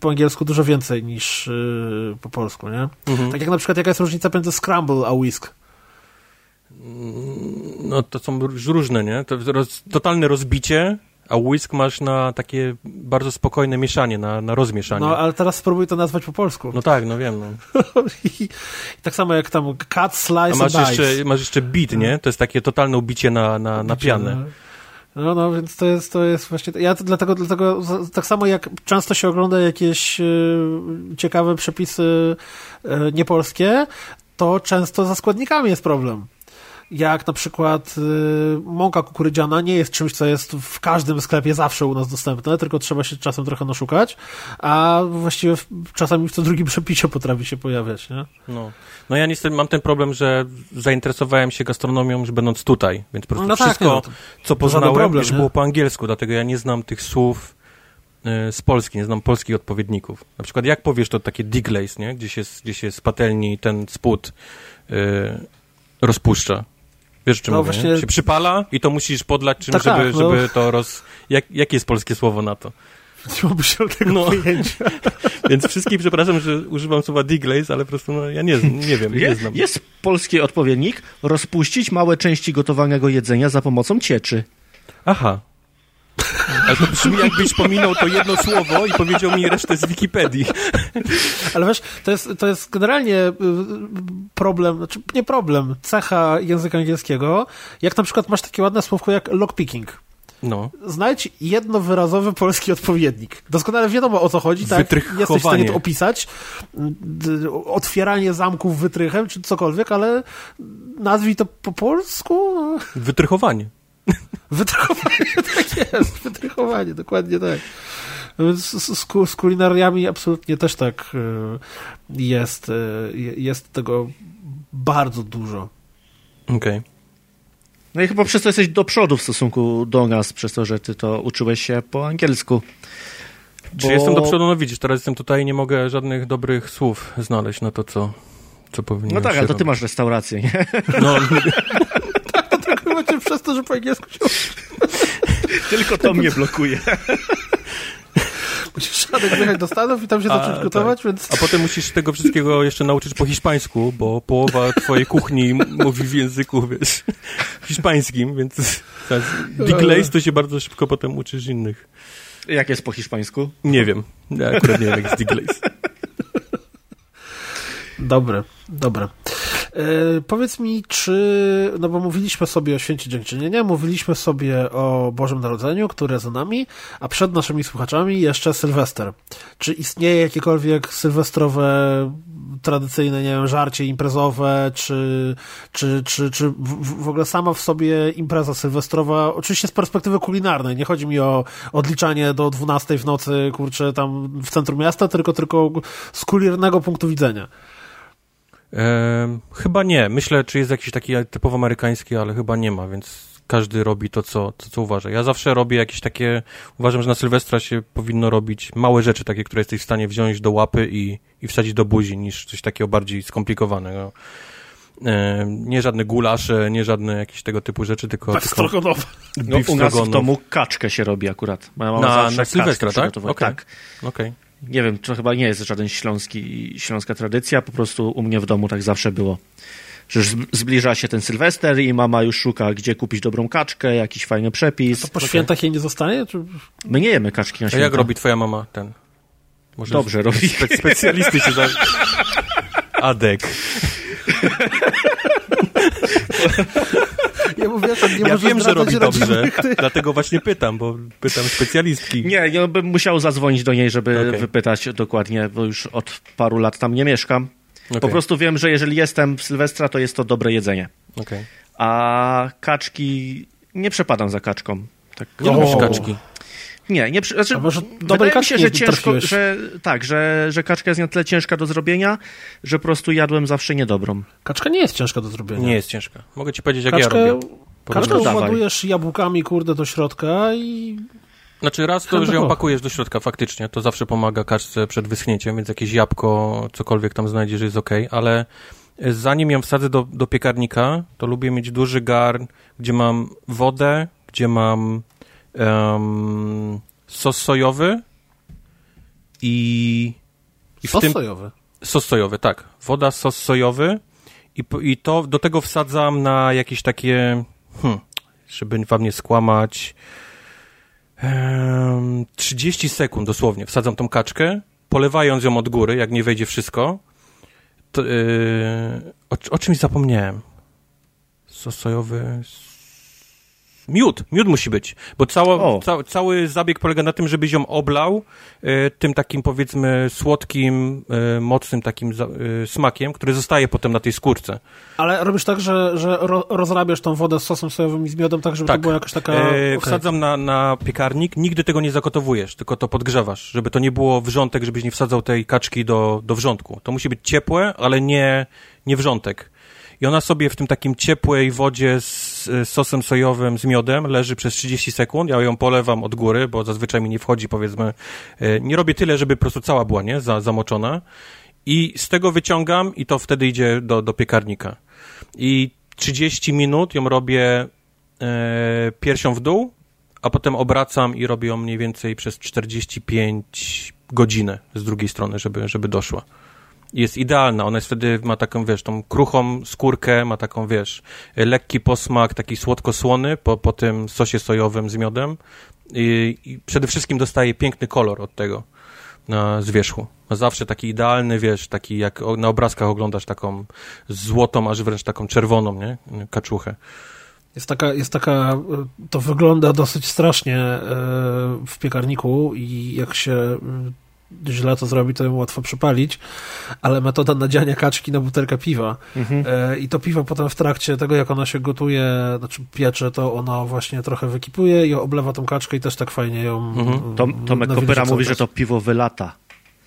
po angielsku dużo więcej niż y, po polsku, nie? Mhm. Tak jak na przykład jaka jest różnica między scramble a whisk? No to są różne, nie? To roz, totalne rozbicie a whisk masz na takie bardzo spokojne mieszanie, na, na rozmieszanie. No, ale teraz spróbuj to nazwać po polsku. No tak, no wiem. No. (laughs) I, tak samo jak tam cut, slice a masz jeszcze, dice. Masz jeszcze beat, nie? To jest takie totalne ubicie na, na, na pianę. No. no, no, więc to jest, to jest właśnie. Ja to dlatego, dlatego tak samo jak często się ogląda jakieś y, ciekawe przepisy y, niepolskie, to często za składnikami jest problem jak na przykład y, mąka kukurydziana nie jest czymś, co jest w każdym sklepie zawsze u nas dostępne, tylko trzeba się czasem trochę naszukać, a właściwie czasami w co drugim przepisie potrafi się pojawiać, nie? No. No ja niestety mam ten problem, że zainteresowałem się gastronomią już będąc tutaj, więc po prostu no tak, wszystko, tak, no, co poznałem, problem, już nie? było po angielsku, dlatego ja nie znam tych słów y, z Polski, nie znam polskich odpowiedników. Na przykład jak powiesz to takie diglaze, nie? Gdzie się, gdzie się z patelni ten spód yy, rozpuszcza Wiesz, czym no mówię, właśnie... się przypala i to musisz podlać czymś, tak, żeby, tak, no. żeby to roz... Jak, jakie jest polskie słowo na to? Nie mam się tego no. pojęcia. (laughs) Więc wszystkich przepraszam, że używam słowa deglaze, ale po prostu no, ja nie, nie wiem, nie znam. Jest polski odpowiednik, rozpuścić małe części gotowanego jedzenia za pomocą cieczy. Aha, ale to brzmi jakbyś pominął to jedno słowo i powiedział mi resztę z Wikipedii. Ale wiesz, to jest, to jest generalnie y, problem, znaczy nie problem, cecha języka angielskiego, jak na przykład masz takie ładne słówko jak lockpicking. No. Znajdź jednowyrazowy polski odpowiednik. Doskonale wiadomo o co chodzi, tak? Jesteś w stanie to opisać. Otwieranie zamków wytrychem, czy cokolwiek, ale nazwij to po polsku. Wytrychowanie. Wytrychowanie, (laughs) tak jest, wytrychowanie, dokładnie tak. Z, z, z, kulinariami absolutnie też tak e, jest, e, jest tego bardzo dużo. Okej. Okay. No i chyba przez to jesteś do przodu w stosunku do nas, przez to, że ty to uczyłeś się po angielsku. Bo... Czy jestem do przodu? No widzisz, teraz jestem tutaj i nie mogę żadnych dobrych słów znaleźć na to, co, co powinien No tak, ale to ty masz restaurację, nie? No, (laughs) macie przez to, że po angielsku się... (laughs) Tylko to mnie blokuje. (laughs) Musisz Szadek wyjechać do Stanów i tam się zacząć gotować, tak. więc... A potem musisz tego wszystkiego jeszcze nauczyć po hiszpańsku, bo połowa twojej kuchni mówi w języku, wiesz, (laughs) hiszpańskim, więc deglaze to się bardzo szybko potem uczysz innych. Jak jest po hiszpańsku? Nie wiem. Ja akurat nie wiem, jak jest deglaze. Dobre, dobre. E, powiedz mi, czy, no bo mówiliśmy sobie o Święcie Dziękczynienia, mówiliśmy sobie o Bożym Narodzeniu, które za nami, a przed naszymi słuchaczami jeszcze Sylwester. Czy istnieje jakiekolwiek sylwestrowe, tradycyjne, nie wiem, żarcie imprezowe, czy, czy, czy, czy w, w ogóle sama w sobie impreza sylwestrowa, oczywiście z perspektywy kulinarnej, nie chodzi mi o odliczanie do 12 w nocy, kurczę, tam w centrum miasta, tylko, tylko z kulinarnego punktu widzenia. E, chyba nie. Myślę, czy jest jakiś taki typowo amerykański, ale chyba nie ma, więc każdy robi to co, to, co uważa. Ja zawsze robię jakieś takie, uważam, że na Sylwestra się powinno robić małe rzeczy, takie, które jesteś w stanie wziąć do łapy i, i wsadzić do buzi, niż coś takiego bardziej skomplikowanego. E, nie żadne gulasze, nie żadne jakieś tego typu rzeczy, tylko... Tak, tylko. No, u nas w domu kaczkę się robi akurat. na, na Sylwestra, tak? Okay. Tak. Okay nie wiem, to chyba nie jest żaden śląski, śląska tradycja, po prostu u mnie w domu tak zawsze było. Że zbliża się ten Sylwester i mama już szuka, gdzie kupić dobrą kaczkę, jakiś fajny przepis. A to po okay. świętach jej nie zostanie? Czy... My nie jemy kaczki na święta. A jak robi twoja mama ten? Może Dobrze robi. Spe specjalisty się za... (laughs) Adek. (laughs) Ja mówię, że nie ja wiem, że robi dobrze, (laughs) dlatego właśnie pytam, bo pytam specjalistki. Nie, ja bym musiał zadzwonić do niej, żeby okay. wypytać dokładnie, bo już od paru lat tam nie mieszkam. Okay. Po prostu wiem, że jeżeli jestem w Sylwestra, to jest to dobre jedzenie. Okay. A kaczki, nie przepadam za kaczką. Tak. Nie lubisz kaczki? Nie, nie znaczy, A może wydaje mi się, że ciężko, że tak, że, że kaczka jest na tyle ciężka do zrobienia, że po prostu jadłem zawsze niedobrą. Kaczka nie jest ciężka do zrobienia. Nie jest ciężka. Mogę ci powiedzieć, jak Kaczkę, ja robię. Kaczkę ładujesz jabłkami, kurde, do środka i... Znaczy raz to, że ją pakujesz do środka faktycznie, to zawsze pomaga kaczce przed wyschnięciem, więc jakieś jabłko, cokolwiek tam znajdziesz jest ok, ale zanim ją wsadzę do, do piekarnika, to lubię mieć duży garn, gdzie mam wodę, gdzie mam um, sos sojowy i, i sos tym, sojowy? Sos sojowy, tak. Woda, sos sojowy i, i to do tego wsadzam na jakieś takie, hmm, żeby wam nie skłamać, um, 30 sekund dosłownie. Wsadzam tą kaczkę, polewając ją od góry, jak nie wejdzie wszystko. To, yy, o, o czymś zapomniałem. Sos sojowy, Miód, miód musi być, bo cało, ca, cały zabieg polega na tym, żebyś ją oblał y, tym takim powiedzmy słodkim, y, mocnym takim y, smakiem, który zostaje potem na tej skórce. Ale robisz tak, że, że ro, rozrabiasz tą wodę z sosem sojowym i z miodem tak, żeby tak. to była jakaś taka... Okay. Wsadzam na, na piekarnik, nigdy tego nie zakotowujesz, tylko to podgrzewasz, żeby to nie było wrzątek, żebyś nie wsadzał tej kaczki do, do wrzątku. To musi być ciepłe, ale nie, nie wrzątek i ona sobie w tym takim ciepłej wodzie z sosem sojowym, z miodem leży przez 30 sekund. Ja ją polewam od góry, bo zazwyczaj mi nie wchodzi, powiedzmy. E, nie robię tyle, żeby po prostu cała była, nie? zamoczona. I z tego wyciągam i to wtedy idzie do, do piekarnika. I 30 minut ją robię e, piersią w dół, a potem obracam i robię ją mniej więcej przez 45 godzinę z drugiej strony, żeby, żeby doszła. Jest idealna, ona jest wtedy, ma taką, wiesz, tą kruchą skórkę, ma taką, wiesz, lekki posmak, taki słodko-słony po, po tym sosie sojowym z miodem i, i przede wszystkim dostaje piękny kolor od tego na zwierzchu. Ma zawsze taki idealny, wiesz, taki jak na obrazkach oglądasz taką złotą, aż wręcz taką czerwoną, nie? Kaczuchę. Jest taka, jest taka, to wygląda dosyć strasznie e, w piekarniku i jak się e, źle to zrobi, to ją łatwo przypalić, ale metoda nadziania kaczki na butelkę piwa mhm. E, i to piwo potem w trakcie tego, jak ona się gotuje, znaczy piecze, to ona właśnie trochę wykipuje i oblewa tą kaczkę i też tak fajnie ją mhm. Tom, Tomek Kopyra mówi, że to piwo wylata.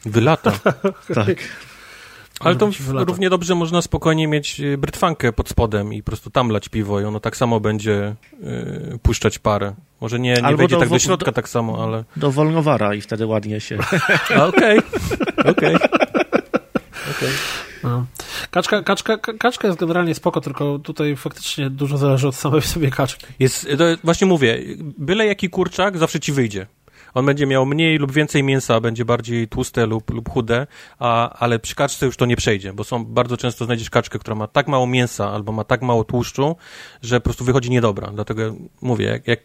Wylata? tak. (laughs) Ale to równie dobrze można spokojnie mieć y, brytwankę pod spodem i po prostu tam lać piwo i ono tak samo będzie y, puszczać parę. Może nie, nie wejdzie do, tak do środka do, tak samo, ale... Do wolnowara i wtedy ładnie się... Okej, okej. No. Kaczka, kaczka, kaczka jest generalnie spoko, tylko tutaj faktycznie dużo zależy od samej sobie kaczki. Jest, właśnie mówię, byle jaki kurczak zawsze ci wyjdzie on będzie miał mniej lub więcej mięsa, będzie bardziej tłuste lub, lub chude, a, ale przy kaczce już to nie przejdzie, bo są bardzo często znajdziesz kaczkę, która ma tak mało mięsa albo ma tak mało tłuszczu, że po prostu wychodzi niedobra. Dlatego mówię, jak, jak,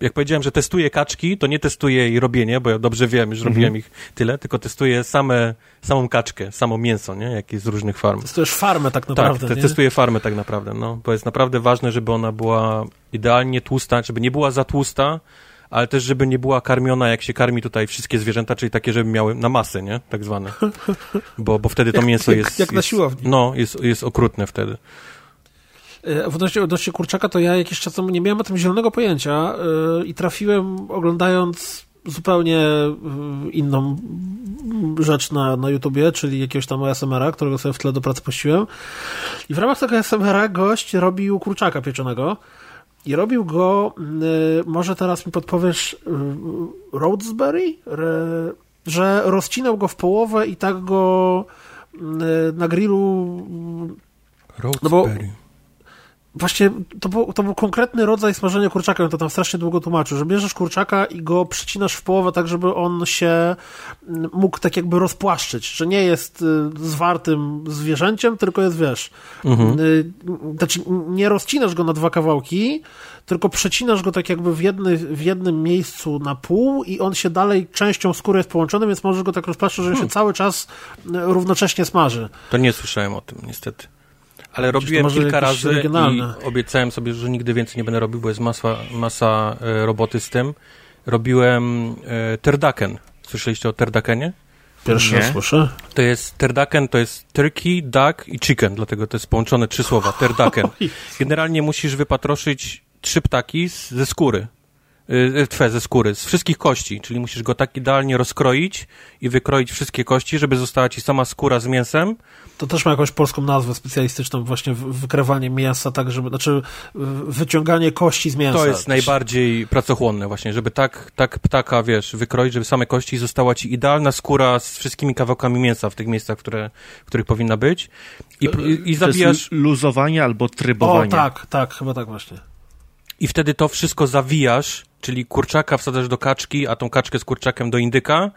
jak powiedziałem, że testuję kaczki, to nie testuję jej robienie, bo ja dobrze wiem, już robiłem mhm. ich tyle, tylko testuję same, samą kaczkę, samo mięso, nie? Jakie z różnych farm. Testujesz farmę tak naprawdę, Tak, te, testuję farmę tak naprawdę, no, bo jest naprawdę ważne, żeby ona była idealnie tłusta, żeby nie była za tłusta, ale też, żeby nie była karmiona, jak się karmi tutaj wszystkie zwierzęta, czyli takie, żeby miały na masę, nie? Tak zwane. Bo, bo wtedy to mięso jak, jest... Jak na siłowni. Jest, no, jest, jest okrutne wtedy. E, w odnośnie, odnośnie kurczaka, to ja jakiś czas temu nie miałem o tym zielonego pojęcia yy, i trafiłem oglądając zupełnie yy, inną rzecz na, na YouTubie, czyli jakiegoś tam ASMR-a, którego sobie w tle do pracy puściłem. I w ramach tego ASMR-a gość robił kurczaka pieczonego. I robił go, y, może teraz mi podpowiesz, y, Rhodesbury? Że rozcinał go w połowę i tak go y, na grillu. Rhodesbury. No Właśnie to był, to był konkretny rodzaj smażenia kurczaka, on to tam strasznie długo tłumaczył, że bierzesz kurczaka i go przycinasz w połowę tak, żeby on się mógł tak jakby rozpłaszczyć, że nie jest y, zwartym zwierzęciem, tylko jest, wiesz, mhm. Y, znaczy nie rozcinasz go na dwa kawałki, tylko przecinasz go tak jakby w, jedny, w jednym miejscu na pół i on się dalej częścią skóry jest połączony, więc możesz go tak rozpłaszczyć, że hmm. się cały czas y, równocześnie smaży. To nie słyszałem o tym, niestety. Ale robiłem kilka razy regionalne. i obiecałem sobie, że nigdy więcej nie będę robił, bo jest masa, masa e, roboty z tym. Robiłem e, terdaken. Słyszeliście o terdakenie? Pierwszy raz słyszę. To jest terdaken, to jest turkey, duck i chicken, dlatego to jest połączone trzy słowa, terdaken. (laughs) Generalnie musisz wypatroszyć trzy ptaki z, ze skóry. Y, twe ze skóry, z wszystkich kości, czyli musisz go tak idealnie rozkroić i wykroić wszystkie kości, żeby została ci sama skóra z mięsem. To też ma jakąś polską nazwę specjalistyczną, właśnie wykrywanie mięsa, tak żeby, znaczy wyciąganie kości z mięsa. To jest najbardziej pracochłonne właśnie, żeby tak, tak ptaka, wiesz, wykroić, żeby same kości została ci idealna skóra z wszystkimi kawałkami mięsa w tych miejscach, które, w których powinna być. I, i, i zabijasz... luzowanie albo trybowanie. O, tak, tak, chyba tak właśnie. I wtedy to wszystko zawijasz czyli kurczaka wsadzasz do kaczki, a tą kaczkę z kurczakiem do indyka,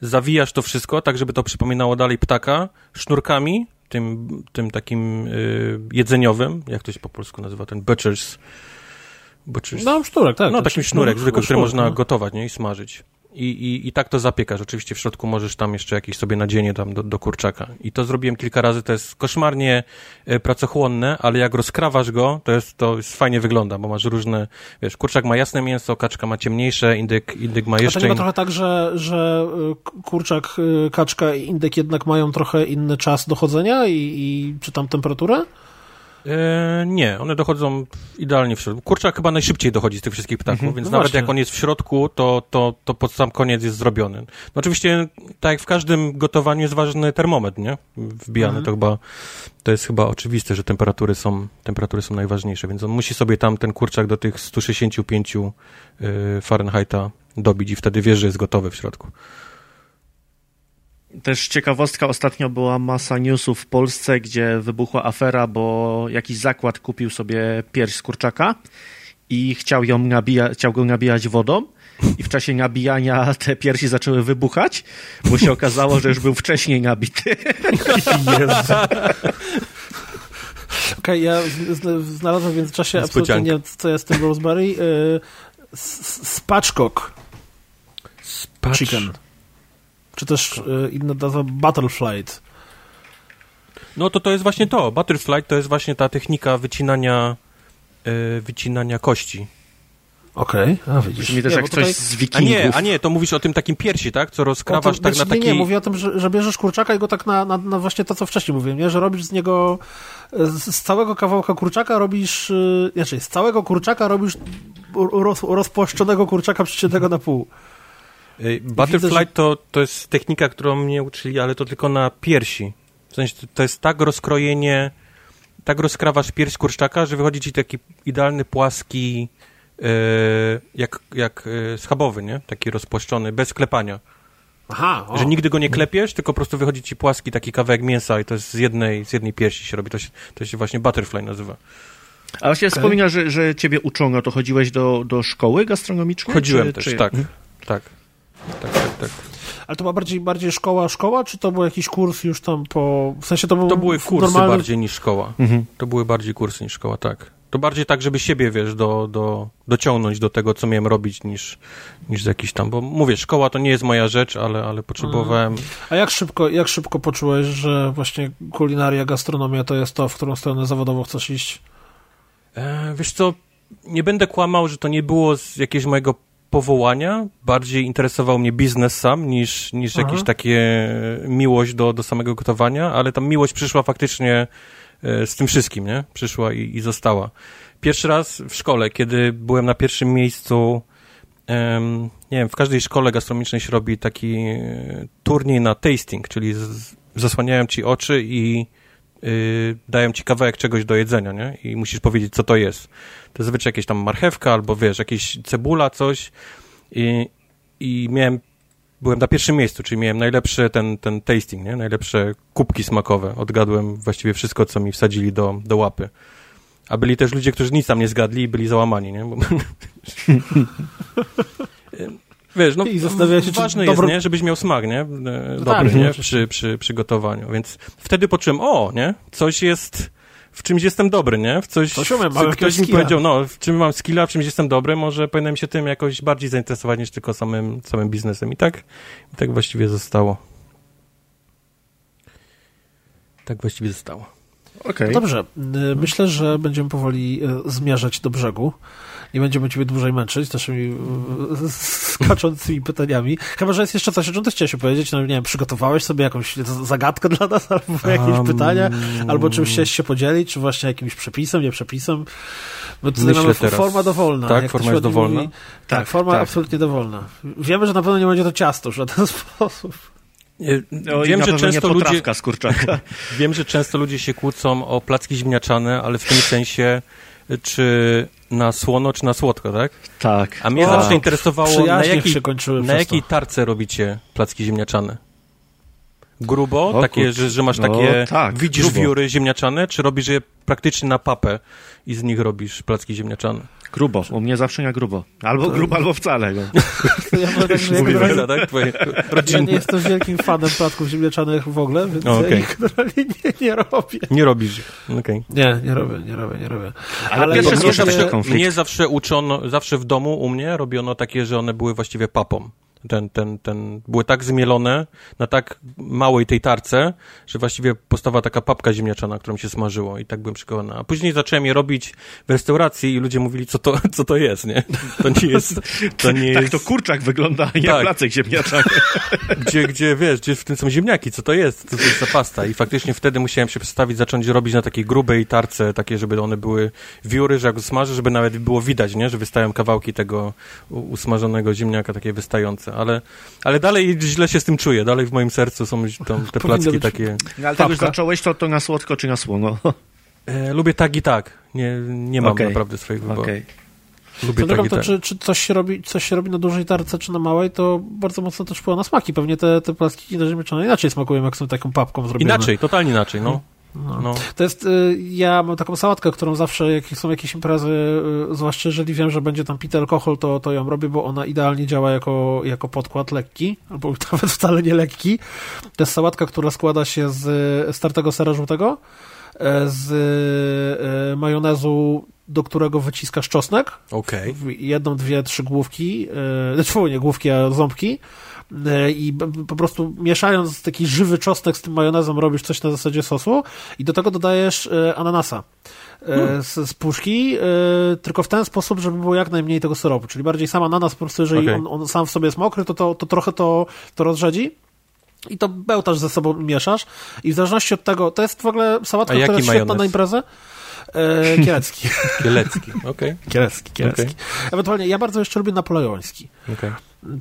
zawijasz to wszystko, tak żeby to przypominało dalej ptaka, sznurkami, tym, tym takim y, jedzeniowym, jak to się po polsku nazywa, ten butcher's, butcher's no, sznurek, tak. No, taki sznurek, zwykły, który można no. gotować, nie, i smażyć. I, i, I tak to zapiekasz. Oczywiście w środku możesz tam jeszcze jakieś sobie nadzienie tam do, do kurczaka. I to zrobiłem kilka razy, to jest koszmarnie e, pracochłonne, ale jak rozkrawasz go, to jest, to jest fajnie wygląda, bo masz różne, wiesz, kurczak ma jasne mięso, kaczka ma ciemniejsze, indyk, indyk ma jeszcze... A to nie ma trochę tak, że, że e, kurczak, e, kaczka i indyk jednak mają trochę inny czas dochodzenia i, i czy tam temperaturę? E, nie, one dochodzą idealnie w środku. Kurczak chyba najszybciej dochodzi z tych wszystkich ptaków, mhm, więc no nawet właśnie. jak on jest w środku, to, to, to pod sam koniec jest zrobiony. No oczywiście, tak jak w każdym gotowaniu jest ważny termometr, nie? Wbijany, mhm. to chyba, to jest chyba oczywiste, że temperatury są, temperatury są najważniejsze, więc on musi sobie tam ten kurczak do tych 165 y, Fahrenheita dobić i wtedy wie, że jest gotowy w środku. Też ciekawostka, ostatnio była masa newsów w Polsce, gdzie wybuchła afera, bo jakiś zakład kupił sobie pierś z kurczaka i chciał, ją nabija, chciał go nabijać wodą i w czasie nabijania te piersi zaczęły wybuchać, bo się okazało, że już był wcześniej nabity. (laughs) Okej, okay, ja znalazłem w międzyczasie absolutnie nie co jest tym Rosemary. Yy, Spatchcock. Spatch... Chicken. Czy też yy, inna nazwa Butterflight. No to to jest właśnie to. Butterflight to jest właśnie ta technika wycinania, yy, wycinania kości. Okej, okay. a widzisz. Mi też nie, jak coś tutaj... z wikingów. A nie, a nie, to mówisz o tym takim piersi, tak? Co rozkrawasz tak na taki... Nie, nie, mówię o tym, że, że bierzesz kurczaka i go tak na, na, na, właśnie to, co wcześniej mówiłem, nie? Że robisz z niego, z, z całego kawałka kurczaka robisz, yy, znaczy z całego kurczaka robisz roz, rozpłaszczonego kurczaka przyciętego na pół. Butterfly widzę, że... to, to jest technika, którą mnie uczyli, ale to tylko na piersi. W sensie to jest tak rozkrojenie, tak rozkrawasz pierś kurczaka, że wychodzi ci taki idealny, płaski E, jak, jak e, schabowy, nie? Taki rozpłaszczony, bez klepania. Aha, o. Że nigdy go nie klepiesz, tylko po prostu wychodzi ci płaski taki kawałek mięsa i to jest z jednej, z jednej piersi się robi. To się, to się właśnie butterfly nazywa. A właśnie okay. wspomina, że, że ciebie uczono, to chodziłeś do, do szkoły gastronomicznej? Chodziłem czy, też, czy... tak, mhm. tak. Tak, tak, tak. Ale to była bardziej, bardziej szkoła, szkoła, czy to był jakiś kurs już tam po... W sensie to był To były kursy normalny... bardziej niż szkoła. Mhm. To były bardziej kursy niż szkoła, tak. To bardziej tak, żeby siebie, wiesz, do, do, dociągnąć do tego, co miałem robić, niż, niż jakiś tam, bo mówię, szkoła to nie jest moja rzecz, ale, ale potrzebowałem... A jak szybko, jak szybko poczułeś, że właśnie kulinaria, gastronomia to jest to, w którą stronę zawodowo chcesz iść? E, wiesz co, nie będę kłamał, że to nie było z jakiegoś mojego powołania. Bardziej interesował mnie biznes sam niż, niż jakieś takie miłość do, do samego gotowania, ale ta miłość przyszła faktycznie E, z tym wszystkim, nie? Przyszła i, i została. Pierwszy raz w szkole, kiedy byłem na pierwszym miejscu, nie wiem, w każdej szkole gastronomicznej się robi taki e, turniej na tasting, czyli z, zasłaniają ci oczy i y, dają ci kawałek czegoś do jedzenia, nie? I musisz powiedzieć, co to jest. To jest zwyczaj jakieś tam marchewka albo, wiesz, jakieś cebula, coś. I, i miałem byłem na pierwszym miejscu, czyli miałem najlepszy ten, ten tasting, nie? najlepsze kubki smakowe. Odgadłem właściwie wszystko, co mi wsadzili do, do łapy. A byli też ludzie, którzy nic tam nie zgadli i byli załamani, nie? Bo... (laughs) (laughs) Wiesz, no I się, ważne jest, dobro... nie, żebyś miał smak, nie? E, no dobry, tak, nie? Przy, przy przygotowaniu. Więc wtedy poczułem, o, nie? Coś jest w czymś jestem dobry, nie? W coś, coś umiem, co, ktoś mi powiedział, no, w czym mam skilla, w czymś jestem dobry, może powinienem się tym jakoś bardziej zainteresować niż tylko samym, samym biznesem. I tak, i tak właściwie zostało. Tak właściwie zostało. Okay. No dobrze, y, myślę, że będziemy powoli y, zmierzać do brzegu nie będziemy ciebie dłużej męczyć naszymi skaczącymi pytaniami. Chyba, że jest jeszcze coś, o czym ty chciałeś powiedzieć. No nie wiem, przygotowałeś sobie jakąś zagadkę dla nas, albo jakieś um, pytania, albo czymś chciałeś się podzielić, czy właśnie jakimś przepisem, nie przepisem. Bo tutaj Myślę mamy teraz. forma dowolna. Tak, forma jest dowolna? Mówi, tak, tak, forma tak. absolutnie dowolna. Wiemy, że na pewno nie będzie to ciasto w żaden (laughs) sposób. No wiem, że często ludzie (laughs) wiem, że często ludzie się kłócą o placki ziemniaczane, ale w tym sensie czy na słono, czy na słodko, tak? Tak. A mnie o, zawsze interesowało, na jakiej, na jakiej tarce robicie placki ziemniaczane? Grubo, o, takie, że, że, masz takie, no, tak, widzisz grubo. wióry ziemniaczane, czy robisz je praktycznie na papę i z nich robisz placki ziemniaczane? Grubo, u mnie zawsze nie grubo. Albo grubo, albo wcale. No. Ja, tak, Mówię, tak? Twoje ja nie jestem wielkim fanem placków ziemniaczanych w ogóle, więc okay. ja ich generalnie nie, nie robię. Nie robisz, okej. Okay. Nie, nie robię, nie robię, nie robię. Ale, Ale mnie, zawsze, mnie zawsze uczono, zawsze w domu u mnie robiono takie, że one były właściwie papą ten, ten, ten, były tak zmielone na tak małej tej tarce, że właściwie powstała taka papka ziemniaczana, którą się smażyło i tak byłem przekonany. A później zacząłem je robić w restauracji i ludzie mówili, co to, (laughs) co to jest, nie? To nie jest, to nie tak jest... To kurczak wygląda, nie tak. placek ziemniaczany. (laughs) Gdzie, gdzie, wiesz, gdzie w tym są ziemniaki, co to jest, co to jest za pasta i faktycznie wtedy musiałem się przestawić, zacząć robić na takiej grubej tarce, takie, żeby one były wióry, że jak smażę, żeby nawet było widać, nie? Że wystają kawałki tego usmażonego ziemniaka, takie wystające ale, ale dalej źle się z tym czuję. Dalej w moim sercu są tam te placki być... takie. No, ale tak już zacząłeś, to, to na słodko czy na słono? E, lubię tak i tak. Nie, nie mam okay. naprawdę swojego wyboru. Okay. Lubię drogą, to czy, czy coś, się robi, coś się robi na dużej tarce, czy na małej, to bardzo mocno też wpływa na smaki. Pewnie te, te plastiki ziemniaczane inaczej smakują, jak są taką papką zrobione. Inaczej, totalnie inaczej, no. No. no. To jest, y, ja mam taką sałatkę, którą zawsze, jak są jakieś imprezy, y, zwłaszcza jeżeli wiem, że będzie tam pity alkohol, to, to ją robię, bo ona idealnie działa jako, jako podkład lekki, albo (laughs) nawet wcale nie lekki. To jest sałatka, która składa się z startego sera żółtego, e, z e, majonezu do którego wyciskasz czosnek. Okay. Jedną, dwie, trzy główki, e, znaczy nie główki, a ząbki i po prostu mieszając taki żywy czosnek z tym majonezem robisz coś na zasadzie sosu i do tego dodajesz e, ananasa. E, hmm. Z, z puszki, tylko w ten sposób, żeby było jak najmniej tego syropu, czyli bardziej sam ananas po prostu, jeżeli okay. on, on, sam w sobie jest mokry, to, to, to trochę to, to rozrzedzi i to bełtasz ze sobą mieszasz i w zależności od tego, to jest w ogóle sałatka, która jest świetna na imprezę. E, (laughs) kielecki. Kielecki, okej. Okay. (laughs) Kielecki, kielecki. Okay. Ewentualnie ja bardzo jeszcze lubię napoleoński. Okay.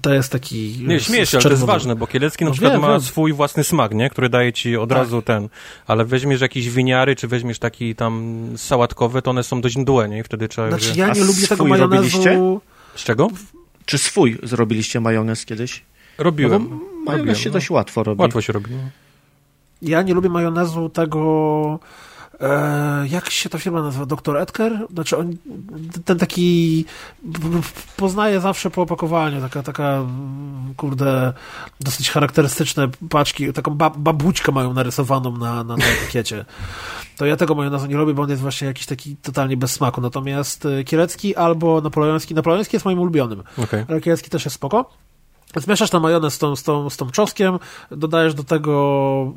To jest taki... Nie, śmieję się, ale to jest ważne, bo Kielecki na no przykład wiem, ma wiem. swój własny smak, nie? Który daje ci od tak. razu ten, ale weźmiesz jakieś winiary, czy weźmiesz taki tam sałatkowy, to one są dość mdłe, nie? I wtedy trzeba... Znaczy ja nie lubię tego majonezu... Robiliście? Z czego? Czy swój zrobiliście majonez kiedyś? Robiłem. No majonez się no. dość łatwo robi. Łatwo się robi, no. Ja nie lubię majonezu tego E, jak się ta firma nazywa? Doktor Edgar? Znaczy on, ten taki poznaje zawsze po opakowaniu, taka, taka kurde, dosyć charakterystyczne paczki, taką ba, babućkę mają narysowaną na, na, na etykiecie. To ja tego majonezu nie robię, bo on jest właśnie jakiś taki totalnie bez smaku. Natomiast e, kielecki albo napoleoński, napoleoński jest moim ulubionym, okay. ale kielecki też jest spoko. Zmieszasz ten majonez z tą, z, tą, z tą czosnkiem, dodajesz do tego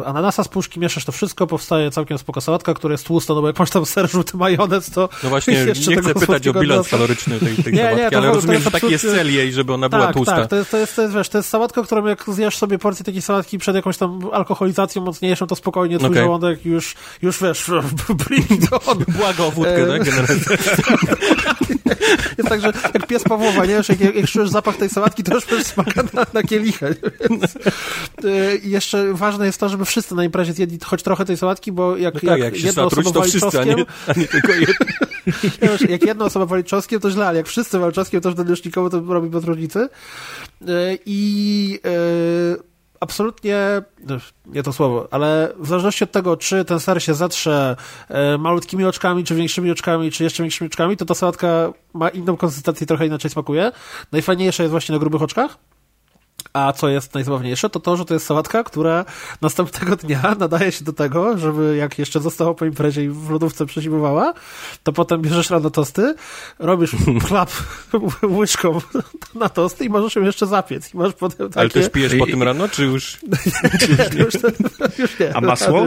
y, ananasa z puszki, mieszasz to wszystko, powstaje całkiem spoko sałatka, która jest tłusta, no bo jak masz tam ser, żółty majonez, to... No właśnie, (laughs) nie chcę pytać o bilans kaloryczny tej, tej nie, sałatki, nie, to, ale to, rozumiem, to że taki jest cel jej, żeby ona tak, była tłusta. Tak, to jest, to, jest, to, jest, wiesz, to jest sałatka, którą jak zjesz sobie porcję takiej sałatki przed jakąś tam alkoholizacją mocniejszą, to spokojnie twój okay. żołądek już, już wiesz, (laughs) bring on. Błaga o wódkę, tak, generalnie. (laughs) (laughs) jest tak, że jak pies Pawłowa, nie? Wiesz, jak, jak czujesz zapach tej sałatki, to już smaka na, na kielichę. Więc, y, jeszcze ważne jest to, żeby wszyscy na imprezie zjedli choć trochę tej sałatki, bo jak, no tak, jak, jak jedna osoba wali wszyscy. A nie, a nie tylko jedna. (laughs) jak jedna osoba wali czosnkiem, to źle, ale jak wszyscy wali czosnkiem, to wtedy już nikomu to robi bez różnicy. Y, I y, absolutnie, nie to słowo, ale w zależności od tego, czy ten ser się zatrze e, malutkimi oczkami, czy większymi oczkami, czy jeszcze większymi oczkami, to ta sałatka ma inną konsystencję i trochę inaczej smakuje. Najfajniejsze jest właśnie na grubych oczkach. A co jest najzabawniejsze, to to, że to jest sałatka, która następnego dnia (laughs) nadaje się do tego, żeby jak jeszcze została po imprezie i w lodówce przezimowała, to potem bierzesz rano tosty, robisz (laughs) chlap (laughs) łyżką na tosty i możesz ją jeszcze zapiec. I masz potem takie... Ale też pijesz po tym rano, czy już... nie, już, już nie. A masło?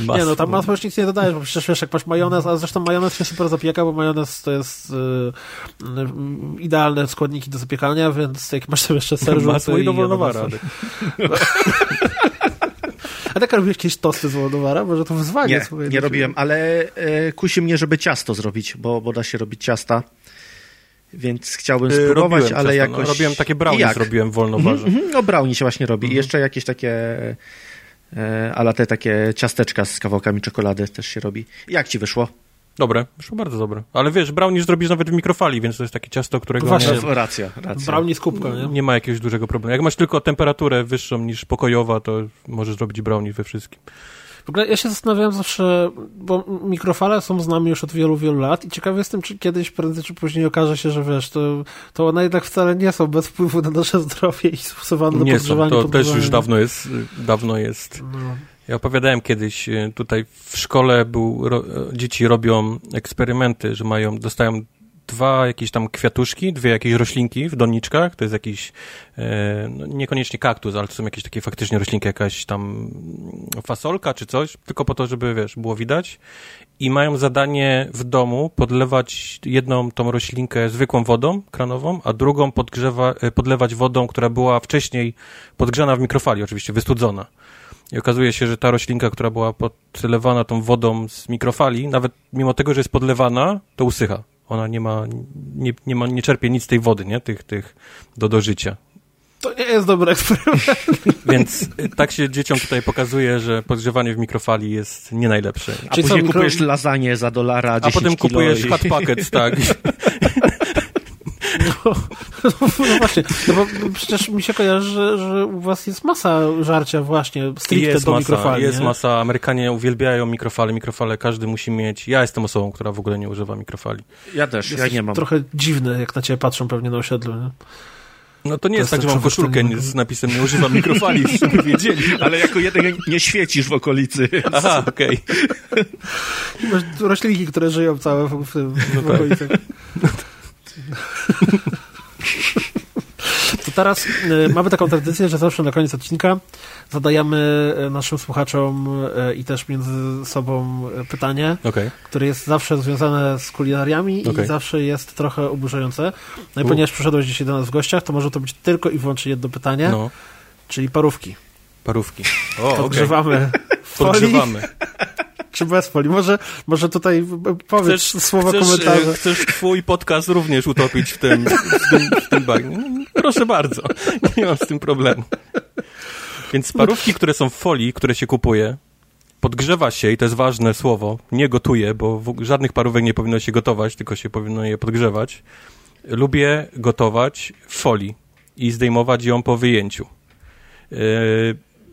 Nie, no tam masło już nic nie dodajesz, bo przecież wiesz, jak masz majonez, a zresztą majonez się super zapieka, bo majonez to jest yy, yy, idealne składniki do zapiekania, więc jak masz tam jeszcze ser (laughs) Masło i dowolnowara. (laughs) A tak robiłeś jakieś tosty z Wołodowara? Może to wyzwanie? Nie, nie robiłem, ale e, kusi mnie, żeby ciasto zrobić, bo, bo da się robić ciasta. Więc chciałbym y, spróbować, ale ciasto, no. jakoś... No, robiłem takie brownie, zrobiłem wolnowarze. Mm -hmm, no brownie się właśnie robi. I mhm. jeszcze jakieś takie E, ale te takie ciasteczka z kawałkami czekolady też się robi. Jak ci wyszło? Dobre, wyszło bardzo dobre. Ale wiesz, brownie zrobisz nawet w mikrofali, więc to jest takie ciasto, którego... Właśnie, nie, racja, racja. Brownie z kubką, nie? Nie ma jakiegoś dużego problemu. Jak masz tylko temperaturę wyższą niż pokojowa, to możesz zrobić brownie we wszystkim. W ogóle ja się zastanawiałem zawsze, bo mikrofale są z nami już od wielu, wielu lat i ciekawy jestem, czy kiedyś, prędzej czy później okaże się, że wiesz, to, to one jednak wcale nie są bez wpływu na nasze zdrowie i stosowane do nie podgrzewania. Są, to też już dawno jest, dawno jest. No. Ja opowiadałem kiedyś, y, tutaj w szkole był, ro, dzieci robią eksperymenty, że mają, dostają dwa jakieś tam kwiatuszki, dwie jakieś roślinki w doniczkach, to jest jakiś, e, no niekoniecznie kaktus, ale to są jakieś takie faktycznie roślinki, jakaś tam fasolka czy coś, tylko po to, żeby, wiesz, było widać. I mają zadanie w domu podlewać jedną tą roślinkę zwykłą wodą kranową, a drugą podgrzewa, e, podlewać wodą, która była wcześniej podgrzana w mikrofali, oczywiście wystudzona. I okazuje się, że ta roślinka, która była podlewana tą wodą z mikrofali, nawet mimo tego, że jest podlewana, to usycha. Ona nie ma, nie, nie ma, nie czerpie nic z tej wody, nie? Tych, tych do dożycia. To nie jest dobry eksperyment. (laughs) Więc y, tak się dzieciom tutaj pokazuje, że podgrzewanie w mikrofali jest nie najlepsze. A Czyli później mikro... kupujesz lasagne za dolara, A potem kupujesz i... hot pockets, tak. (laughs) No, no, właśnie, no bo przecież mi się kojarzy, że, że u was jest masa żarcia właśnie stricte jest do masa, mikrofali. Jest nie? masa, Amerykanie uwielbiają mikrofale, mikrofale każdy musi mieć. Ja jestem osobą, która w ogóle nie używa mikrofali. Ja też, Jesteś ja nie mam. trochę dziwne, jak na ciebie patrzą pewnie na osiedlu, nie? No to nie to jest tak, że mam koszulkę z napisem nie używam mikrofali, (laughs) żeby wiedzieli. Ale jako jeden nie świecisz w okolicy. Więc... Aha, okej. Okay. Masz roślinki, które żyją całe w, w, w, no w okolicach. Tak. (laughs) To teraz y, mamy taką tradycję, że zawsze na koniec odcinka zadajemy y, naszym słuchaczom y, i też między sobą pytanie, okay. które jest zawsze związane z kulinariami okay. i zawsze jest trochę oburzające. No i U. ponieważ przyszedłeś dzisiaj do nas w gościach, to może to być tylko i wyłącznie jedno pytanie, no. czyli parówki. Parówki. (laughs) O, Podgrzewamy. (laughs) Okay. Podgrzewamy czy bez folii? Może, może tutaj powiedz chcesz, słowa chcesz, komentarza. Chcesz twój podcast również utopić w tym, w tym, w tym bagnie? Proszę bardzo, (laughs) nie mam z tym problemu. Więc parówki, które są w folii, które się kupuje, podgrzewa się, i to jest ważne słowo, nie gotuje, bo żadnych parówek nie powinno się gotować, tylko się powinno je podgrzewać. Lubię gotować w folii i zdejmować ją po wyjęciu. Yy,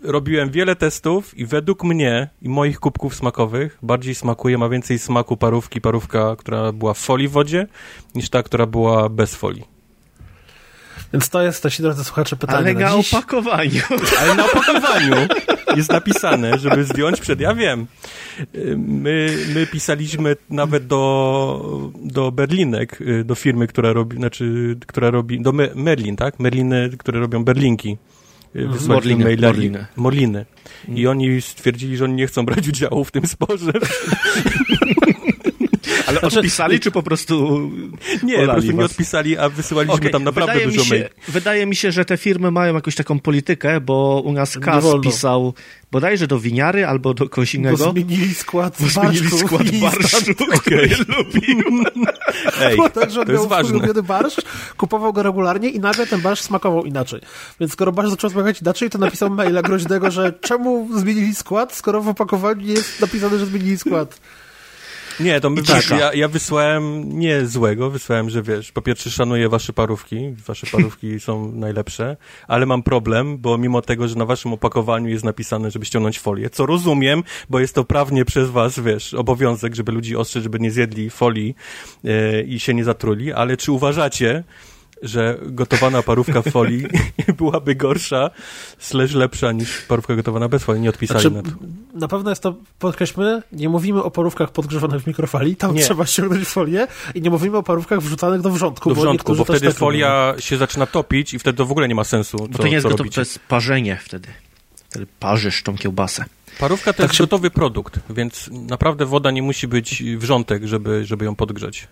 robiłem wiele testów i według mnie i moich kubków smakowych bardziej smakuje, ma więcej smaku parówki, parówka, która była w folii w wodzie, niż ta, która była bez folii. Więc to jest, też, drodzy słuchacze, pytanie Ale na, na opakowaniu. (laughs) Ale na opakowaniu jest napisane, żeby zdjąć przed... Ja wiem. My, my pisaliśmy nawet do, do Berlinek, do firmy, która robi, znaczy, która robi, do Merlin, tak? Merliny, które robią berlinki. Mhm. wysłali maila. Morliny. Morliny. I oni stwierdzili, że oni nie chcą brać udziału w tym sporze. (laughs) Ale znaczy, odpisali, czy po prostu Nie, po prostu was? nie odpisali, a wysyłaliśmy okay. tam naprawdę wydaje dużo maili. Wydaje mi się, że te firmy mają jakąś taką politykę, bo u nas Kas pisał bodajże do winiary albo do kogoś innego. Bo zmienili skład (laughs) (laughs) bo zmienili skład barszczu, który lubił. Ej, Było tak, że on miał ulubiony barszcz, kupował go regularnie i nagle ten barszcz smakował inaczej. Więc skoro barszcz zaczął smakować inaczej, to napisał maila groźnego, że czemu zmienili skład, skoro w opakowaniu jest napisane, że zmienili skład. Nie, to my, wiesz, ja, ja wysłałem nie złego, wysłałem, że wiesz, po pierwsze szanuję wasze parówki, wasze parówki (laughs) są najlepsze, ale mam problem, bo mimo tego, że na waszym opakowaniu jest napisane, żeby ściągnąć folię, co rozumiem, bo jest to prawnie przez was, wiesz, obowiązek, żeby ludzi ostrzec, żeby nie zjedli folii yy, i się nie zatruli, ale czy uważacie, że gotowana parówka w folii (laughs) byłaby gorsza, slash lepsza niż parówka gotowana bez folii. Nie odpisali znaczy, na to. Na pewno jest to, podkreślmy, nie mówimy o parówkach podgrzewanych w mikrofali, tam nie. trzeba ściągnąć folię i nie mówimy o parówkach wrzucanych do wrzątku. Do wrzątku, bo, bo wtedy tak folia robią. się zaczyna topić i wtedy to w ogóle nie ma sensu. Bo to nie jest gotowe, to jest parzenie wtedy. Wtedy parzysz tą kiełbasę. Parówka to tak jest się... gotowy produkt, więc naprawdę woda nie musi być wrzątek, żeby, żeby ją podgrzać.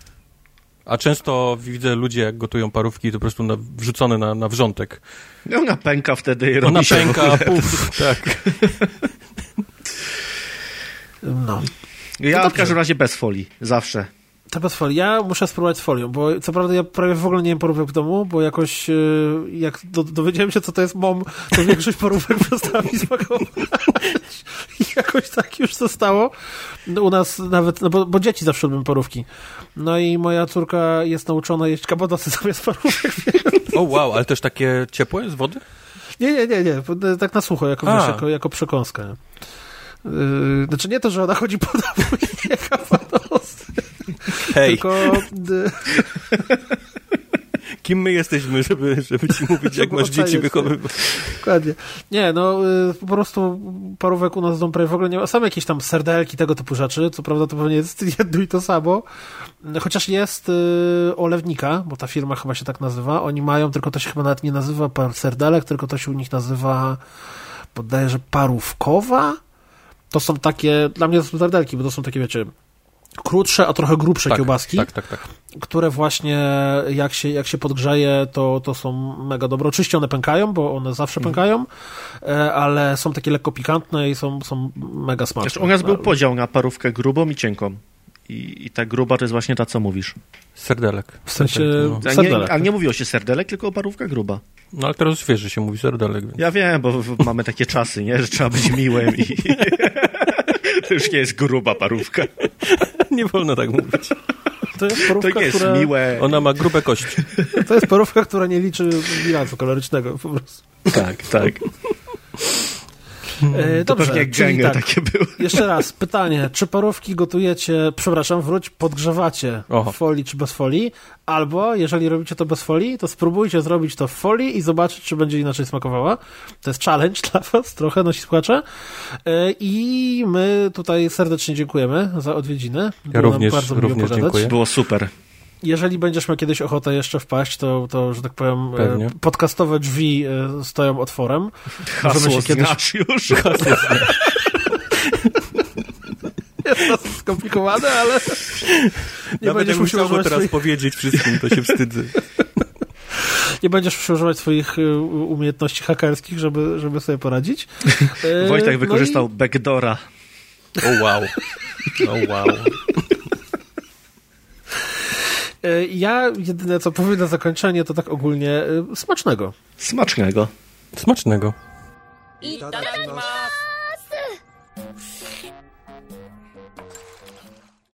A często widzę ludzie, jak gotują parówki, to po prostu na, wrzucone na, na wrzątek. No, ona pęka wtedy i robi Ona pęka, puf, tak. No. Ja w każdym razie bez folii, zawsze. Ta bez folii. Ja muszę spróbować z folią, bo co prawda ja prawie w ogóle nie wiem porówek w domu, bo jakoś e, jak do, dowiedziałem się, co to jest mom, to większość porówek (laughs) przestała mi smakować. I (laughs) jakoś tak już zostało. No, u nas nawet, no bo, bo dzieci zawsze lubią porówki. No i moja córka jest nauczona jeść kabodosy (laughs) zamiast parówek. O oh, wow, ale też takie ciepłe z wody? Nie, nie, nie, nie. Tak na sucho, jako, wiesz, jako, jako przekąskę. Yy, znaczy nie to, że ona chodzi po domu i kabodosy. Hej. Tylko... (laughs) Kim my jesteśmy, żeby, żeby ci mówić, jak masz dzieci wychowywać? Dokładnie. Nie, no y, po prostu parówek u nas w prawie w ogóle nie ma. Są jakieś tam serdelki, tego typu rzeczy. Co prawda to pewnie jest (laughs) jedno i to samo. Chociaż jest y, olewnika, bo ta firma chyba się tak nazywa. Oni mają, tylko to się chyba nawet nie nazywa serdelek, tylko to się u nich nazywa poddaję, że parówkowa? To są takie, dla mnie to są serdelki, bo to są takie, wiecie, krótsze, a trochę grubsze tak, kiełbaski, tak, tak, tak. które właśnie jak się, jak się podgrzeje, to, to są mega dobre. Oczywiście one pękają, bo one zawsze mhm. pękają, e, ale są takie lekko pikantne i są, są mega smaczne. u nas był podział na parówkę grubą i cienką. i, i ta gruba to jest właśnie ta, co mówisz. Serdelek. W sensie no. serdelek. Nie, ale nie mówiło się serdelek, tylko parówka gruba. No ale teraz wiesz, że się mówi serdelek. Więc... Ja wiem, bo mamy takie czasy, nie? Że trzeba być miłym i... (laughs) to (laughs) już nie jest gruba parówka. (laughs) nie wolno tak mówić. To jest parówka, to nie jest która... miłe. Ona ma grube kości. (laughs) To jest parówka, która nie liczy bilansu kalorycznego po prostu. Tak, tak. E, dobrze, to pewnie tak, takie były. (laughs) Jeszcze raz, pytanie, czy parówki gotujecie, przepraszam, wróć, podgrzewacie Oho. w folii czy bez folii, albo jeżeli robicie to bez folii, to spróbujcie zrobić to w folii i zobaczyć, czy będzie inaczej smakowała. To jest challenge (laughs) dla was, trochę nosi słuchacze. E, I my tutaj serdecznie dziękujemy za odwiedziny. Było ja również, bardzo również dziękuję. Było super jeżeli będziesz miał kiedyś ochotę jeszcze wpaść, to, to że tak powiem, e, Pewnie. podcastowe drzwi e, stoją otworem. Hasło Możemy się kiedyś... już. (laughs) Hasło (laughs) Jest to skomplikowane, ale (laughs) nie Nawet będziesz musiał teraz swoich... powiedzieć wszystkim, to się wstydzę. Nie będziesz musiał używać swoich e, umiejętności hakerskich, żeby, żeby sobie poradzić. Wojtek no wykorzystał i... backdora. O oh, wow. O oh, wow. E, ja jedyne co powiem na zakończenie to tak ogólnie e, smacznego. Smacznego. Smacznego.